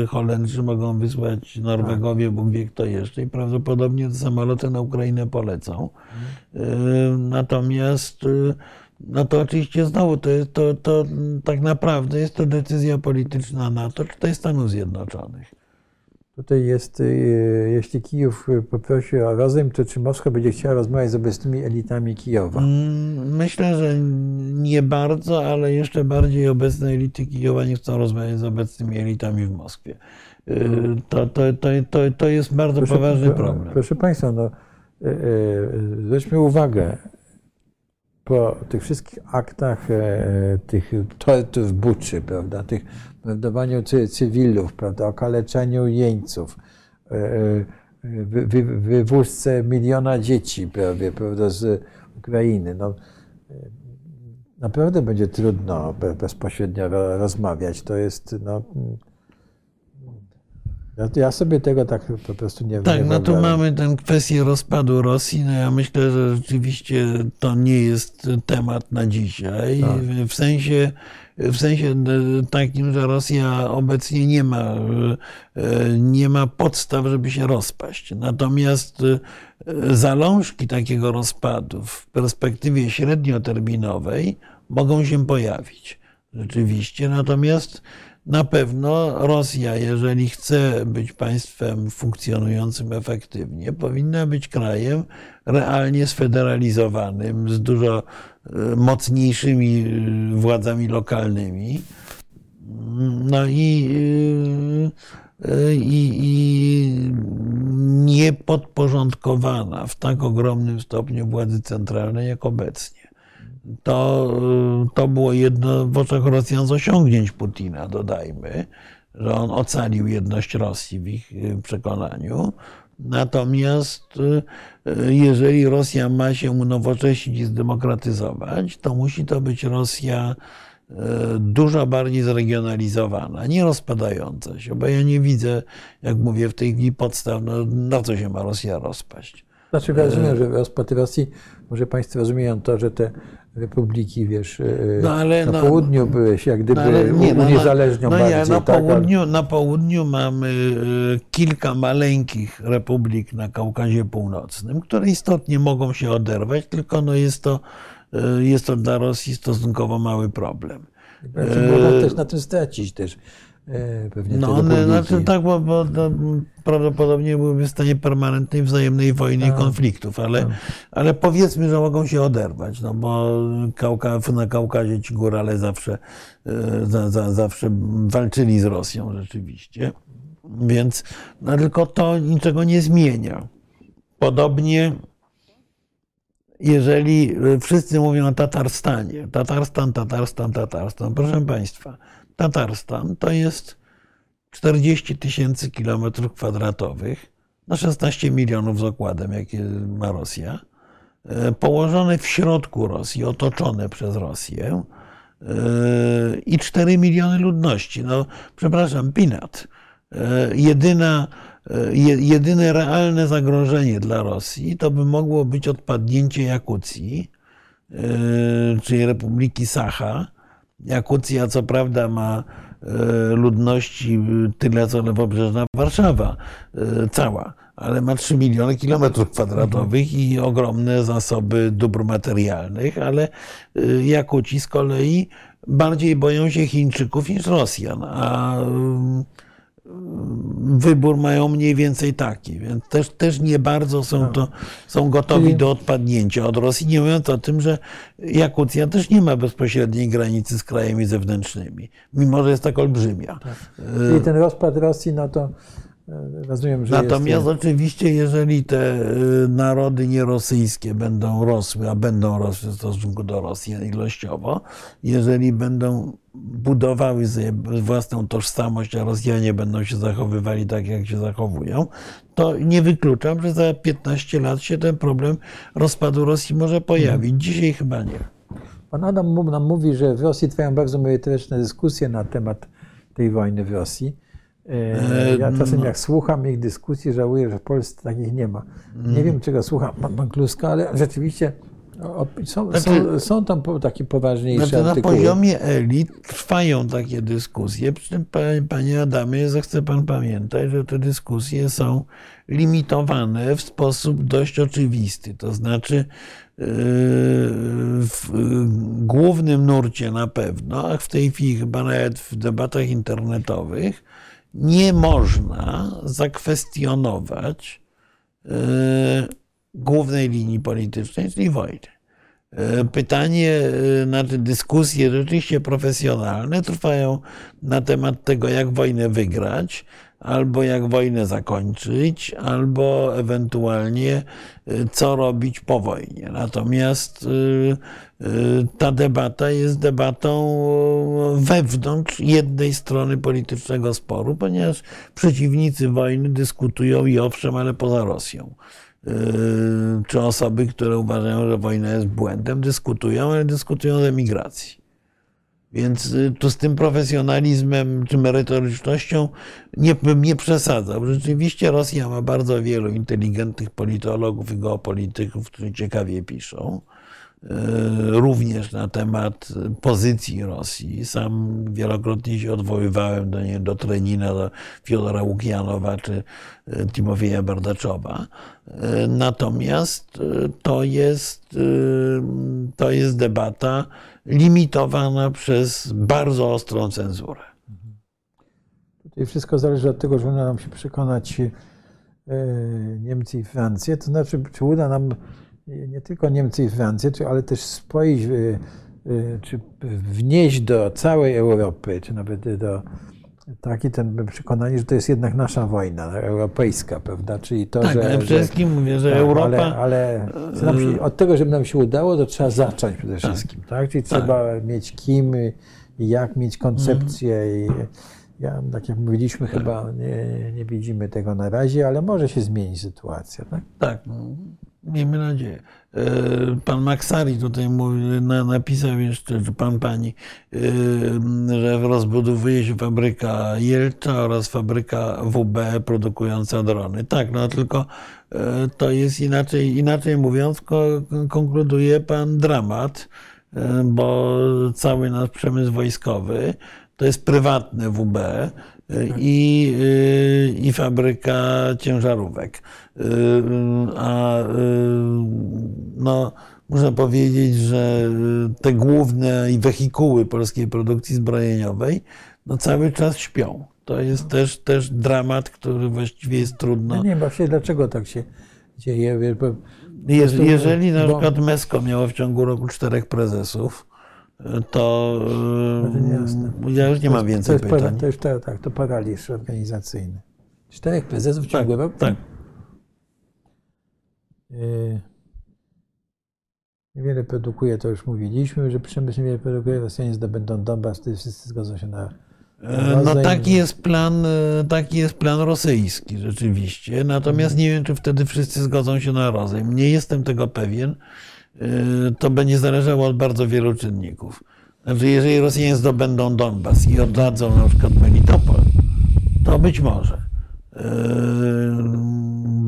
y, Holendrzy, mogą wysłać Norwegowie, Bóg wie kto jeszcze i prawdopodobnie te samoloty na Ukrainę polecą. Y, Natomiast no to oczywiście znowu to, jest, to, to tak naprawdę jest to decyzja polityczna NATO czy też Stanów Zjednoczonych. Tutaj jest, e, jeśli Kijów e, poprosi o rozejm, to czy Moskwa będzie chciała rozmawiać z obecnymi elitami Kijowa? Mm, Myślę, że nie bardzo, ale jeszcze bardziej obecne elity Kijowa nie chcą rozmawiać z obecnymi elitami w Moskwie. Y, To, to, to, to, to jest bardzo poważny pro- problem. Proszę Państwa, no, e, e, zwróćmy uwagę, po tych wszystkich aktach, e, tych tortur w Buczy, prawda, tych mordowaniu cy, cywilów, prawda, okaleczeniu jeńców, e, e, wy, wy, wywózce miliona dzieci prawie, prawda, z Ukrainy, no, e, naprawdę będzie trudno be- bezpośrednio ro- rozmawiać. To jest, no, mm, ja, sobie tego tak po prostu nie Tak, nie no tu mamy tę kwestię rozpadu Rosji. No ja myślę, że rzeczywiście to nie jest temat na dzisiaj. Tak. W sensie, w sensie takim, że Rosja obecnie nie ma, e, nie ma podstaw, żeby się rozpaść. Natomiast e, zalążki takiego rozpadu w perspektywie średnioterminowej mogą się pojawić. Rzeczywiście. Natomiast na pewno Rosja, jeżeli chce być państwem funkcjonującym efektywnie, powinna być krajem realnie sfederalizowanym, z dużo e, mocniejszymi e, władzami lokalnymi. No i, e, i, i nie podporządkowana w tak ogromnym stopniu władzy centralnej jak obecnie to, to było jedno w oczach Rosjan z osiągnięć Putina, dodajmy, że on ocalił jedność Rosji w ich y, przekonaniu. Natomiast y, jeżeli Rosja ma się unowocześnić i zdemokratyzować, to musi to być Rosja y, dużo bardziej zregionalizowana, nie rozpadająca się, bo ja nie widzę, jak mówię, w tej chwili podstaw, no, na co się ma Rosja rozpaść. Znaczy rozumiem, że rozpad Rosji, może Państwo rozumieją to, że te republiki, wiesz, e, No, ale na no- południu się jak gdyby No, ale nie, no, uniezależnią no, bardziej. ja, na, tak? Ale- południu, na południu mamy y, kilka maleńkich republik na Kaukazie Północnym, które istotnie mogą się oderwać, tylko no jest, to, y, jest to dla Rosji stosunkowo mały problem. Mogą też na tym stracić też e, pewnie No one, republiki. znaczy, tak, bo, bo to prawdopodobnie byłyby w stanie permanentnej wzajemnej wojny i Tak. konfliktów, ale, ale powiedzmy, że mogą się oderwać, no bo Kauka, na Kaukazie ci górale zawsze, e, za, za, zawsze walczyli z Rosją rzeczywiście, więc no, tylko to niczego nie zmienia. Podobnie jeżeli wszyscy mówią o Tatarstanie, Tatarstan, Tatarstan, Tatarstan, proszę Państwa, Tatarstan to jest 40 tysięcy kilometrów kwadratowych na 16 milionów z okładem, jakie ma Rosja, e, położone w środku Rosji, otoczone przez Rosję, i 4 miliony ludności. No, przepraszam, peanut. Jedyna, je- jedyne realne zagrożenie dla Rosji to by mogło być odpadnięcie Jakucji, czyli Republiki Sacha. Jakucja co prawda ma e, ludności tyle co lewobrzeżna Warszawa e, cała, ale ma 3 miliony kilometrów kwadratowych i ogromne zasoby dóbr materialnych, ale e, Jakuci z kolei bardziej boją się Chińczyków niż Rosjan, a wybór mają mniej więcej taki, więc też, też nie bardzo są, to, są gotowi do odpadnięcia. Od Rosji, nie mówiąc o tym, że Jakucja też nie ma bezpośredniej granicy z krajami zewnętrznymi, mimo że jest tak olbrzymia. Czyli ten rozpad Rosji, no to rozumiem, że Natomiast jest... oczywiście, jeżeli te y, narody nierosyjskie będą rosły, a będą rosły w stosunku do Rosji ilościowo, jeżeli będą budowały własną tożsamość, a Rosjanie będą się zachowywali tak, jak się zachowują, to nie wykluczam, że za 15 lat się ten problem rozpadu Rosji może pojawić. Dzisiaj chyba nie. Pan Adam nam mówi, że w Rosji trwają bardzo merytoryczne dyskusje na temat tej wojny w Rosji. E, Ja czasem jak słucham ich dyskusji, żałuję, że w Polsce takich nie ma. Nie wiem, czego słucha pan, Kluska, ale rzeczywiście są, są, Znaczy- są tam po- takie poważniejsze Znaczy na artykuły. poziomie elit trwają takie dyskusje, przy czym pa- panie Adamie, zechce pan pamiętać, że te dyskusje są limitowane w sposób dość oczywisty. To znaczy yy, w głównym nurcie na pewno, a w tej chwili chyba nawet w debatach internetowych, nie można zakwestionować yy, głównej linii politycznej, czyli wojny. E, Pytanie, e, znaczy dyskusje rzeczywiście profesjonalne trwają na temat tego, jak wojnę wygrać, albo jak wojnę zakończyć, albo ewentualnie e, co robić po wojnie. Natomiast e, e, ta debata jest debatą wewnątrz jednej strony politycznego sporu, ponieważ przeciwnicy wojny dyskutują i owszem, ale poza Rosją czy osoby, które uważają, że wojna jest błędem, dyskutują, ale dyskutują z emigracji. Więc y, tu z tym profesjonalizmem czy merytorycznością nie, bym nie przesadzał. Rzeczywiście Rosja ma bardzo wielu inteligentnych politologów i geopolityków, którzy ciekawie piszą. Y, Również na temat pozycji Rosji. Sam wielokrotnie się odwoływałem do, nie, do Trenina, do Fiodora Łukianowa czy y, Timofeja Bardaczowa. Natomiast to jest, to jest debata limitowana przez bardzo ostrą cenzurę. Tutaj wszystko zależy od tego, że uda nam się przekonać e, Niemcy i Francję. To znaczy, czy uda nam nie tylko Niemcy i Francję, ale też spoić, e, czy wnieść do całej Europy, czy nawet do takie ten przekonanie, że to jest jednak nasza wojna europejska, prawda? Czyli to, Tak, że, ale przede wszystkim mówię, że tak, Europa. Ale, ale że nam od tego, żeby nam się udało, to trzeba zacząć przede wszystkim, tak? Czyli trzeba mieć kim i jak mieć koncepcję i ja, tak jak mówiliśmy, chyba nie, nie widzimy tego na razie, ale może się zmieni sytuacja, tak? Tak, no, miejmy nadzieję. E, Pan Maksari tutaj mówi, na, napisał jeszcze, że pan pani, e, że rozbudowuje się fabryka Jelcza oraz fabryka WB produkująca drony. Tak, no tylko e, to jest inaczej, inaczej mówiąc, ko- konkluduje pan dramat, bo cały nasz przemysł wojskowy to jest prywatne WB i, y, i fabryka ciężarówek. Y, A no, można powiedzieć, że te główne i wehikuły polskiej produkcji zbrojeniowej no, cały czas śpią. To jest też, też dramat, który właściwie jest trudno. No nie wiem właśnie dlaczego tak się dzieje. Bo, jeżeli na przykład Mesko miało w ciągu roku czterech prezesów, to to jasne. y, ja już nie mam to więcej jest, para- pytań. To już to, tak, to paraliż organizacyjny. Czterech prezesów w Tak, ciągu roku? tak. Niewiele produkuje, to już mówiliśmy, że przemysł niewiele produkuje, Rosjanie zdobędą Donbas, wtedy wszyscy zgodzą się na E, No taki jest plan, e, taki jest plan rosyjski rzeczywiście. Natomiast nie wiem, czy wtedy wszyscy zgodzą się na rozejm. Nie jestem tego pewien. E, To będzie zależało od bardzo wielu czynników. Znaczy, jeżeli Rosjanie zdobędą Donbas i oddadzą na przykład Melitopol, to być może yy,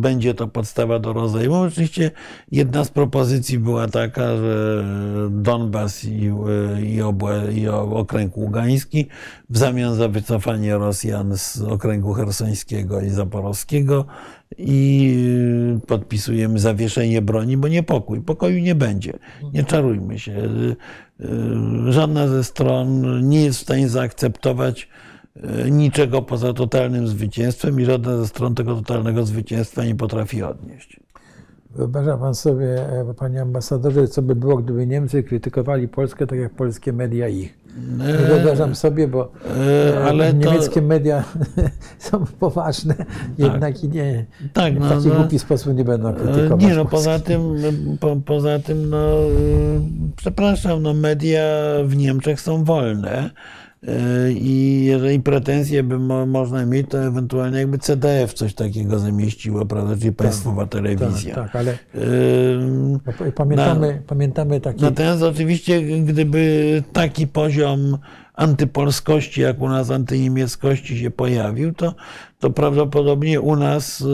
będzie to podstawa do rozejmu. Oczywiście jedna z propozycji była taka, że Donbas i, yy, i, obłe, i okręg ługański w zamian za wycofanie Rosjan z okręgu hersońskiego i zaporowskiego i yy, podpisujemy zawieszenie broni, bo nie pokój. Pokoju nie będzie. Nie czarujmy się. Yy, yy, Żadna ze stron nie jest w stanie zaakceptować niczego poza totalnym zwycięstwem i żadna ze stron tego totalnego zwycięstwa nie potrafi odnieść. Wyobraża pan sobie, e, panie ambasadorze, co by było, gdyby Niemcy krytykowali Polskę tak jak polskie media ich? Nie wyobrażam sobie, bo Yy, e, ale to- niemieckie media są poważne, jednak i nie, Tak, w no, taki no. głupi sposób nie będą E, krytykować Nie, no Polski. poza tym, po, poza tym, no, przepraszam, no media w Niemczech są wolne i jeżeli pretensje by mo, można mieć, to ewentualnie jakby CDF coś takiego zamieściło, prawda, czyli państwowa telewizja. Tak, tak, ale no, pamiętamy, pamiętamy taki... Natomiast oczywiście, gdyby taki poziom antypolskości, jak u nas antyniemieckości się pojawił, to, to prawdopodobnie u nas y,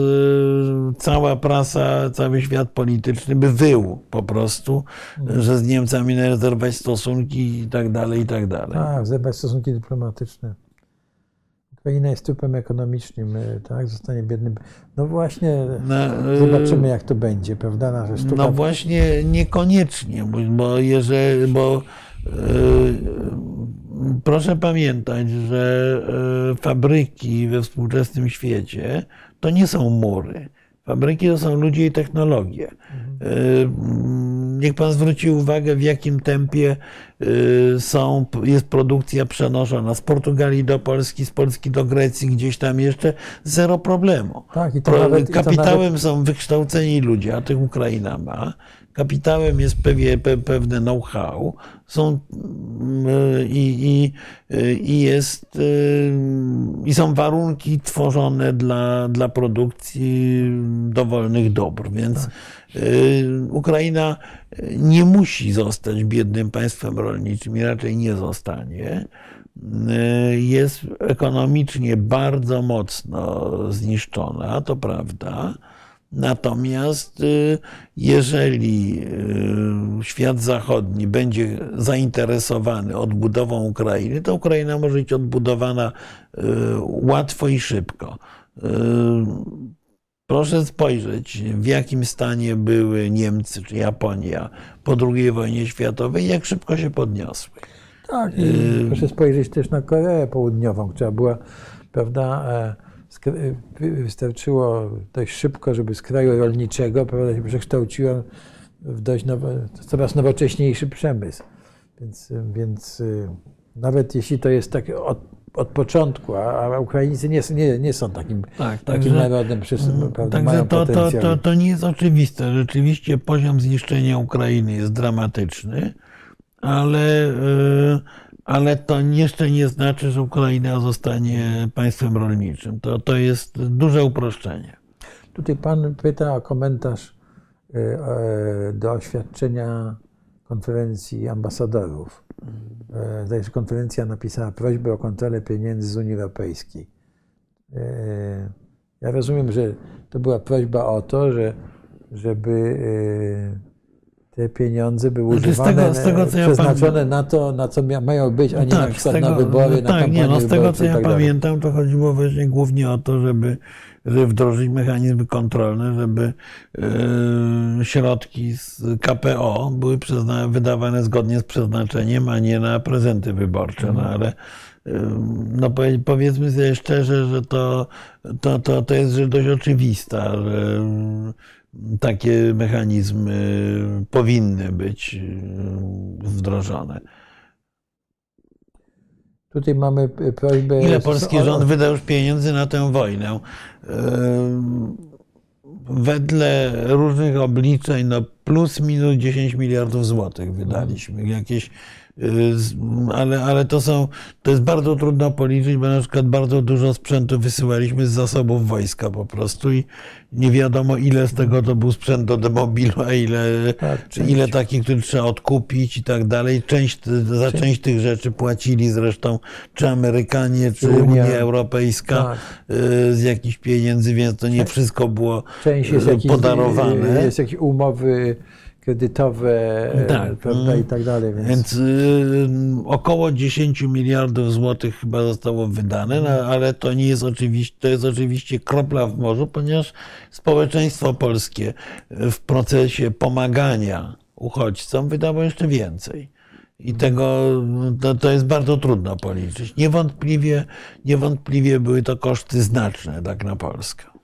cała prasa, cały świat polityczny by wył po prostu, że z Niemcami należy zerwać stosunki i tak dalej, i tak dalej. Tak, zerwać stosunki dyplomatyczne. Ukraina jest trupem ekonomicznym, e, tak? Zostanie biednym. No właśnie, No, y, zobaczymy jak to będzie, prawda? Nasza sztuka. No właśnie niekoniecznie, bo- jeżeli, bo e, proszę pamiętać, że e, fabryki we współczesnym świecie to nie są mury. Fabryki to są ludzie i technologie. E, Niech pan zwróci uwagę, w jakim tempie e, są, jest produkcja przenoszona z Portugalii do Polski, z Polski do Grecji, gdzieś tam jeszcze zero problemu. Tak, i to Pro- nawet- i to kapitałem nawet- są wykształceni ludzie, a tych Ukraina ma. Kapitałem jest pewie, pe, pewne know-how. Są mm, i, i, i jest y, i są warunki tworzone dla, dla produkcji dowolnych dóbr, więc y, Ukraina nie musi zostać biednym państwem rolniczym i raczej nie zostanie. Y, Jest ekonomicznie bardzo mocno zniszczona, to prawda. Natomiast y, jeżeli y, świat zachodni będzie zainteresowany odbudową Ukrainy, to Ukraina może być odbudowana y, łatwo i szybko. Proszę spojrzeć, w jakim stanie były Niemcy czy Japonia po II wojnie światowej, jak szybko się podniosły. Tak, proszę spojrzeć też na Koreę Południową, która była, prawda, e, wystarczyło dość szybko, żeby z kraju rolniczego, prawda, się przekształciła w dość nowo, coraz nowocześniejszy przemysł. Więc, więc nawet jeśli to jest tak od, od początku, a, Ukraińcy nie, są- nie, nie są takim, Tak, takim także- narodem, przez, prawda, Także mają to, to, to, to nie jest oczywiste. Rzeczywiście poziom zniszczenia Ukrainy jest dramatyczny, ale, y, ale to jeszcze nie znaczy, że Ukraina zostanie państwem rolniczym. To, to jest duże uproszczenie. Tutaj pan pyta o komentarz y, e, do oświadczenia konferencji ambasadorów. E, Zdaje konferencja napisała prośbę o kontrolę pieniędzy z Unii Europejskiej. E, Ja rozumiem, że to była prośba o to, że, żeby e, te pieniądze były Znaczy, z używane, tego- z tego, co ja przeznaczone na to, na co mają być, a nie na przykład na wybory, na tak, nie, no, z tego co ja tak pamiętam, to chodziło właśnie głównie o to, żeby, żeby wdrożyć mechanizmy kontrolne, żeby e, środki z KPO były przyzna- wydawane zgodnie z przeznaczeniem, a nie na prezenty wyborcze. No ale e, no, powie- powiedzmy sobie szczerze, że to, to, to, to jest rzecz dość oczywista, że takie mechanizmy powinny być e, wdrożone. Tutaj mamy prośbę... Ile polski rząd wydał już pieniędzy na tę wojnę? Wedle różnych obliczeń, no plus minus 10 miliardów złotych wydaliśmy. Jakieś, y, ale, ale to są, to jest bardzo trudno policzyć, bo na przykład bardzo dużo sprzętu wysyłaliśmy z zasobów wojska po prostu i nie wiadomo ile z tego to był sprzęt do demobilu, a ile, Tak, ile taki, który trzeba odkupić i tak dalej. Część, za część tych rzeczy płacili zresztą czy Amerykanie, czy Unia. Unia Europejska Tak. y, z jakichś pieniędzy, więc to nie wszystko było Część jest y, jakieś, podarowane. jest jakieś umowy kredytowe Tak. prawda, i tak dalej. Więc, Więc y, około 10 miliardów złotych chyba zostało wydane, no, ale to nie jest oczywiście, to jest oczywiście kropla w morzu, ponieważ społeczeństwo polskie w procesie pomagania uchodźcom wydało jeszcze więcej. I tego to, to jest bardzo trudno policzyć. Niewątpliwie, niewątpliwie były to koszty znaczne tak na Polskę.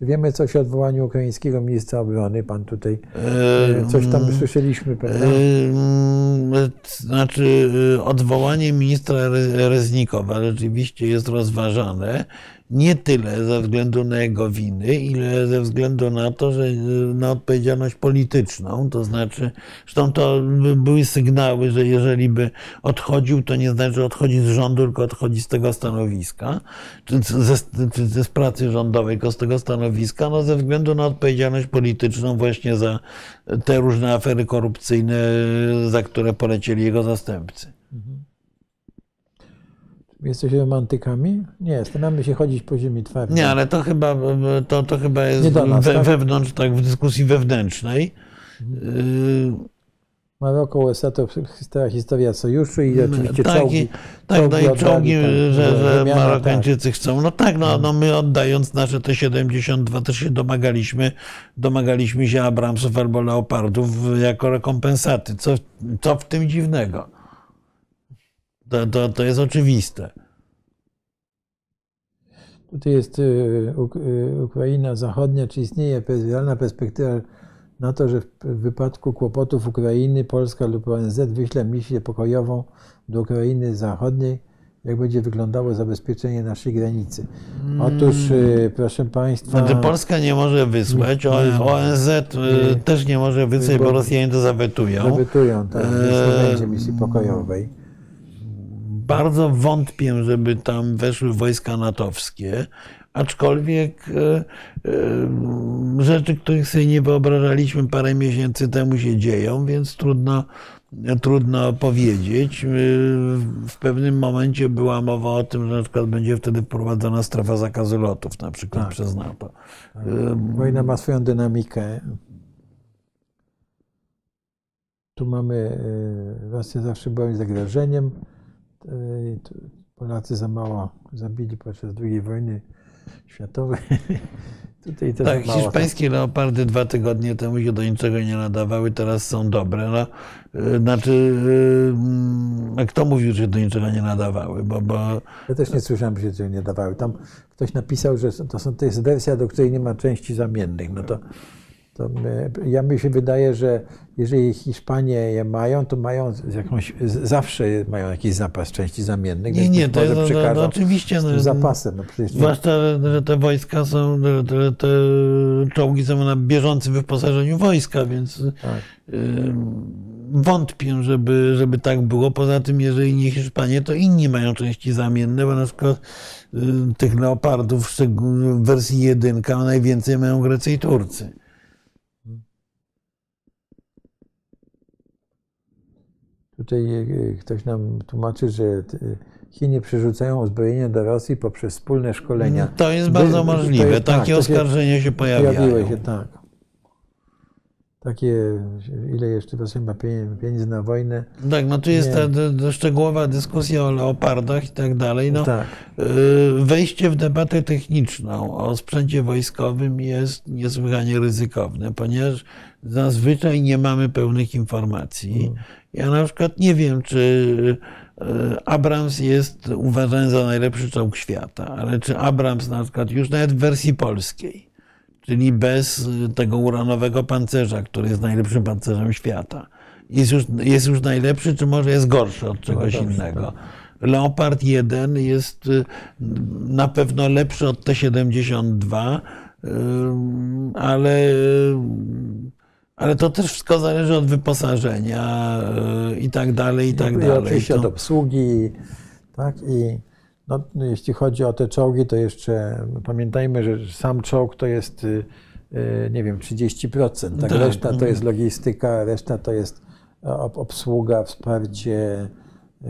Czy wiemy coś o odwołaniu ukraińskiego ministra obrony? Pan tutaj E, e, coś tam słyszeliśmy, prawda? Ym, Znaczy, y, odwołanie ministra Re- Reznikowa rzeczywiście jest rozważane. Nie tyle ze względu na jego winy, ile ze względu na to, że y, na odpowiedzialność polityczną. To znaczy, zresztą to by- były sygnały, że jeżeli by odchodził, to nie znaczy, że odchodzi z rządu, tylko odchodzi z tego stanowiska, czy ze, czy z pracy rządowej, tylko z tego stanowiska, no ze względu na odpowiedzialność polityczną właśnie za te różne afery korupcyjne, za które polecieli jego zastępcy. Jesteś romantykami? Nie, staramy się chodzić po ziemi twardej. Nie, ale to chyba, to, to chyba jest nas, we, tak? wewnątrz, tak, w dyskusji wewnętrznej. Yy, Maroko, USA to stara historia sojuszu i oczywiście tak, czołgi. i, tak, no i czołgi, tam, że, że wymiana, Marokańczycy chcą. No tak, no, no my oddając nasze te 72 też się domagaliśmy, domagaliśmy się Abramsów albo Leopardów jako rekompensaty. Co, co w tym dziwnego? To, to, to jest oczywiste. Tutaj jest y, y, Ukraina Zachodnia. Czy istnieje realna perspektywa na to, że w wypadku kłopotów Ukrainy Polska lub ONZ wyśle misję pokojową do Ukrainy Zachodniej? Jak będzie wyglądało zabezpieczenie naszej granicy? Otóż, y, proszę Państwa, Znaczy Polska nie może wysłać, ONZ y, też nie może wysłać, bo Bo- Rosjanie to zawetują. zawetują, tak, więc nie będzie misji pokojowej. Bardzo wątpię, żeby tam weszły wojska natowskie, aczkolwiek e, e, rzeczy, których sobie nie wyobrażaliśmy parę miesięcy temu się dzieją, więc trudno, trudno powiedzieć. E, W pewnym momencie była mowa o tym, że na przykład będzie wtedy wprowadzona strefa zakazu lotów, na przykład Tak. przez NATO. E, Wojna ma swoją dynamikę. Tu mamy, Rosja zawsze była zagrożeniem. E, Polacy za mało zabili podczas II wojny światowej. Tutaj też Tak, hiszpańskie leopardy dwa tygodnie temu się do niczego nie nadawały, teraz są dobre. No, y, znaczy, a kto mówił, że do niczego nie nadawały? Bo, bo Ja też nie słyszałem, że się nie dawały. Tam ktoś napisał, że to, są, to jest wersja, do której nie ma części zamiennych. No to, to my, ja mi się wydaje, że jeżeli Hiszpanie je mają, to mają jakąś, zawsze mają jakiś zapas części zamiennych. nie, nie, to no, no, przekażą oczywiście. z No, tym zapasem. No przecież Zwłaszcza, że- te wojska są, te, te czołgi są na bieżącym wyposażeniu wojska, więc tak. wątpię, żeby, żeby tak było. Poza tym, jeżeli nie Hiszpanie, to inni mają części zamienne, bo na przykład tych leopardów w wersji jedynka najwięcej mają Grecy i Turcy. Tutaj e, ktoś nam tłumaczy, że e, Chiny przerzucają uzbrojenie do Rosji poprzez wspólne szkolenia. To jest bardzo możliwe. tak, Takie się- oskarżenia się pojawiają. Pojawiły się, tak. Takie, ile jeszcze Rosja ma pieniędzy, na wojnę. Tak, no tu jest Nie. ta d- d- szczegółowa dyskusja o leopardach i tak dalej. No, tak. y, wejście w debatę techniczną o sprzęcie wojskowym jest niesłychanie ryzykowne, ponieważ zazwyczaj nie mamy pełnych informacji. Ja na przykład nie wiem, czy y, Abrams jest uważany za najlepszy czołg świata, ale czy Abrams na przykład już nawet w wersji polskiej, czyli bez y, tego uranowego pancerza, który jest najlepszym pancerzem świata, jest już, jest już najlepszy, czy może jest gorszy od czegoś innego. Leopard 1 jest y, na pewno lepszy od T-72, y, ale, Ale to też wszystko zależy od wyposażenia i tak dalej, i tak I dalej. oczywiście To- od obsługi, tak? I no, no, jeśli chodzi o te czołgi, to jeszcze pamiętajmy, że sam czołg to jest, y, y, nie wiem, 30%, tak? Tak. Reszta to jest logistyka, reszta to jest ob- obsługa, wsparcie, y,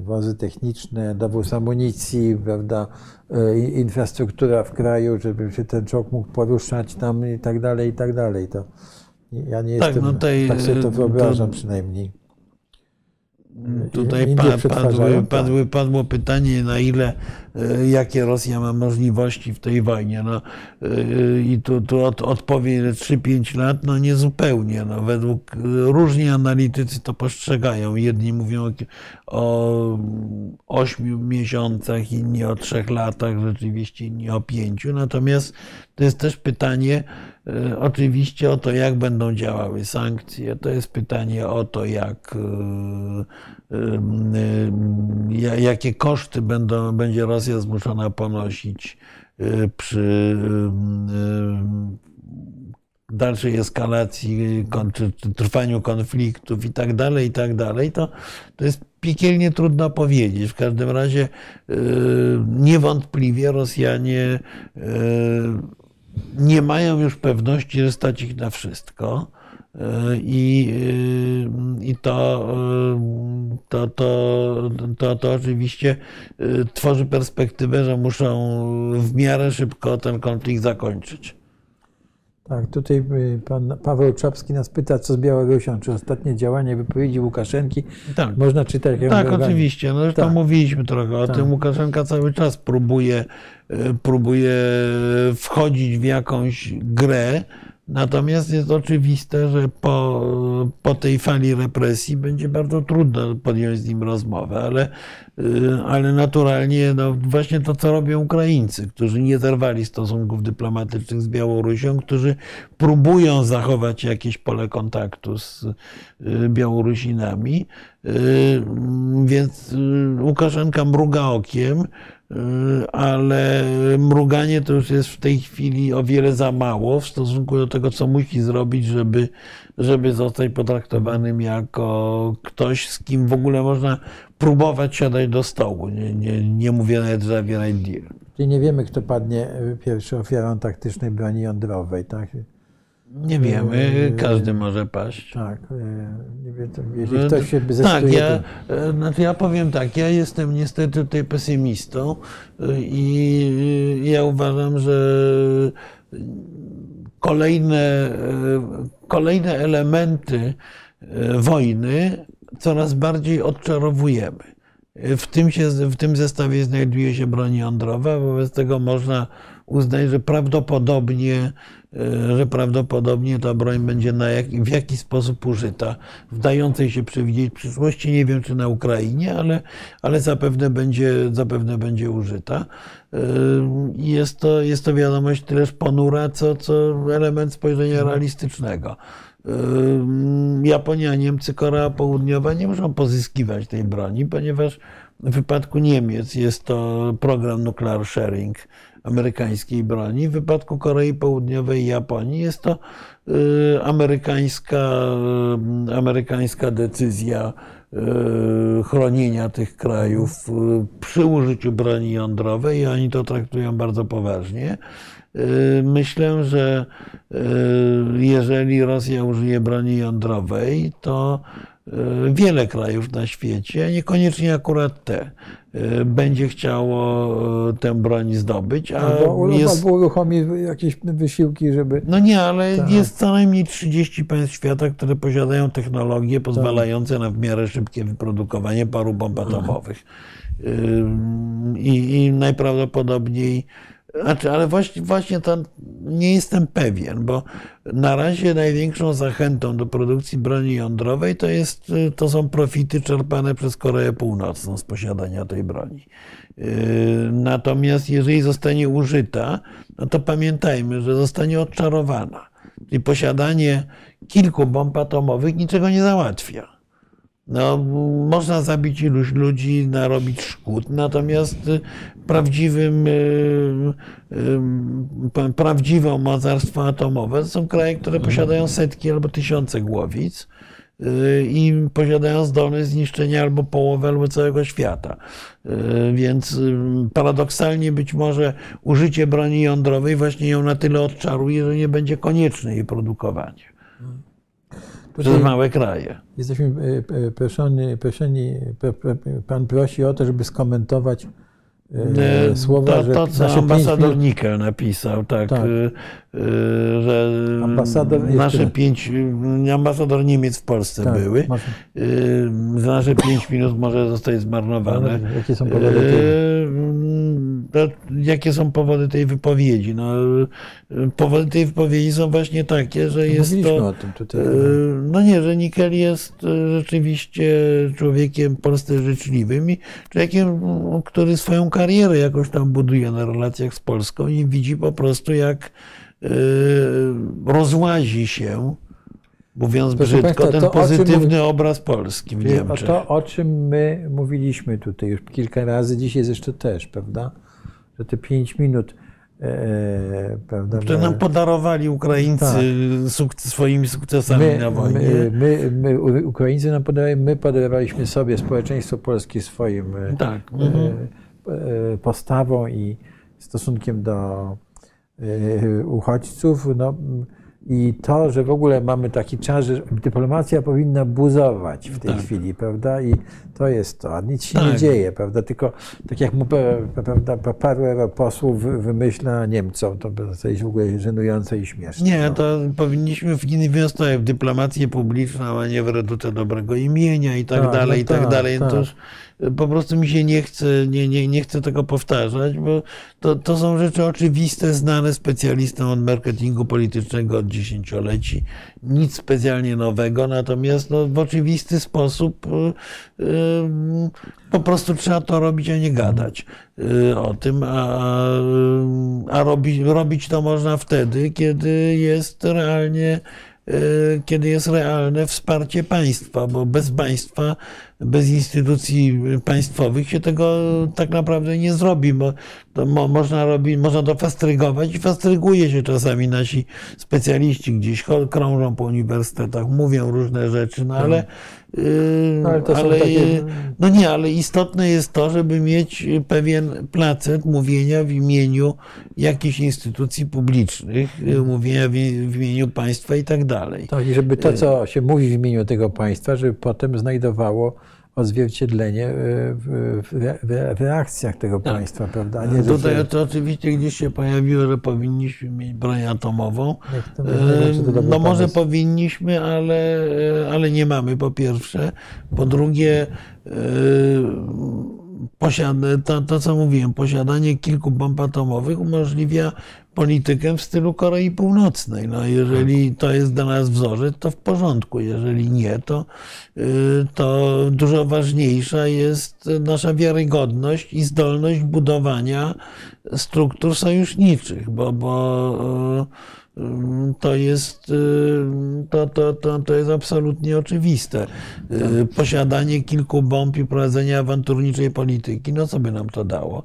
wozy techniczne, dowóz amunicji, prawda, infrastruktura w kraju, żeby się ten czołg mógł poruszać tam i tak dalej, i tak dalej. To ja nie Tak, jestem, no tej, tak sobie to wyobrażam to- przynajmniej. Tutaj pa, padły, tak. padły, padło pytanie, na ile, jakie Rosja ma możliwości w tej wojnie. No, e, I tu, tu od, odpowiedź 3-5 lat, no niezupełnie. No, według e, różni analitycy to postrzegają. Jedni mówią o, o 8 miesiącach, inni o 3 latach, rzeczywiście inni o 5. Natomiast to jest też pytanie oczywiście o to, jak będą działały sankcje. To jest pytanie o to, jak, ja- jakie koszty będą, będzie Rosja zmuszona ponosić e, przy e, dalszej eskalacji, trwaniu konfliktów i tak dalej, i tak dalej, to, to jest piekielnie trudno powiedzieć. W każdym razie e, niewątpliwie Rosjanie e, nie mają już pewności, że stać ich na wszystko. I, e, i to, e, to, to, to, to oczywiście e, tworzy perspektywę, że muszą w miarę szybko ten konflikt zakończyć. Tak, tutaj y, pan Paweł Czapski nas pyta, co z Białorusią, czy ostatnie działanie wypowiedzi Łukaszenki Tak. można czytać Tak, oczywiście. No zresztą Tak. mówiliśmy trochę o Tak. tym. Łukaszenka cały czas próbuje, próbuje wchodzić w jakąś grę, natomiast jest oczywiste, że po, po tej fali represji będzie bardzo trudno podjąć z nim rozmowę, ale, e, ale naturalnie no, właśnie to, co robią Ukraińcy, którzy nie zerwali stosunków dyplomatycznych z Białorusią, którzy próbują zachować jakieś pole kontaktu z e, Białorusinami. Y, Więc y, Łukaszenka mruga okiem, y, ale mruganie to już jest w tej chwili o wiele za mało w stosunku do tego, co musi zrobić, żeby, żeby zostać potraktowanym jako ktoś, z kim w ogóle można próbować siadać do stołu. Nie, nie, nie mówię nawet zawierać deal. Czyli nie wiemy, kto padnie y, pierwszy ofiarą taktycznej broni jądrowej, tak? Nie wiemy, każdy może paść. Tak. y, Nie wiem, to jeśli ktoś się Tak, ja, to- e, znaczy ja powiem tak, ja jestem niestety tutaj pesymistą e, i e, ja uważam, że kolejne, kolejne elementy wojny coraz bardziej odczarowujemy. W tym, się, w tym zestawie znajduje się broń jądrowa, wobec tego można uznać, że prawdopodobnie, e, że prawdopodobnie ta broń będzie na jak, w jakiś sposób użyta w dającej się przewidzieć przyszłości. Nie wiem, czy na Ukrainie, ale, ale zapewne, będzie, zapewne będzie użyta. E, Jest to, jest to wiadomość tyleż ponura, co, co element spojrzenia realistycznego. Ym, Japonia, Niemcy, Korea Południowa nie muszą pozyskiwać tej broni, ponieważ w wypadku Niemiec jest to program nuclear sharing amerykańskiej broni. W wypadku Korei Południowej i Japonii jest to y, amerykańska, y, amerykańska decyzja y, chronienia tych krajów przy użyciu broni jądrowej i oni to traktują bardzo poważnie. Myślę, że jeżeli Rosja użyje broni jądrowej, to wiele krajów na świecie, niekoniecznie akurat te, będzie chciało y, tę broń zdobyć, a albo, jest, albo uruchomi jakieś wysiłki, żeby... no nie, ale Tak. jest co najmniej 30 państw świata, które posiadają technologie pozwalające na w miarę szybkie wyprodukowanie paru bomb atomowych. Ym, I, i najprawdopodobniej, znaczy, ale właśnie, właśnie to nie jestem pewien, bo na razie największą zachętą do produkcji broni jądrowej to, jest, to są profity czerpane przez Koreę Północną z posiadania tej broni. Yy, Natomiast jeżeli zostanie użyta, no to pamiętajmy, że zostanie odczarowana. Czyli posiadanie kilku bomb atomowych niczego nie załatwia. No, można zabić iluś ludzi, narobić szkód, natomiast y, prawdziwym, y, y, prawdziwe mocarstwa atomowe to są kraje, które posiadają setki albo tysiące głowic i posiadają zdolność zniszczenia albo połowy, albo całego świata. Więc paradoksalnie być może użycie broni jądrowej właśnie ją na tyle odczaruje, że nie będzie konieczne jej produkowanie przez małe kraje. jesteśmy e, e, proszeni, proszeni, pan prosi o to, żeby skomentować e, słowa, to, że to, co nasze pięć ambasador Nickel napisał, tak, Tak. y, y, że Ambasador nasze jeszcze- pięć, y, ambasador Niemiec w Polsce Tak, były, że nasze pięć minut może zostać zmarnowane. Jakie są powody Jakie są powody tej wypowiedzi? No, powody tej wypowiedzi są właśnie takie, że jest Mówiliśmy to. o tym tutaj. E, No nie, że Nikel jest e, rzeczywiście człowiekiem Polsce życzliwym i człowiekiem, który swoją karierę jakoś tam buduje na relacjach z Polską i widzi po prostu jak e, rozłazi się, mówiąc Proszę brzydko, państwa, ten pozytywny obraz Polski w Niemczech. to, o czym my mówiliśmy tutaj już kilka razy, dzisiaj zresztą też, prawda? Że te pięć minut, e, prawda? które nam podarowali Ukraińcy suk- swoimi sukcesami my, na wojnie. my, my, my, Ukraińcy nam podawali, my podarowaliśmy sobie, społeczeństwo polskie swoim e, tak. e, e, postawą i stosunkiem do e, uchodźców. No, I to, że w ogóle mamy taki czas, że dyplomacja powinna buzować w tej Tak. chwili, prawda? I to jest to. A nic się nie Tak. dzieje, prawda? Tylko tak jak mu prawda, pa- paru europosłów wy- wymyśla Niemcom, to jest w ogóle żenujące i śmieszne. Nie, no. to powinniśmy w inwestować w dyplomację publiczną, a nie w redutę dobrego imienia i tak Tak, dalej, no i tak, tak, dalej. tak. To e, po prostu mi się nie chce, nie, nie, nie chcę tego powtarzać, bo to, to są rzeczy oczywiste, znane specjalistom od marketingu politycznego od dziesięcioleci. Nic specjalnie nowego, natomiast no, w oczywisty sposób y, y, po prostu trzeba to robić, a nie gadać y, o tym, a, a robi, robić to można wtedy, kiedy jest realnie y, kiedy jest realne wsparcie państwa, bo bez państwa, bez instytucji państwowych się tego tak naprawdę nie zrobi, bo mo, można robić, można to fastrygować i fastryguje się czasami nasi specjaliści. Gdzieś krążą po uniwersytetach, mówią różne rzeczy, no ale yy, No, ale to ale, takie- no nie, ale istotne jest to, żeby mieć pewien placet mówienia w imieniu jakichś instytucji publicznych, y, mówienia w, w imieniu państwa i tak dalej. Tak, i żeby to, co się mówi w imieniu tego państwa, żeby potem znajdowało odzwierciedlenie e, w, reakcjach tego państwa, prawda? Nie, Tutaj to oczywiście gdzieś się pojawiło, że powinniśmy mieć broń atomową. to, to dobry No może pomysł. powinniśmy, ale, ale nie mamy po pierwsze. Po drugie, posiada, to, to co mówiłem, posiadanie kilku bomb atomowych umożliwia politykę w stylu Korei Północnej. No, jeżeli to jest dla nas wzorzec, to w porządku. Jeżeli nie, to, yy, to dużo ważniejsza jest nasza wiarygodność i zdolność budowania struktur sojuszniczych, bo, bo yy, to jest, to, to, to, to jest absolutnie oczywiste. Yy, Posiadanie kilku bomb i prowadzenie awanturniczej polityki, no co by nam to dało?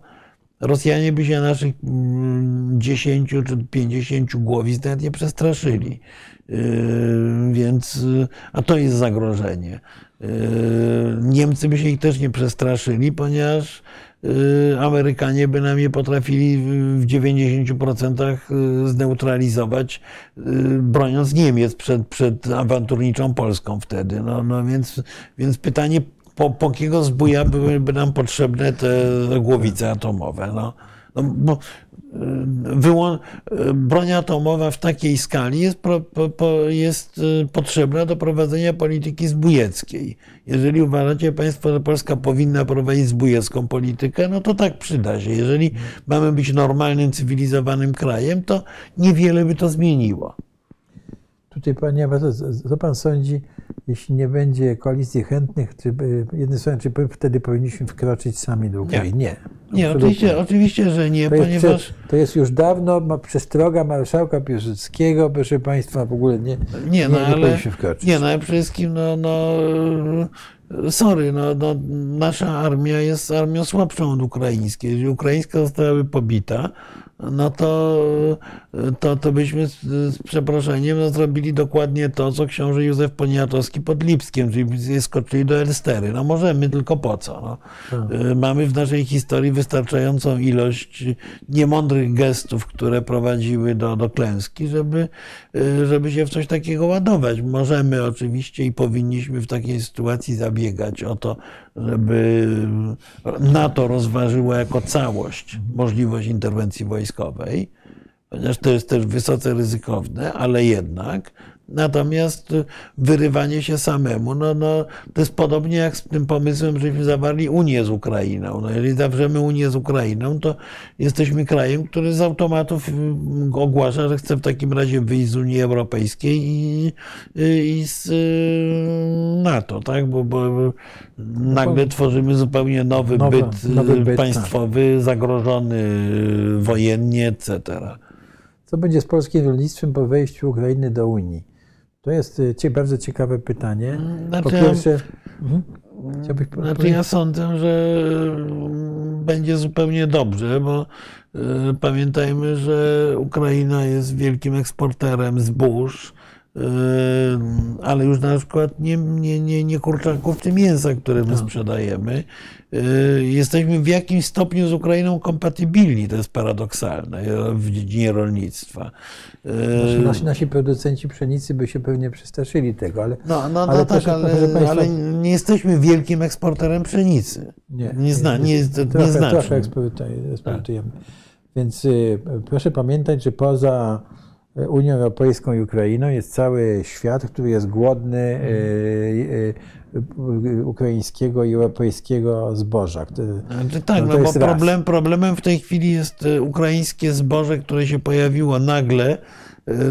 Rosjanie by się naszych mm, 10 czy 50 głowic nawet nie przestraszyli. Yy, Więc, yy, a to jest zagrożenie. Yy, Niemcy by się ich też nie przestraszyli, ponieważ yy, Amerykanie by nam je potrafili w 90% zneutralizować, yy, broniąc Niemiec przed, przed awanturniczą Polską wtedy. No, no więc, więc pytanie, po, po jakiego zbuja byłyby nam potrzebne te głowice atomowe? No, no, bo y, wyłą- y, broń atomowa w takiej skali jest, pro, po, po, jest y, potrzebna do prowadzenia polityki zbójeckiej. Jeżeli uważacie Państwo, że Polska powinna prowadzić zbójecką politykę, no to tak przyda się. Jeżeli mamy być normalnym, cywilizowanym krajem, to niewiele by to zmieniło. Tutaj, panie ambasadorze, co pan sądzi, jeśli nie będzie koalicji chętnych, czy, by- jednym słowem, czy wtedy powinniśmy wkroczyć sami do Ukrainy? Nie. Nie, absolutnie. oczywiście, oczywiście, że nie, To jest, ponieważ... prze- to jest już dawno ma przestroga marszałka Piłsudskiego, proszę państwa, w ogóle nie, Nie, no nie, ale, powinniśmy wkroczyć. nie, no ale wszystkim no, no, sorry, no, no, nasza armia jest armią słabszą od ukraińskiej. Jeżeli ukraińska zostałaby pobita, no to, to, to byśmy z, z przeproszeniem no, zrobili dokładnie to, co książę Józef Poniatowski pod Lipskiem, czyli skoczyli do Elstery. No możemy, tylko po co? No. Y, Mamy w naszej historii wystarczającą ilość niemądrych gestów, które prowadziły do, do klęski, żeby, y, żeby się w coś takiego ładować. Możemy oczywiście i powinniśmy w takiej sytuacji zabiegać o to, żeby NATO rozważyło jako całość możliwość interwencji wojskowej, chociaż to jest też wysoce ryzykowne, ale jednak. Natomiast wyrywanie się samemu, no, no, to jest podobnie jak z tym pomysłem, żeśmy zawarli Unię z Ukrainą. No, jeżeli zawrzemy Unię z Ukrainą, to jesteśmy krajem, który z automatów mm, ogłasza, że chce w takim razie wyjść z Unii Europejskiej i, i z y, NATO, tak? Bo, bo nagle tworzymy zupełnie nowy, Nowy- byt, nowy byt, tak. państwowy, zagrożony wojennie, etc. Co będzie z polskim rolnictwem po wejściu Ukrainy do Unii? To jest cie- bardzo ciekawe pytanie. Po Znaczy, pierwsze, mhm. chciałbyś po- Znaczy powiedzieć? ja sądzę, że mm, będzie zupełnie dobrze, bo y, pamiętajmy, że Ukraina jest wielkim eksporterem zbóż, y, ale już na przykład nie, nie, nie, nie kurczaków czy mięsa, które my sprzedajemy. Y, Jesteśmy w jakimś stopniu z Ukrainą kompatybilni, to jest paradoksalne w dziedzinie rolnictwa. Y, Nasi, nasi producenci pszenicy by się pewnie przestraszyli tego, ale No, no, Ale no tak, ale, państwa- ale nie jesteśmy wielkim eksporterem pszenicy. Nie, zna, nie, jest trochę, trochę nieznacznym. eksportujemy. eksportujemy. Więc y, proszę pamiętać, że poza Unią Europejską i Ukrainą jest cały świat, który jest głodny y, y, y, ukraińskiego i europejskiego zboża. tak, No no, bo problem, problemem w tej chwili jest e, ukraińskie zboże, które się pojawiło nagle e,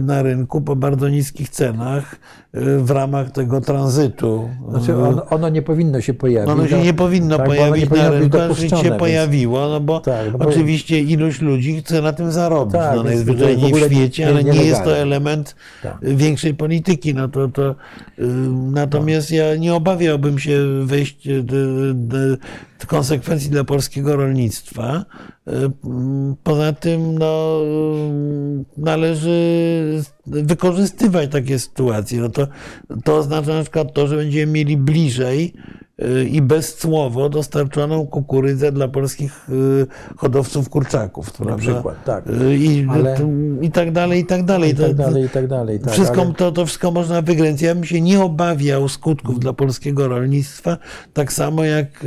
na rynku po bardzo niskich cenach e, w ramach tego tranzytu. Znaczy ono, ono nie powinno się pojawić. Ono się no, nie powinno tak, pojawić nie powinno na rynku, a się więc- pojawiło, no bo Tak, no bo- oczywiście ilość ludzi chce na tym zarobić, Tak, no, najzwyczajniej w w świecie, nie- ale nie jest to element Tak. większej polityki. No to, to, y, natomiast ja nie obawiałbym się wejść konsekwencji dla polskiego rolnictwa. Y, mm, Poza tym no, y, należy wykorzystywać takie sytuacje. No to, to oznacza na przykład to, że będziemy mieli bliżej y, i bezcłowo dostarczoną kukurydzę dla polskich y, hodowców kurczaków. prawda? przykład, tak. Y, I, Ale- I tak dalej, i tak dalej. I tak dalej, i tak dalej. Tak, wszystko, ale- to, to wszystko można wygrać. Ja bym się nie obawiał skutków dla polskiego rolnictwa, tak samo jak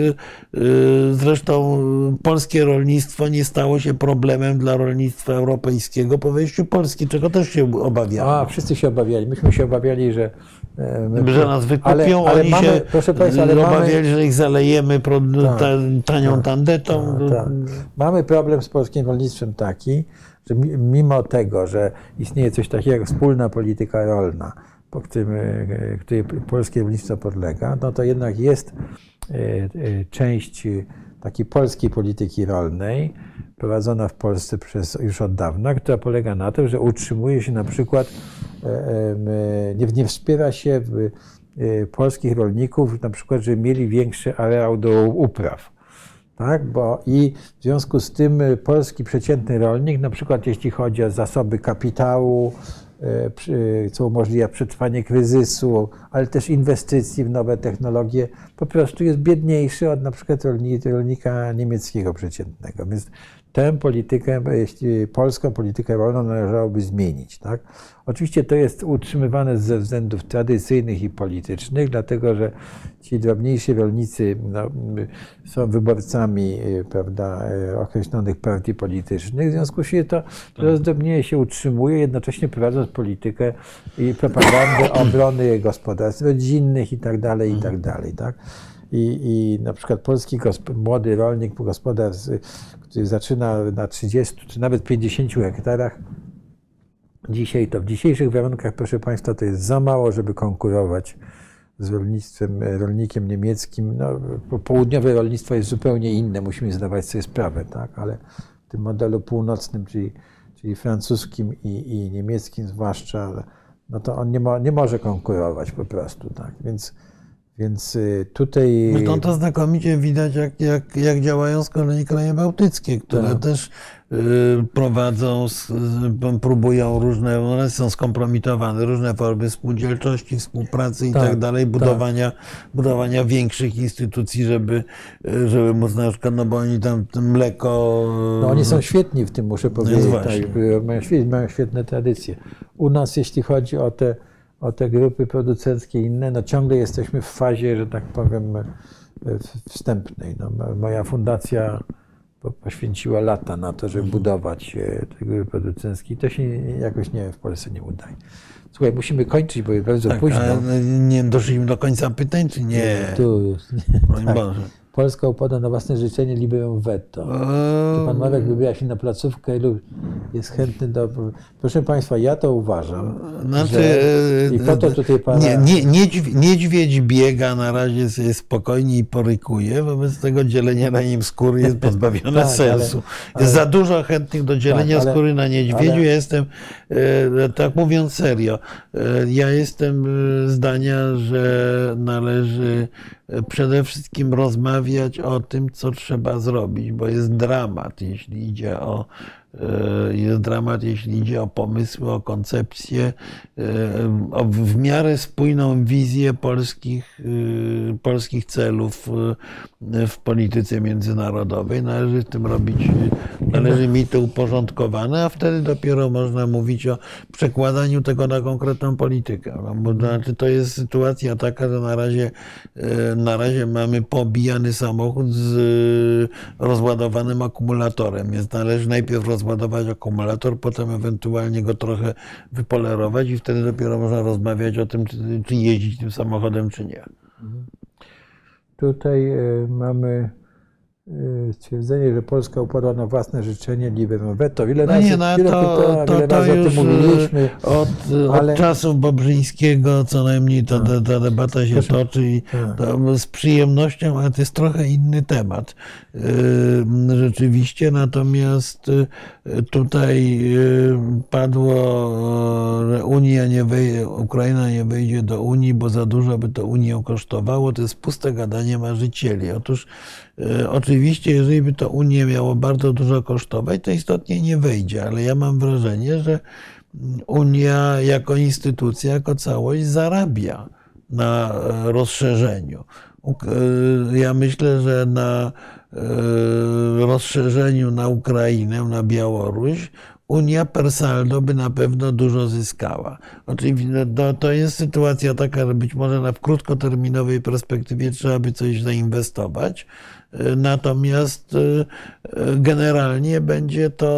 zresztą polskie rolnictwo nie stało się problemem dla rolnictwa europejskiego po wejściu Polski, czego też się obawiamy. A, wszyscy się obawiali. Myśmy się obawiali, że. e, my- że nas wykupią, ale, ale oni mamy, się proszę Państwa, ale obawiali, mamy, że ich zalejemy pro, Tak, ta, tanią tandetą. tak, mamy problem z polskim rolnictwem taki, że mi- mimo tego, że istnieje coś takiego jak wspólna polityka rolna, po którym, e, której polskie rolnictwo podlega, no to jednak jest e, część takiej polskiej polityki rolnej, prowadzona w Polsce przez, już od dawna, która polega na tym, że utrzymuje się na przykład, e, e, nie, nie wspiera się e, polskich rolników, na przykład, żeby mieli większy areał do upraw. Tak, bo i w związku z tym polski przeciętny rolnik, na przykład jeśli chodzi o zasoby kapitału, co umożliwia przetrwanie kryzysu, ale też inwestycji w nowe technologie, po prostu jest biedniejszy od na przykład rolni- rolnika niemieckiego przeciętnego. Więc tę politykę, jeśli polską politykę rolną należałoby zmienić. Tak? Oczywiście to jest utrzymywane ze względów tradycyjnych i politycznych, dlatego że ci drobniejsi rolnicy no, są wyborcami y, prawda, y, określonych partii politycznych. W związku z tym to rozdrobnienie się utrzymuje, jednocześnie prowadząc politykę i propagandę obrony gospodarstw rodzinnych i tak dalej, i tak dalej. Tak? I, I na przykład polski młody rolnik, gospodarz, y, zaczyna na 30 czy nawet 50 hektarach, dzisiaj to w dzisiejszych warunkach, proszę Państwa, to jest za mało, żeby konkurować z rolnictwem, e, rolnikiem niemieckim. No, po- południowe rolnictwo jest zupełnie inne, musimy zdawać sobie sprawę, tak? ale w tym modelu północnym, czyli, czyli francuskim i, i niemieckim zwłaszcza, no to on nie, nie może konkurować po prostu. Tak? Więc, Więc y, tutaj. Zresztą to znakomicie widać, jak, jak, jak działają z kolei kraje bałtyckie, które Tak. też y, prowadzą, y, próbują różne, one są skompromitowane, różne formy spółdzielczości, współpracy i Tak, tak, dalej, tak. budowania, budowania większych instytucji, żeby, żeby móc na przykład, no bo oni tam mleko... No, oni są świetni w tym, muszę powiedzieć. właśnie. Tak, mają, świetne, mają świetne tradycje. U nas, jeśli chodzi o te, o te grupy producenckie i inne, no ciągle jesteśmy w fazie, że tak powiem, w- wstępnej. No, mo- moja fundacja po- poświęciła lata na to, żeby budować y, te grupy producenckie i to się jakoś nie w Polsce nie udaje. Słuchaj, musimy kończyć, bo jest bardzo Tak, późno. ale nie doszliśmy do końca pytań, czy nie? Tu już. Broń tak. Boże. Polska upada na własne życzenie liberum veto. Czy pan Marek wybiera się na placówkę lub jest chętny do... Proszę Państwa, ja to uważam, Znaczy, że... I po to tutaj pana... Nie, nie, niedźwiedź, niedźwiedź biega na razie spokojnie i porykuje, wobec tego dzielenie na nim skóry jest pozbawione Tak, sensu. ale- jest za dużo chętnych do dzielenia Tak, ale- skóry na niedźwiedziu. ale- Ja jestem, e, tak mówiąc serio, e, ja jestem e, zdania, że należy przede wszystkim rozmawiać o tym, co trzeba zrobić, bo jest dramat, jeśli idzie o jest dramat, jeśli idzie o pomysły, o koncepcje, e, o w miarę spójną wizję polskich, e, polskich celów e, w polityce międzynarodowej. Należy w tym robić, należy mieć to uporządkowane, a wtedy dopiero można mówić o przekładaniu tego na konkretną politykę. No, bo to znaczy, to jest sytuacja taka, że na razie, e, na razie mamy pobijany samochód z e, rozładowanym akumulatorem, więc należy najpierw rozładować akumulator, potem ewentualnie go trochę wypolerować i wtedy dopiero można rozmawiać o tym, czy, jeździć tym samochodem, czy nie. Tutaj e, mamy stwierdzenie, że Polska upadła na własne życzenie liberum veto. Ile No razy, nie, no ile, to, pytałem, to, ile to razy o już tym mówiliśmy. e, od, ale- od czasów Bobrzyńskiego co najmniej ta, ta, ta debata się Proszę. toczy i Tak. to z przyjemnością, ale to jest trochę inny temat e, rzeczywiście, natomiast tutaj padło, że Unia nie wejdzie, Ukraina nie wejdzie do Unii, bo za dużo by to Unię kosztowało, to jest puste gadanie marzycieli. Otóż oczywiście, jeżeli by to Unię miało bardzo dużo kosztować, to istotnie nie wejdzie, ale ja mam wrażenie, że Unia jako instytucja, jako całość zarabia na e, rozszerzeniu. E, Ja myślę, że na e, rozszerzeniu na Ukrainę, na Białoruś, Unia per saldo by na pewno dużo zyskała. Oczywiście no, to, to jest sytuacja taka, że być może na w krótkoterminowej perspektywie trzeba by coś zainwestować. E, Natomiast e, e, generalnie będzie to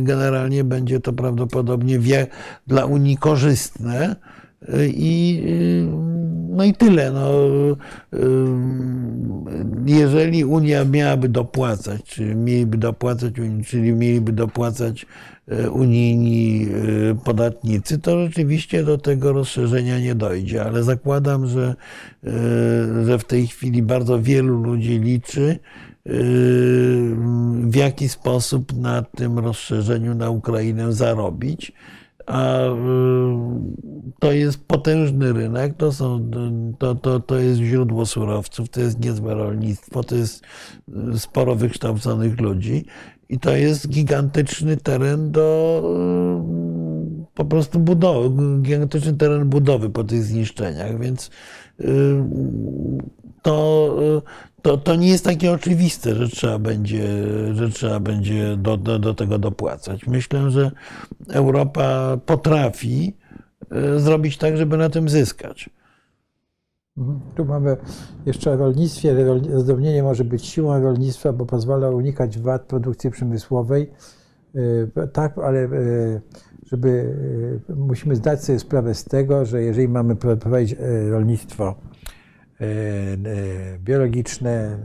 generalnie będzie to prawdopodobnie dla Unii korzystne. I, e, no i tyle. No, e, jeżeli Unia miałaby dopłacać, czy mieliby dopłacać, czyli mieliby dopłacać e, unijni podatnicy, to rzeczywiście do tego rozszerzenia nie dojdzie, ale zakładam, że, że w tej chwili bardzo wielu ludzi liczy, w jaki sposób na tym rozszerzeniu na Ukrainę zarobić. A y, to jest potężny rynek, to, są, to, to, to jest źródło surowców, to jest niezłe rolnictwo, to jest y, sporo wykształconych ludzi i to jest gigantyczny teren do y, po prostu budowy, gigantyczny teren budowy po tych zniszczeniach, więc to, to, to nie jest takie oczywiste, że trzeba będzie, że trzeba będzie do, do, do tego dopłacać. Myślę, że Europa potrafi y, zrobić tak, żeby na tym zyskać. Mhm. Tu mamy jeszcze o rolnictwie. Rol- Rozdrobnienie może być siłą rolnictwa, bo pozwala unikać wad produkcji przemysłowej. Y, Tak, ale y, żeby musimy zdać sobie sprawę z tego, że jeżeli mamy pro- prowadzić rolnictwo biologiczne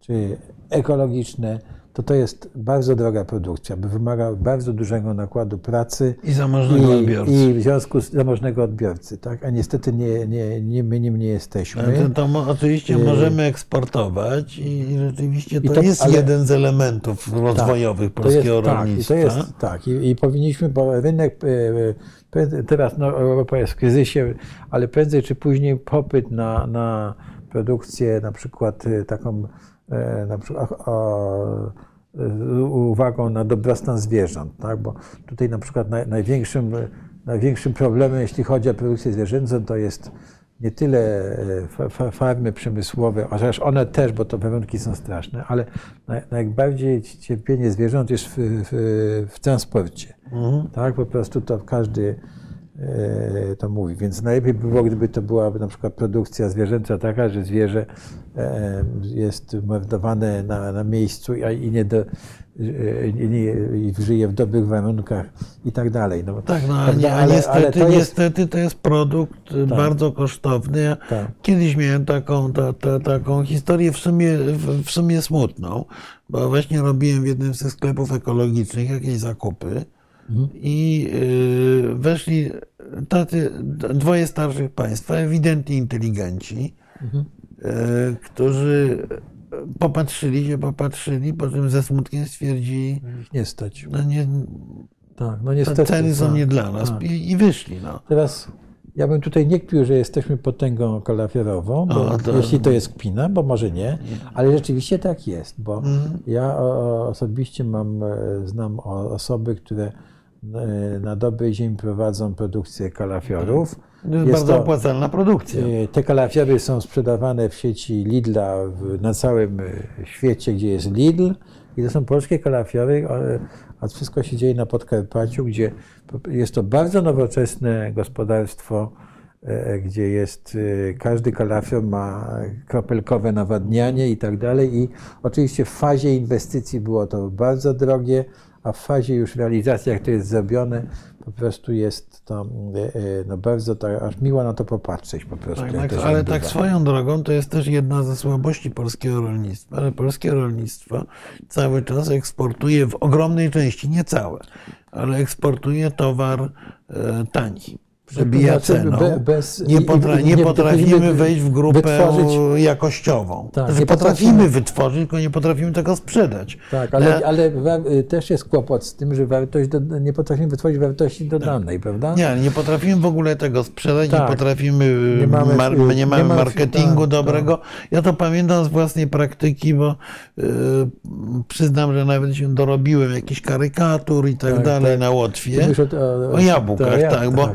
czy ekologiczne, to to jest bardzo droga produkcja, by wymaga bardzo dużego nakładu pracy I zamożnego odbiorcy. i w związku z zamożnego odbiorcy, tak? A niestety nie, nie, nie, my nim nie jesteśmy. Ale to, to oczywiście Yy. możemy eksportować i, i rzeczywiście to, to- jest ale- jeden z elementów rozwojowych To jest, polskiego tak, i rolnictwa. to jest tak. I, I powinniśmy, bo rynek e, teraz no, Europa jest w kryzysie, ale prędzej czy później popyt na, na produkcję na przykład e, taką e, na przykład o, z uwagą na dobrostan zwierząt, tak? bo tutaj na przykład naj, największym, największym problemem, jeśli chodzi o produkcję zwierzęcą, to jest nie tyle e, fa- fa- farmy przemysłowe, chociaż one też, bo to warunki są straszne, ale naj, najbardziej cierpienie zwierząt jest w, w, w transporcie. Tak, po prostu to każdy e, to mówi. Więc najlepiej by było, gdyby to była na przykład produkcja zwierzęca taka, że zwierzę e, jest mordowane na, na miejscu i nie, do, nie, i żyje w dobrych warunkach i tak dalej. No, Tak, no, a, prawda? nie, a niestety, to jest, niestety to jest produkt y, bardzo kosztowny. Ja Tak. Kiedyś miałem taką, ta, ta, taką historię w sumie, w, sumie smutną, bo właśnie robiłem w jednym ze sklepów ekologicznych jakieś zakupy Mhm. i y, weszli dwoje starszych państwa, ewidentnie inteligenci, Mhm. y, którzy popatrzyli się, popatrzyli, po czym ze smutkiem stwierdzili, nie stać. no nie, Tak, no te niestety. ceny są tak, nie dla nas tak. i, i wyszli. No. Teraz ja bym tutaj nie kpił, że jesteśmy potęgą kalafiorową, bo O, to- jeśli to jest kpina, bo może nie, ale rzeczywiście tak jest, bo Mhm. ja osobiście mam, e, znam osoby, które e, na dobrej ziemi prowadzą produkcję kalafiorów. To jest, Jest bardzo to- opłacalna produkcja. E, Te kalafiory są sprzedawane w sieci Lidla w, na całym e, świecie, gdzie jest Lidl. I to są polskie kalafiory, e, a wszystko się dzieje na Podkarpaciu, gdzie jest to bardzo nowoczesne gospodarstwo, e, gdzie jest, e, każdy kalafior ma kropelkowe nawadnianie i tak dalej. I oczywiście w fazie inwestycji było to bardzo drogie, a w fazie już realizacji, jak to jest zrobione, po prostu jest to e, no bardzo, tak, aż miło na to popatrzeć po prostu. Tak, tak, ale tak swoją drogą to jest też jedna ze słabości polskiego rolnictwa, że polskie rolnictwo cały czas eksportuje w ogromnej części, nie całe, ale eksportuje towar e, tani. Przebija ceną. be- bez- nie, potra- nie nie potrafimy wejść w grupę wytworzyć- jakościową. Tak, Znaczy, nie potrafimy wytworzyć, tylko nie potrafimy tego sprzedać. Tak, ale, ale y, też jest kłopot z tym, że wartość do, nie potrafimy wytworzyć wartości dodanej, prawda? Nie, nie potrafimy w ogóle tego sprzedać, nie Tak. potrafimy, Nie mamy- mar, nie nie mamy marketingu tak, dobrego. Ja to pamiętam z własnej praktyki, bo y, przyznam, że nawet się dorobiłem jakichś karykatur i tak, Tak, dalej tak. na Łotwie. o- o- O jabłkach, tak, bo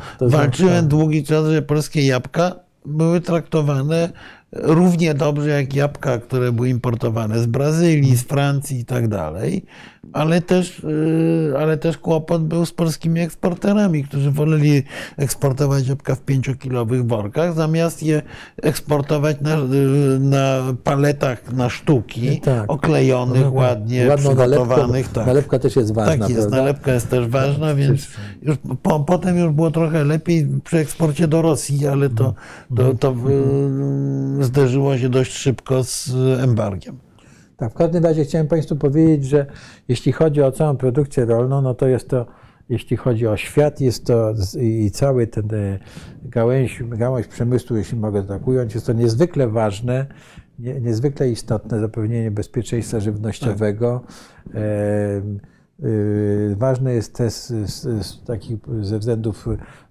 tak, znam, walczyłem tak. długi czas, że polskie jabłka były traktowane równie dobrze jak jabłka, które były importowane z Brazylii, z Francji i tak dalej, ale też, y, ale też kłopot był z polskimi eksporterami, którzy woleli eksportować jabłka w pięciokilowych workach, zamiast je eksportować na, y, na paletach na sztuki, Tak. oklejonych, ładnie Ładną przygotowanych. nalepkę, tak. nalepka też jest ważna, Tak jest, prawda? nalepka jest też ważna, więc już po, potem już było trochę lepiej przy eksporcie do Rosji, ale to, to, to y, zderzyło się dość szybko z embargiem. Tak, w każdym razie chciałem Państwu powiedzieć, że jeśli chodzi o całą produkcję rolną, no to jest to, jeśli chodzi o świat, jest to i cały ten e, gałęź, gałąź przemysłu, jeśli mogę tak ująć, jest to niezwykle ważne, nie, niezwykle istotne zapewnienie bezpieczeństwa żywnościowego. Y, Ważne jest też z, z, z takich ze względów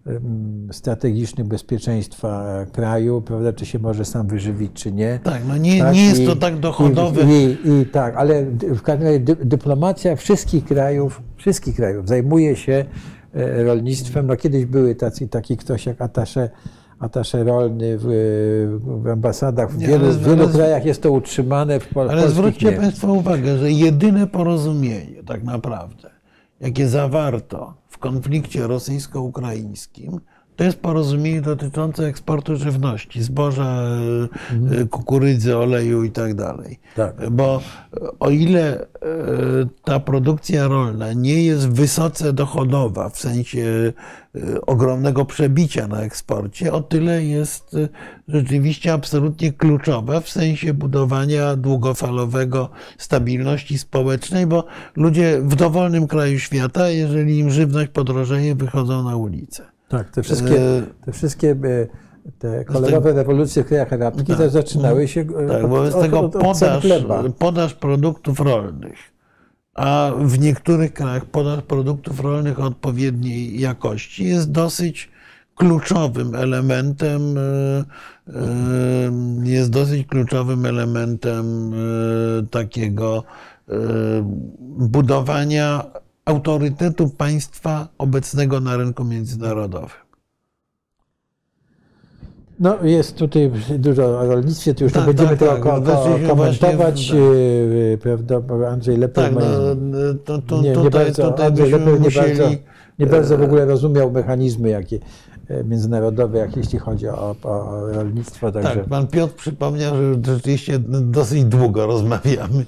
em, strategicznych bezpieczeństwa kraju, prawda, czy się może sam wyżywić, czy nie. Tak, no nie, Tak, nie jest i- to tak dochodowe. I, i, I tak, ale w każdym razie dy, dyplomacja wszystkich krajów, wszystkich krajów zajmuje się e, rolnictwem. No kiedyś były tacy, taki ktoś jak atasze, atasze rolny w, w ambasadach. W wielu, ale- w wielu ale- krajach jest to utrzymane, w pol, Ale zwróćcie nie. Państwo uwagę, że jedyne porozumienie tak naprawdę, jakie zawarto w konflikcie rosyjsko-ukraińskim, To jest porozumienie dotyczące eksportu żywności, zboża, e, kukurydzy, oleju i tak dalej. Tak. Bo o ile e, ta produkcja rolna nie jest wysoce dochodowa w sensie e, ogromnego przebicia na eksporcie, o tyle jest rzeczywiście absolutnie kluczowa w sensie budowania długofalowego stabilności społecznej, bo ludzie w dowolnym kraju świata, jeżeli im żywność podrożeje, wychodzą na ulicę. Tak, te wszystkie, E, te wszystkie e, te kolorowe rewolucje w krajach arabskich Tak. też zaczynały się e, Tak, od, wobec od, tego od, od podaż, podaż produktów rolnych, a w niektórych krajach podaż produktów rolnych odpowiedniej jakości jest dosyć kluczowym elementem, jest dosyć kluczowym elementem takiego budowania autorytetu państwa obecnego na rynku międzynarodowym. No, jest tutaj dużo o rolnictwie, tu już Tak, będziemy tak, tego tak. ko- ko- komentować, właśnie e, prawda, Andrzej Lepiej Tak, ma- no, to, to, nie, nie tutaj, bardzo, tutaj Andrzej Lepiej nie musieli... bardzo, nie bardzo w ogóle rozumiał mechanizmy jakie e, międzynarodowe, jak jeśli chodzi o, o, rolnictwo, także Tak, pan Piotr przypomniał, że rzeczywiście dosyć długo rozmawiamy.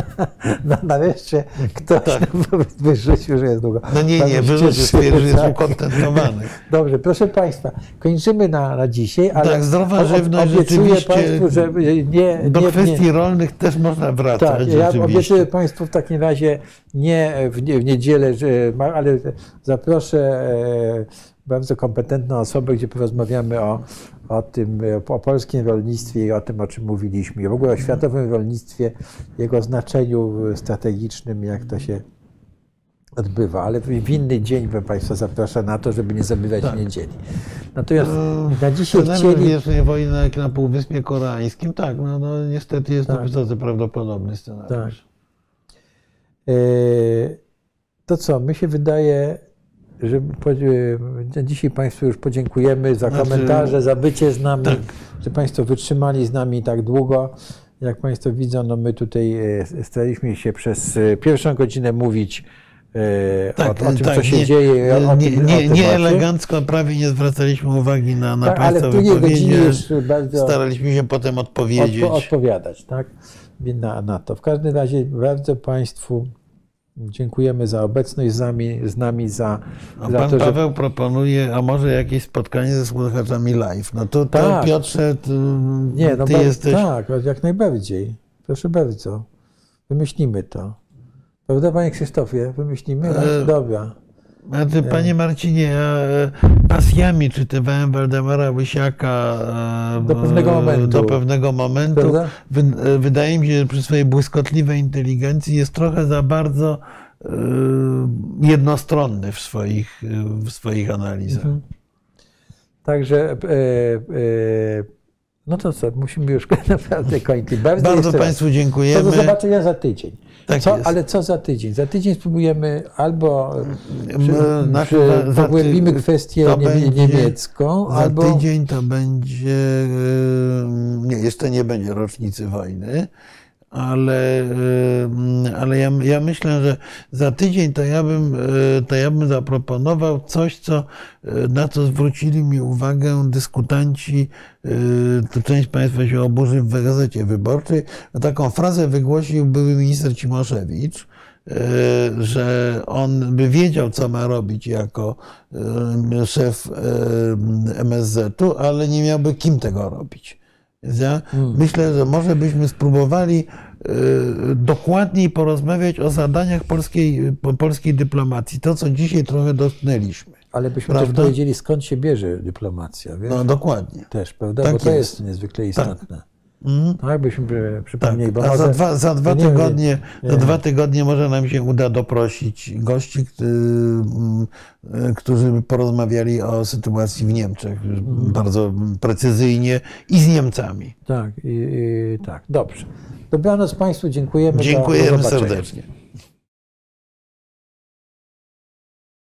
no, nareszcie ktoś nam wyrzucił, że jest długo. No nie, nie, wyrzucił, stwierdził, że jest tak. ukontentowany. Dobrze, proszę Państwa, kończymy na, na dzisiaj, ale Tak, zdrowa żywność obiecuję rzeczywiście Państwu, że nie, Do nie, kwestii nie, rolnych też można wracać Tak, ja obiecuję Państwu w takim razie nie w, nie, w niedzielę, że, ale zaproszę e, bardzo kompetentną osobę, gdzie porozmawiamy o, o tym, o polskim rolnictwie i o tym, o czym mówiliśmy, i w ogóle o światowym rolnictwie, jego znaczeniu strategicznym, jak to się odbywa, ale w inny dzień bym Państwa zapraszam na to, żeby nie zabywać Tak. niedzieli. Natomiast E, na dzisiaj chcieli... wiecznej wojny jak na Półwyspie Koreańskim, tak, no, no niestety jest to Tak. wysoce prawdopodobny scenariusz. Tak. E, To co, my się wydaje, że dzisiaj Państwu już podziękujemy za Znaczy, komentarze, za bycie z nami, tak. że Państwo wytrzymali z nami tak długo. Jak Państwo widzą, no my tutaj e, staraliśmy się przez e, pierwszą godzinę mówić e, o, o tym, co się nie, dzieje. O, nie, tym, nie, nie macie. elegancko, prawie nie zwracaliśmy uwagi na, na Tak, Państwa wypowiedzi. Staraliśmy się potem odpowiedzieć. Odpo- odpowiadać, tak? Na, na to. W każdym razie bardzo Państwu dziękujemy za obecność z nami, z nami za, A za pan to, że Paweł proponuje, a może jakieś spotkanie ze słuchaczami live. No to, to Tak. Piotrze, ty, Nie, no ty jesteś... tak, jak najbardziej. Proszę bardzo. Wymyślimy to. Prawda, panie Krzysztofie? Wymyślimy? No, E, Dobra. Panie Marcinie, ja e, pasjami czytywałem Waldemara Łysiaka e, Do pewnego momentu. Do pewnego momentu. E, wydaje mi się, że przy swojej błyskotliwej inteligencji jest trochę za bardzo jednostronny w swoich, w swoich analizach. Mhm. Także e, e, no to co, musimy już naprawdę kończyć. Bardzo, Bardzo raz. Państwu To do dziękujemy. zobaczenia za tydzień. Tak co, ale co za tydzień? Za tydzień spróbujemy albo M, przy, przy, za- za ty- pogłębimy kwestię będzie- niemiecką, Za albo tydzień to będzie. e, Nie, jeszcze nie będzie rocznicy wojny, ale, e, ale ja, ja myślę, że za tydzień to ja, bym, e, to ja bym zaproponował coś, co, e, na co zwrócili mi uwagę dyskutanci. To część Państwa się oburzy w gazecie wyborczej. Taką frazę wygłosił były minister Cimoszewicz że on by wiedział, co ma robić jako szef MSZ-u, ale nie miałby kim tego robić. Ja myślę, że może byśmy spróbowali dokładniej porozmawiać o zadaniach polskiej, po- polskiej dyplomacji. To, co dzisiaj trochę dotknęliśmy. ale byśmy Prawda? też powiedzieli, skąd się bierze dyplomacja, wiesz? No dokładnie. Też, prawda? tak Bo to jest. jest niezwykle istotne. Mhm. Tak, byśmy przy- Tak, przypomnieli, bo a za dwa, za dwa no nie tygodnie, nie za wiem. dwa tygodnie może nam się uda doprosić gości, którzy, mm, porozmawiali o sytuacji w Niemczech Mhm. bardzo precyzyjnie i z Niemcami. Tak, i, i, tak, dobrze. Dobranoc Państwu, dziękujemy. Dziękujemy zobaczenia. serdecznie.